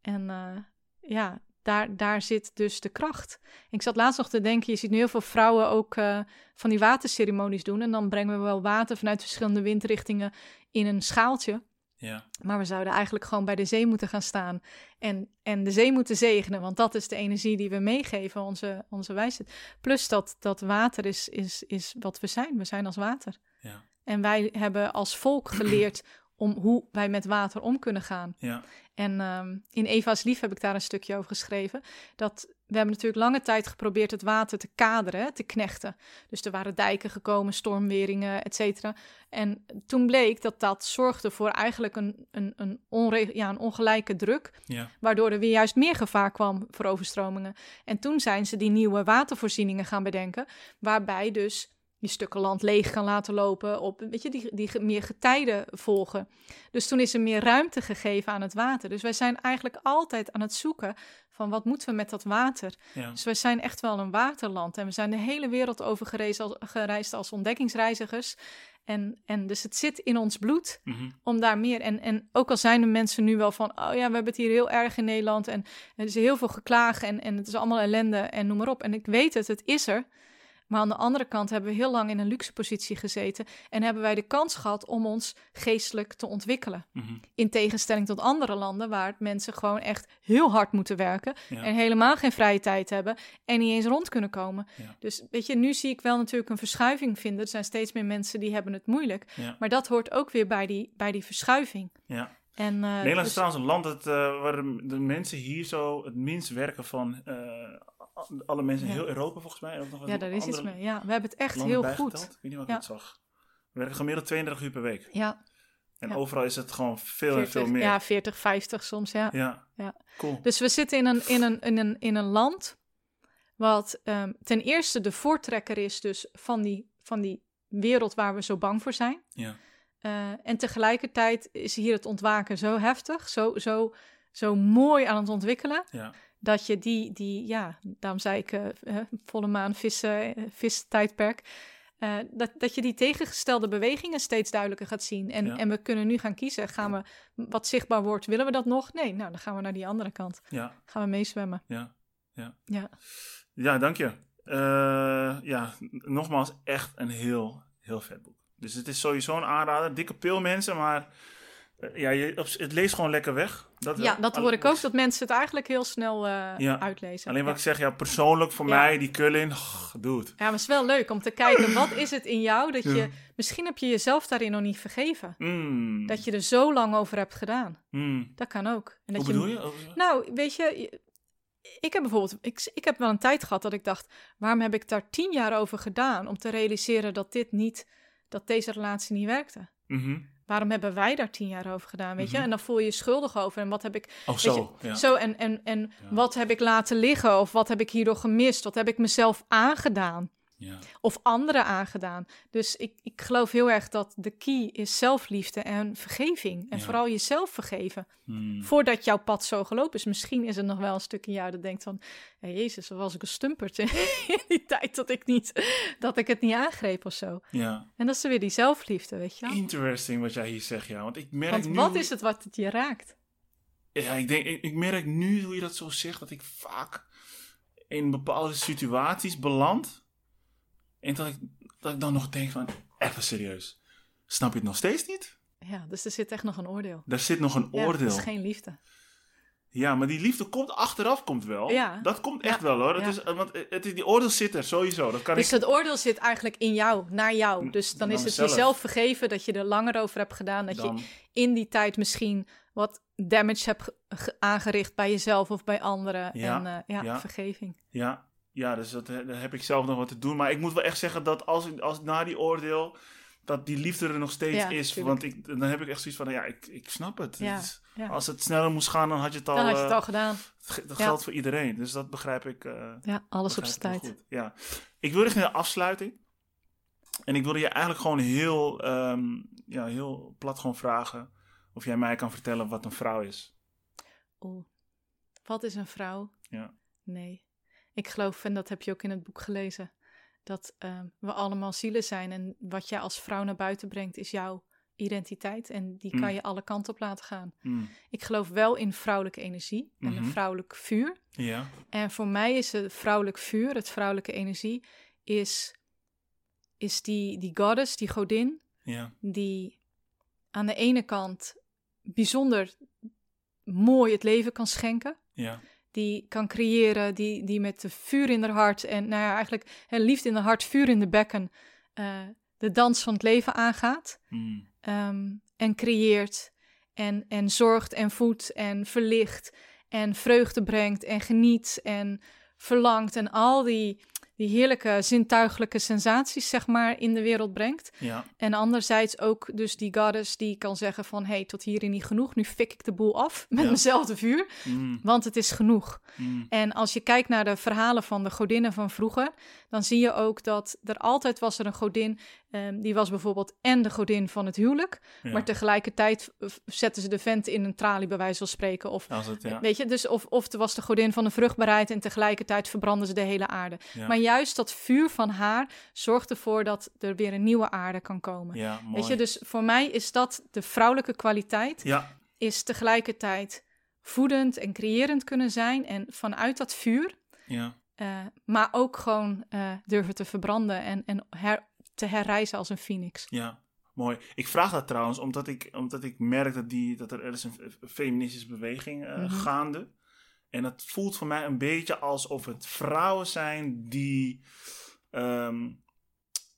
En uh, ja, daar, daar zit dus de kracht. Ik zat laatst nog te denken, je ziet nu heel veel vrouwen ook uh, van die waterceremonies doen. En dan brengen we wel water vanuit verschillende windrichtingen in een schaaltje. Ja. Maar we zouden eigenlijk gewoon bij de zee moeten gaan staan en, en de zee moeten zegenen, want dat is de energie die we meegeven, onze, onze wijsheid. Plus dat, dat water is, is, is wat we zijn. We zijn als water. Ja. En wij hebben als volk geleerd (clears throat) om hoe wij met water om kunnen gaan. Ja. En um, in Eva's Lief heb ik daar een stukje over geschreven. Dat we hebben natuurlijk lange tijd geprobeerd het water te kaderen, te knechten. Dus er waren dijken gekomen, stormweringen, et cetera. En toen bleek dat dat zorgde voor eigenlijk een, een, een, onre ja, een ongelijke druk. Ja. Waardoor er weer juist meer gevaar kwam voor overstromingen. En toen zijn ze die nieuwe watervoorzieningen gaan bedenken. Waarbij dus je stukken land leeg kan laten lopen, op weet je, die, die meer getijden volgen. Dus toen is er meer ruimte gegeven aan het water. Dus wij zijn eigenlijk altijd aan het zoeken van wat moeten we met dat water. Ja. Dus wij zijn echt wel een waterland en we zijn de hele wereld over gereisd als, gereisd als ontdekkingsreizigers. En, en dus het zit in ons bloed Mm -hmm. om daar meer. En, en ook al zijn de mensen nu wel van, oh ja, we hebben het hier heel erg in Nederland en er is heel veel geklaag en, en het is allemaal ellende en noem maar op. En ik weet het, het is er. Maar aan de andere kant hebben we heel lang in een luxe positie gezeten en hebben wij de kans gehad om ons geestelijk te ontwikkelen. Mm -hmm. In tegenstelling tot andere landen waar mensen gewoon echt heel hard moeten werken Ja. en helemaal geen vrije tijd hebben en niet eens rond kunnen komen. Ja. Dus weet je, nu zie ik wel natuurlijk een verschuiving vinden. Er zijn steeds meer mensen die hebben het moeilijk. Ja. Maar dat hoort ook weer bij die, bij die verschuiving. Ja. En, uh, Nederland is dus- trouwens een land dat, uh, waar de, de mensen hier zo het minst werken van uh, alle mensen in heel Europa volgens mij. Ook nog ja, daar is iets mee. Ja, we hebben het echt heel goed. Ik weet niet wat ik het zag. We werken gemiddeld 32 uur per week. Ja, En Ja. overal is het gewoon veel en 40, veel meer. ja, 40, 50 soms, ja. ja. Ja. Cool. Dus we zitten in een, in een, in een, in een land wat um, ten eerste de voortrekker is dus van die, van die wereld waar we zo bang voor zijn. Ja. Uh, en tegelijkertijd is hier het ontwaken zo heftig, zo, zo, zo mooi aan het ontwikkelen. Ja. Dat je die, die, ja, daarom zei ik uh, uh, volle maan vissen, vis-tijdperk. Uh, dat, dat je die tegengestelde bewegingen steeds duidelijker gaat zien. En, Ja. en we kunnen nu gaan kiezen. Gaan we wat zichtbaar wordt, willen we dat nog? Nee, nou dan gaan we naar die andere kant. Ja. Gaan we meezwemmen. Ja. Ja. Ja. Ja, dank je. Uh, ja, nogmaals, echt een heel, heel vet boek. Dus het is sowieso een aanrader. Dikke pil mensen, maar ja, je, het leest gewoon lekker weg. Dat ja, dat hoor ik ook, dat mensen het eigenlijk heel snel uh, ja. uitlezen. Alleen wat ja. ik zeg, ja, persoonlijk voor Ja. mij, die Kullin, oh, doe het. Ja, maar het is wel leuk om te kijken, wat is het in jou dat je... Misschien heb je jezelf daarin nog niet vergeven. Mm. Dat je er zo lang over hebt gedaan. Mm. Dat kan ook. En dat Hoe bedoel je? je? Nou, weet je... Ik heb bijvoorbeeld, ik, ik heb wel een tijd gehad dat ik dacht, waarom heb ik daar tien jaar over gedaan om te realiseren dat dit niet, dat deze relatie niet werkte? Mm -hmm. Waarom hebben wij daar tien jaar over gedaan, weet Mhm. je? En dan voel je je schuldig over. En wat heb ik... Oh, weet zo. Je, ja. Zo, en, en, en Ja. wat heb ik laten liggen? Of wat heb ik hierdoor gemist? Wat heb ik mezelf aangedaan? Ja. Of anderen aangedaan? Dus ik, ik geloof heel erg dat de key is zelfliefde en vergeving. En Ja. vooral jezelf vergeven. Mm. Voordat jouw pad zo gelopen is. Misschien is er nog wel een stuk in jou dat denkt van... Hey, Jezus, was ik een stumpert in (laughs) die tijd dat ik, niet, dat ik het niet aangreep of zo. ja. En dat is weer die zelfliefde, weet je wel? Interesting wat jij hier zegt, ja. Want ik merk Want nu... wat is het wat het je raakt? Ja, ik, denk, ik, ik merk nu hoe je dat zo zegt, dat ik vaak in bepaalde situaties beland. En dat ik, dat ik dan nog denk van, even serieus. Snap je het nog steeds niet? Ja, dus er zit echt nog een oordeel. Daar zit nog een Ja, oordeel. dat is geen liefde. Ja, maar die liefde komt achteraf, komt wel. Ja. Dat komt echt Ja. wel hoor. Het Ja. is, want het, is- die oordeel zit er sowieso. Dat kan Dus ik... het oordeel zit eigenlijk in jou, naar jou. Dus dan Naar is het jezelf vergeven dat je er langer over hebt gedaan. Dat dan, je in die tijd misschien wat damage hebt ge- ge- aangericht bij jezelf of bij anderen. En uh, ja, ja. vergeving. Ja, ja dus dat, daar heb ik zelf nog wat te doen. Maar ik moet wel echt zeggen dat als, als na die oordeel... dat die liefde er nog steeds Ja, is. tuurlijk. Want ik, dan heb ik echt zoiets van, ja, ik, ik snap het. Ja, ja. Als het sneller moest gaan, dan had je het al... Dan had je het eh, al gedaan. ge- Dat geldt voor iedereen. Dus dat begrijp ik. eh, Ja, alles op zijn tijd. Ja. Ik wil richting de afsluiting. En ik wilde je eigenlijk gewoon heel, ehm, ja, heel plat gewoon vragen... of jij mij kan vertellen wat een vrouw is. Oeh, wat is een vrouw? Ja. Nee. Ik geloof, en dat heb je ook in het boek gelezen, dat ehm, we allemaal zielen zijn. En wat jij als vrouw naar buiten brengt, is jouw identiteit. En die kan Mm. je alle kanten op laten gaan. Mm. Ik geloof wel in vrouwelijke energie en een Mhm. vrouwelijk vuur. Ja. En voor mij is het vrouwelijk vuur, het vrouwelijke energie, is, is die, die goddess, die godin, Ja. die aan de ene kant bijzonder mooi het leven kan schenken. Ja. Die kan creëren, die, die met de vuur in haar hart en nou ja, eigenlijk hè, liefde in haar hart, vuur in de bekken, eh, de dans van het leven aangaat. Mm. ehm, en creëert en, en zorgt en voedt en verlicht en vreugde brengt en geniet en verlangt en al die, die heerlijke zintuigelijke sensaties zeg maar in de wereld brengt. Ja. En anderzijds ook dus die goddess die kan zeggen van... hé, hey, tot hierin niet genoeg, nu fik ik de boel af met Ja. vuur, Mm. want het is genoeg. Mm. En als je kijkt naar de verhalen van de godinnen van vroeger... dan zie je ook dat er altijd was er een godin... ehm, die was bijvoorbeeld en de godin van het huwelijk... Ja. maar tegelijkertijd zetten ze de vent in een tralie bij wijze van spreken... of het, ja. Weet je, dus of, of er was de godin van de vruchtbaarheid en tegelijkertijd verbrandden ze de hele aarde. Ja. Maar juist dat vuur van haar zorgt ervoor dat er weer een nieuwe aarde kan komen. Weet je, dus voor mij is dat de vrouwelijke kwaliteit, is tegelijkertijd voedend en creërend kunnen zijn. En vanuit dat vuur, Ja. eh, maar ook gewoon eh, durven te verbranden en, en her- te herrijzen als een phoenix. Ja, mooi. Ik vraag dat trouwens omdat ik, omdat ik merk dat, die, dat er, er is een feministische beweging Mhm. gaande. En dat voelt voor mij een beetje alsof het vrouwen zijn die ehm,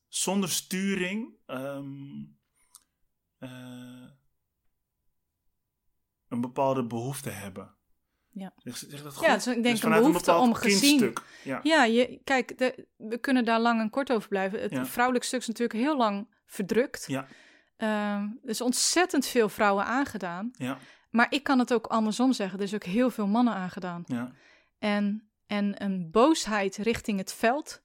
zonder sturing ehm, eh, een bepaalde behoefte hebben. Ja. Zeg, zeg dat Ja, dus ik denk een vanuit behoefte om gezien-. Ja. Ja, je, kijk, de, we kunnen daar lang en kort over blijven. Het Ja. vrouwelijk stuk is natuurlijk heel lang verdrukt. Ja. Ehm, er is ontzettend veel vrouwen aangedaan. Ja, Maar ik kan het ook andersom zeggen. Er is ook heel veel mannen aangedaan. ja, En, en een boosheid richting het veld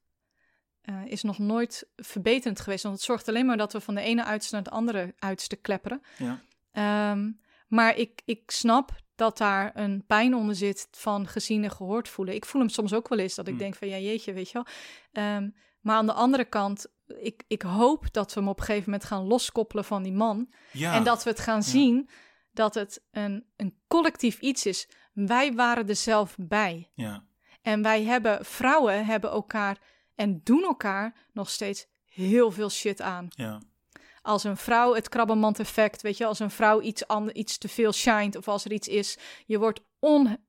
eh, is nog nooit verbeterend geweest. Want het zorgt alleen maar dat we van de ene uiterste naar de andere uiterste klepperen. ja, Ehm, maar ik, ik snap dat daar een pijn onder zit van gezien en gehoord voelen. Ik voel hem soms ook wel eens dat ik Hmm. denk van ja jeetje, weet je wel. Ehm, maar aan de andere kant, ik, ik hoop dat we hem op een gegeven moment gaan loskoppelen van die man. ja. En dat we het gaan zien dat het een, een collectief iets is. Wij waren er zelf bij. ja, En wij hebben, vrouwen hebben elkaar en doen elkaar nog steeds heel veel shit aan. ja, Als een vrouw het krabbenmand-effect, weet je, als een vrouw iets, ander, iets te veel shined of als er iets is, je wordt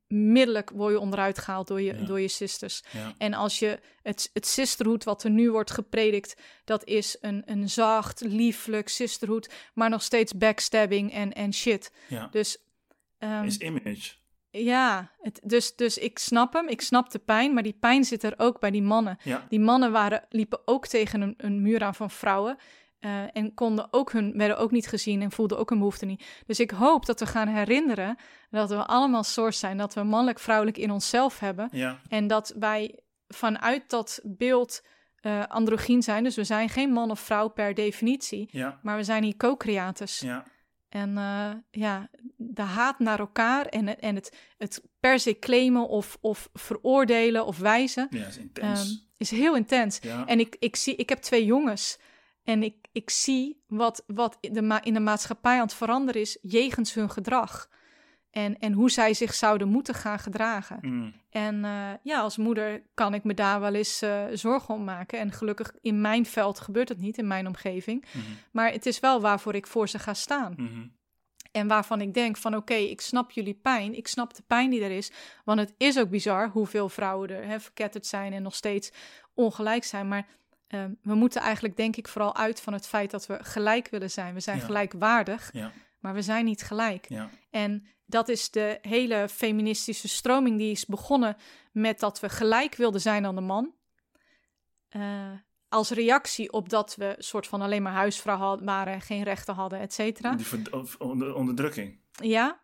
onmiddellijk word je onderuit gehaald door je, Ja. door je sisters. ja, En als je het, het sisterhood wat er nu wordt gepredikt, dat is een, een zacht, lieflijk sisterhood, maar nog steeds backstabbing en, en shit. ja. Dus ehm, Is image. ja, het, dus, dus ik snap hem, ik snap de pijn, maar die pijn zit er ook bij die mannen. Die mannen waren, liepen ook tegen een, een muur aan van vrouwen. Eh, en konden ook hun, werden ook niet gezien en voelden ook hun behoefte niet. Dus ik hoop dat we gaan herinneren dat we allemaal source zijn. Dat we mannelijk-vrouwelijk in onszelf hebben. ja, En dat wij vanuit dat beeld androgyn zijn. Dus we zijn geen man of vrouw per definitie. ja, Maar we zijn hier co-creators. ja, En eh, ja, de haat naar elkaar en, het- en het, het per se claimen of, of veroordelen of wijzen ja, is intens. ehm, is heel intens. En ik, ik, zie, ik heb twee jongens en ik, ik zie wat, wat in, de ma- in de maatschappij aan het veranderen is jegens hun gedrag. En, en hoe zij zich zouden moeten gaan gedragen. mm, En eh, ja, als moeder kan ik me daar wel eens eh, zorgen om maken. En gelukkig in mijn veld gebeurt het niet, in mijn omgeving. mhm, Maar het is wel waarvoor ik voor ze ga staan. mhm, En waarvan ik denk van oké, ik snap jullie pijn. Ik snap de pijn die er is. Want het is ook bizar hoeveel vrouwen er hè, verketterd zijn en nog steeds ongelijk zijn. Maar ehm, we moeten eigenlijk denk ik vooral uit van het feit dat we gelijk willen zijn. We zijn Ja. gelijkwaardig, ja, maar we zijn niet gelijk. ja, En dat is de hele feministische stroming die is begonnen met dat we gelijk wilden zijn aan de man. Eh, als reactie op dat we soort van alleen maar huisvrouw had, waren, geen rechten hadden, et cetera. Onder- onderdrukking. Ja,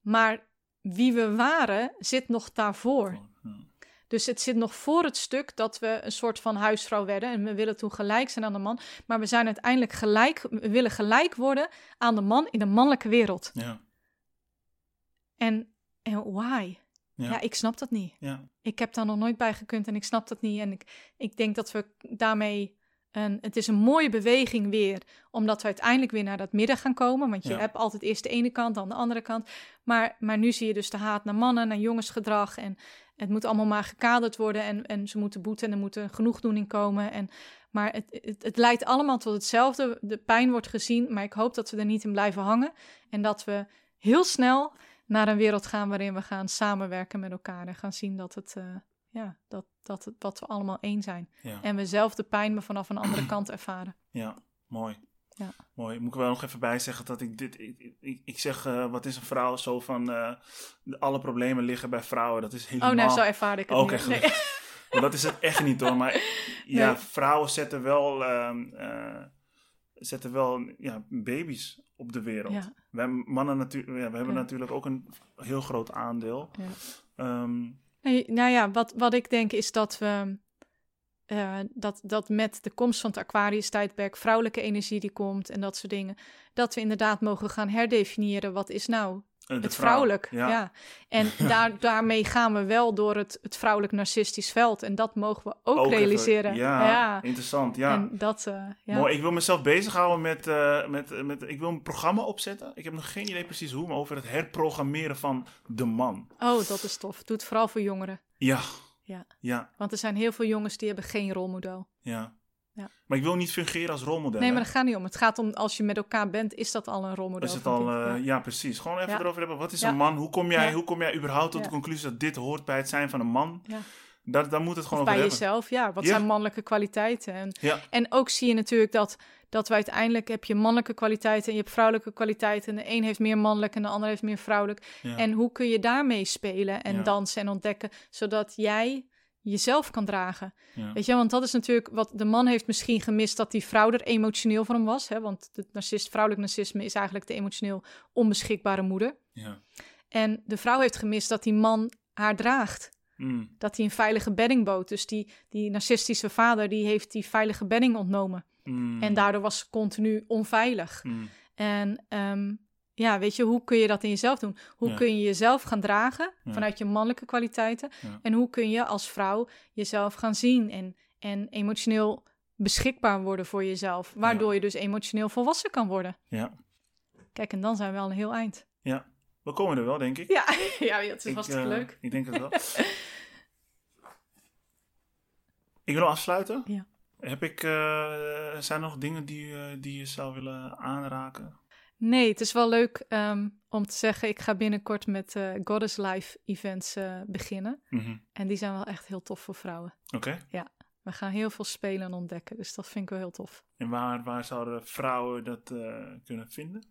maar wie we waren zit nog daarvoor. Dus het zit nog voor het stuk dat we een soort van huisvrouw werden. En we willen toen gelijk zijn aan de man. Maar we zijn uiteindelijk gelijk, we willen gelijk worden aan de man in de mannelijke wereld. Ja. En, en why? Ja. Ja. ik snap dat niet. Ja. Ik heb daar nog nooit bij gekund en ik snap dat niet. En ik, ik denk dat we daarmee. Een, het is een mooie beweging weer, omdat we uiteindelijk weer naar dat midden gaan komen. Want je Ja. hebt altijd eerst de ene kant, dan de andere kant. Maar, maar nu zie je dus de haat naar mannen, naar jongensgedrag. En het moet allemaal maar gekaderd worden. En, en ze moeten boeten en er moet een genoegdoening komen. En, maar het, het, het leidt allemaal tot hetzelfde. De pijn wordt gezien, maar ik hoop dat we er niet in blijven hangen. En dat we heel snel naar een wereld gaan waarin we gaan samenwerken met elkaar. En gaan zien dat het, eh, ja, dat, dat, het, dat we allemaal één zijn. Ja. En we zelf de pijn maar vanaf een andere kant ervaren. Ja, mooi. Ja. Mooi. Moet ik er wel nog even bij zeggen dat ik dit. Ik, ik, ik zeg, eh, wat is een vrouw? Zo van. eh, alle problemen liggen bij vrouwen. Dat is helemaal. Oh nee, zo ervaar ik het Nee. (laughs) Want dat is het echt niet hoor. Maar ja, Nee. vrouwen zetten wel. ehm, eh, zetten wel ja, baby's op de wereld. Ja. Wij mannen natuurlijk. Ja, we hebben Ja. natuurlijk ook een heel groot aandeel. Ja. Ehm, nou ja, wat, wat ik denk is dat we. Eh, dat, dat met de komst van het Aquarius-tijdperk, vrouwelijke energie die komt en dat soort dingen, dat we inderdaad mogen gaan herdefiniëren wat is nou de het vrouw. vrouwelijk. Ja. Ja. En (laughs) daar, daarmee gaan we wel door het, het vrouwelijk narcistisch veld. En dat mogen we ook, Ook even- realiseren. ja, ja. interessant. Ja. En dat, eh, ja. Mooi, ik wil mezelf bezighouden met, eh, met, met. Ik wil een programma opzetten. Ik heb nog geen idee precies hoe, maar over het herprogrammeren van de man. Oh, dat is tof. Doe het vooral voor jongeren. Ja. Ja. Ja, Want er zijn heel veel jongens die hebben geen rolmodel. ja. Ja. Maar ik wil niet fungeren als rolmodel. Nee, maar dat gaat niet om. Het gaat om als je met elkaar bent, is dat al een rolmodel. Is het al, eh, Ja. ja. precies. Gewoon even erover hebben. Wat is een man? Hoe kom jij, hoe kom jij überhaupt tot de conclusie dat dit hoort bij het zijn van een man? Ja. Daar, daar moet het gewoon over bij hebben. jezelf, ja. Wat Ja. zijn mannelijke kwaliteiten? En, Ja. en ook zie je natuurlijk dat, dat we uiteindelijk heb je mannelijke kwaliteiten en je hebt vrouwelijke kwaliteiten. En de een heeft meer mannelijk en de ander heeft meer vrouwelijk. Ja. En hoe kun je daarmee spelen en dansen en ontdekken, zodat jij jezelf kan dragen. Ja. Weet je, want dat is natuurlijk wat de man heeft misschien gemist dat die vrouw er emotioneel voor hem was. Hè? Want het narcist, vrouwelijk narcisme is eigenlijk de emotioneel onbeschikbare moeder. Ja. En de vrouw heeft gemist dat die man haar draagt. Mm. Dat hij een veilige bedding bood. Dus die, die narcistische vader die heeft die veilige bedding ontnomen. Mm. En daardoor was ze continu onveilig. Mm. En ehm, ja, weet je, hoe kun je dat in jezelf doen? Hoe Ja. kun je jezelf gaan dragen Ja. vanuit je mannelijke kwaliteiten? Ja. En hoe kun je als vrouw jezelf gaan zien en, en emotioneel beschikbaar worden voor jezelf? Waardoor je dus emotioneel volwassen kan worden. Ja. Kijk, en dan zijn we al een heel eind. ja. We komen er wel, denk ik. Ja, (laughs) ja dat is Ik, hartstikke eh, leuk. Ik denk het wel. (laughs) ik wil afsluiten. Ja. Heb ik, eh, zijn er nog dingen die, eh, die je zou willen aanraken? Nee, het is wel leuk ehm, om te zeggen, ik ga binnenkort met eh Goddess Life events beginnen. Mhm. En die zijn wel echt heel tof voor vrouwen. Oké. We gaan heel veel spelen en ontdekken, dus dat vind ik wel heel tof. En waar, waar zouden vrouwen dat kunnen vinden?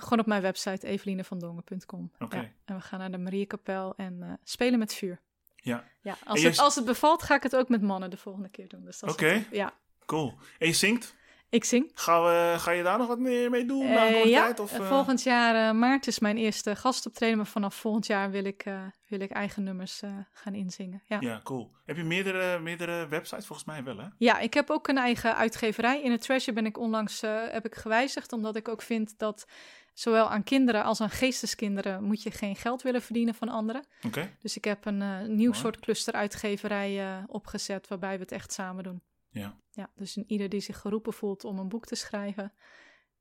Gewoon op mijn website evelienevandongen.com. Oké. Ja, en we gaan naar de Mariekapel en spelen met vuur. Ja. Ja, als, het, als het bevalt, ga ik het ook met mannen de volgende keer doen. Dus Oké. Ja, Cool. En je zingt? ik zing. Gaan we, ga je daar nog wat meer mee doen? Eh, ja, tijd, of, eh, eh? volgend jaar maart is mijn eerste gastoptreden. Maar vanaf volgend jaar wil ik, wil ik eigen nummers gaan inzingen. Ja. Ja, cool. Heb je meerdere, meerdere websites? Volgens mij wel, hè? Ja, ik heb ook een eigen uitgeverij. In het Treasure ben ik onlangs heb ik gewijzigd, omdat ik ook vind dat zowel aan kinderen als aan geesteskinderen moet je geen geld willen verdienen van anderen. Dus ik heb een eh, nieuw Mooi. soort clusteruitgeverij eh, opgezet waarbij we het echt samen doen. Ja. Ja, dus een ieder die zich geroepen voelt om een boek te schrijven,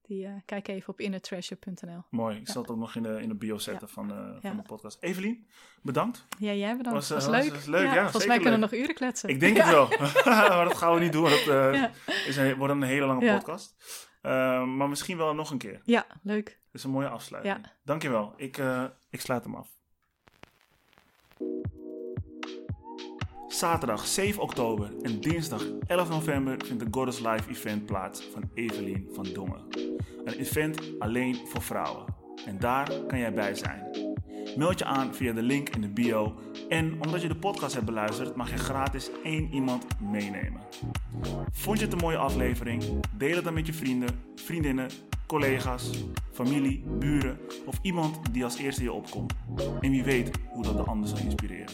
die eh, kijk even op innertreasure.nl. Mooi. Ik zal het ook nog in de, in de bio zetten van, Ja. van de podcast. Evelien, bedankt. Ja, jij bedankt. Was, Was, leuk. was leuk, ja, volgens mij kunnen we nog uren kletsen. Ik denk het (laughs) wel. (laughs) maar dat gaan we niet doen, dat is een, wordt een hele lange podcast. Eh, maar misschien wel nog een keer. Ja, leuk. Dat is een mooie afsluiting. Ja. Dankjewel. Ik, eh, ik sluit hem af. Zaterdag 7 oktober en dinsdag 11 november vindt de Goddess Live event plaats van Evelien van Dongen. Een event alleen voor vrouwen. En daar kan jij bij zijn. Meld je aan via de link in de bio. En omdat je de podcast hebt beluisterd, mag je gratis één iemand meenemen. Vond je het een mooie aflevering? Deel het dan met je vrienden, vriendinnen, collega's, familie, buren of iemand die als eerste je opkomt. En wie weet hoe dat de ander zal inspireren.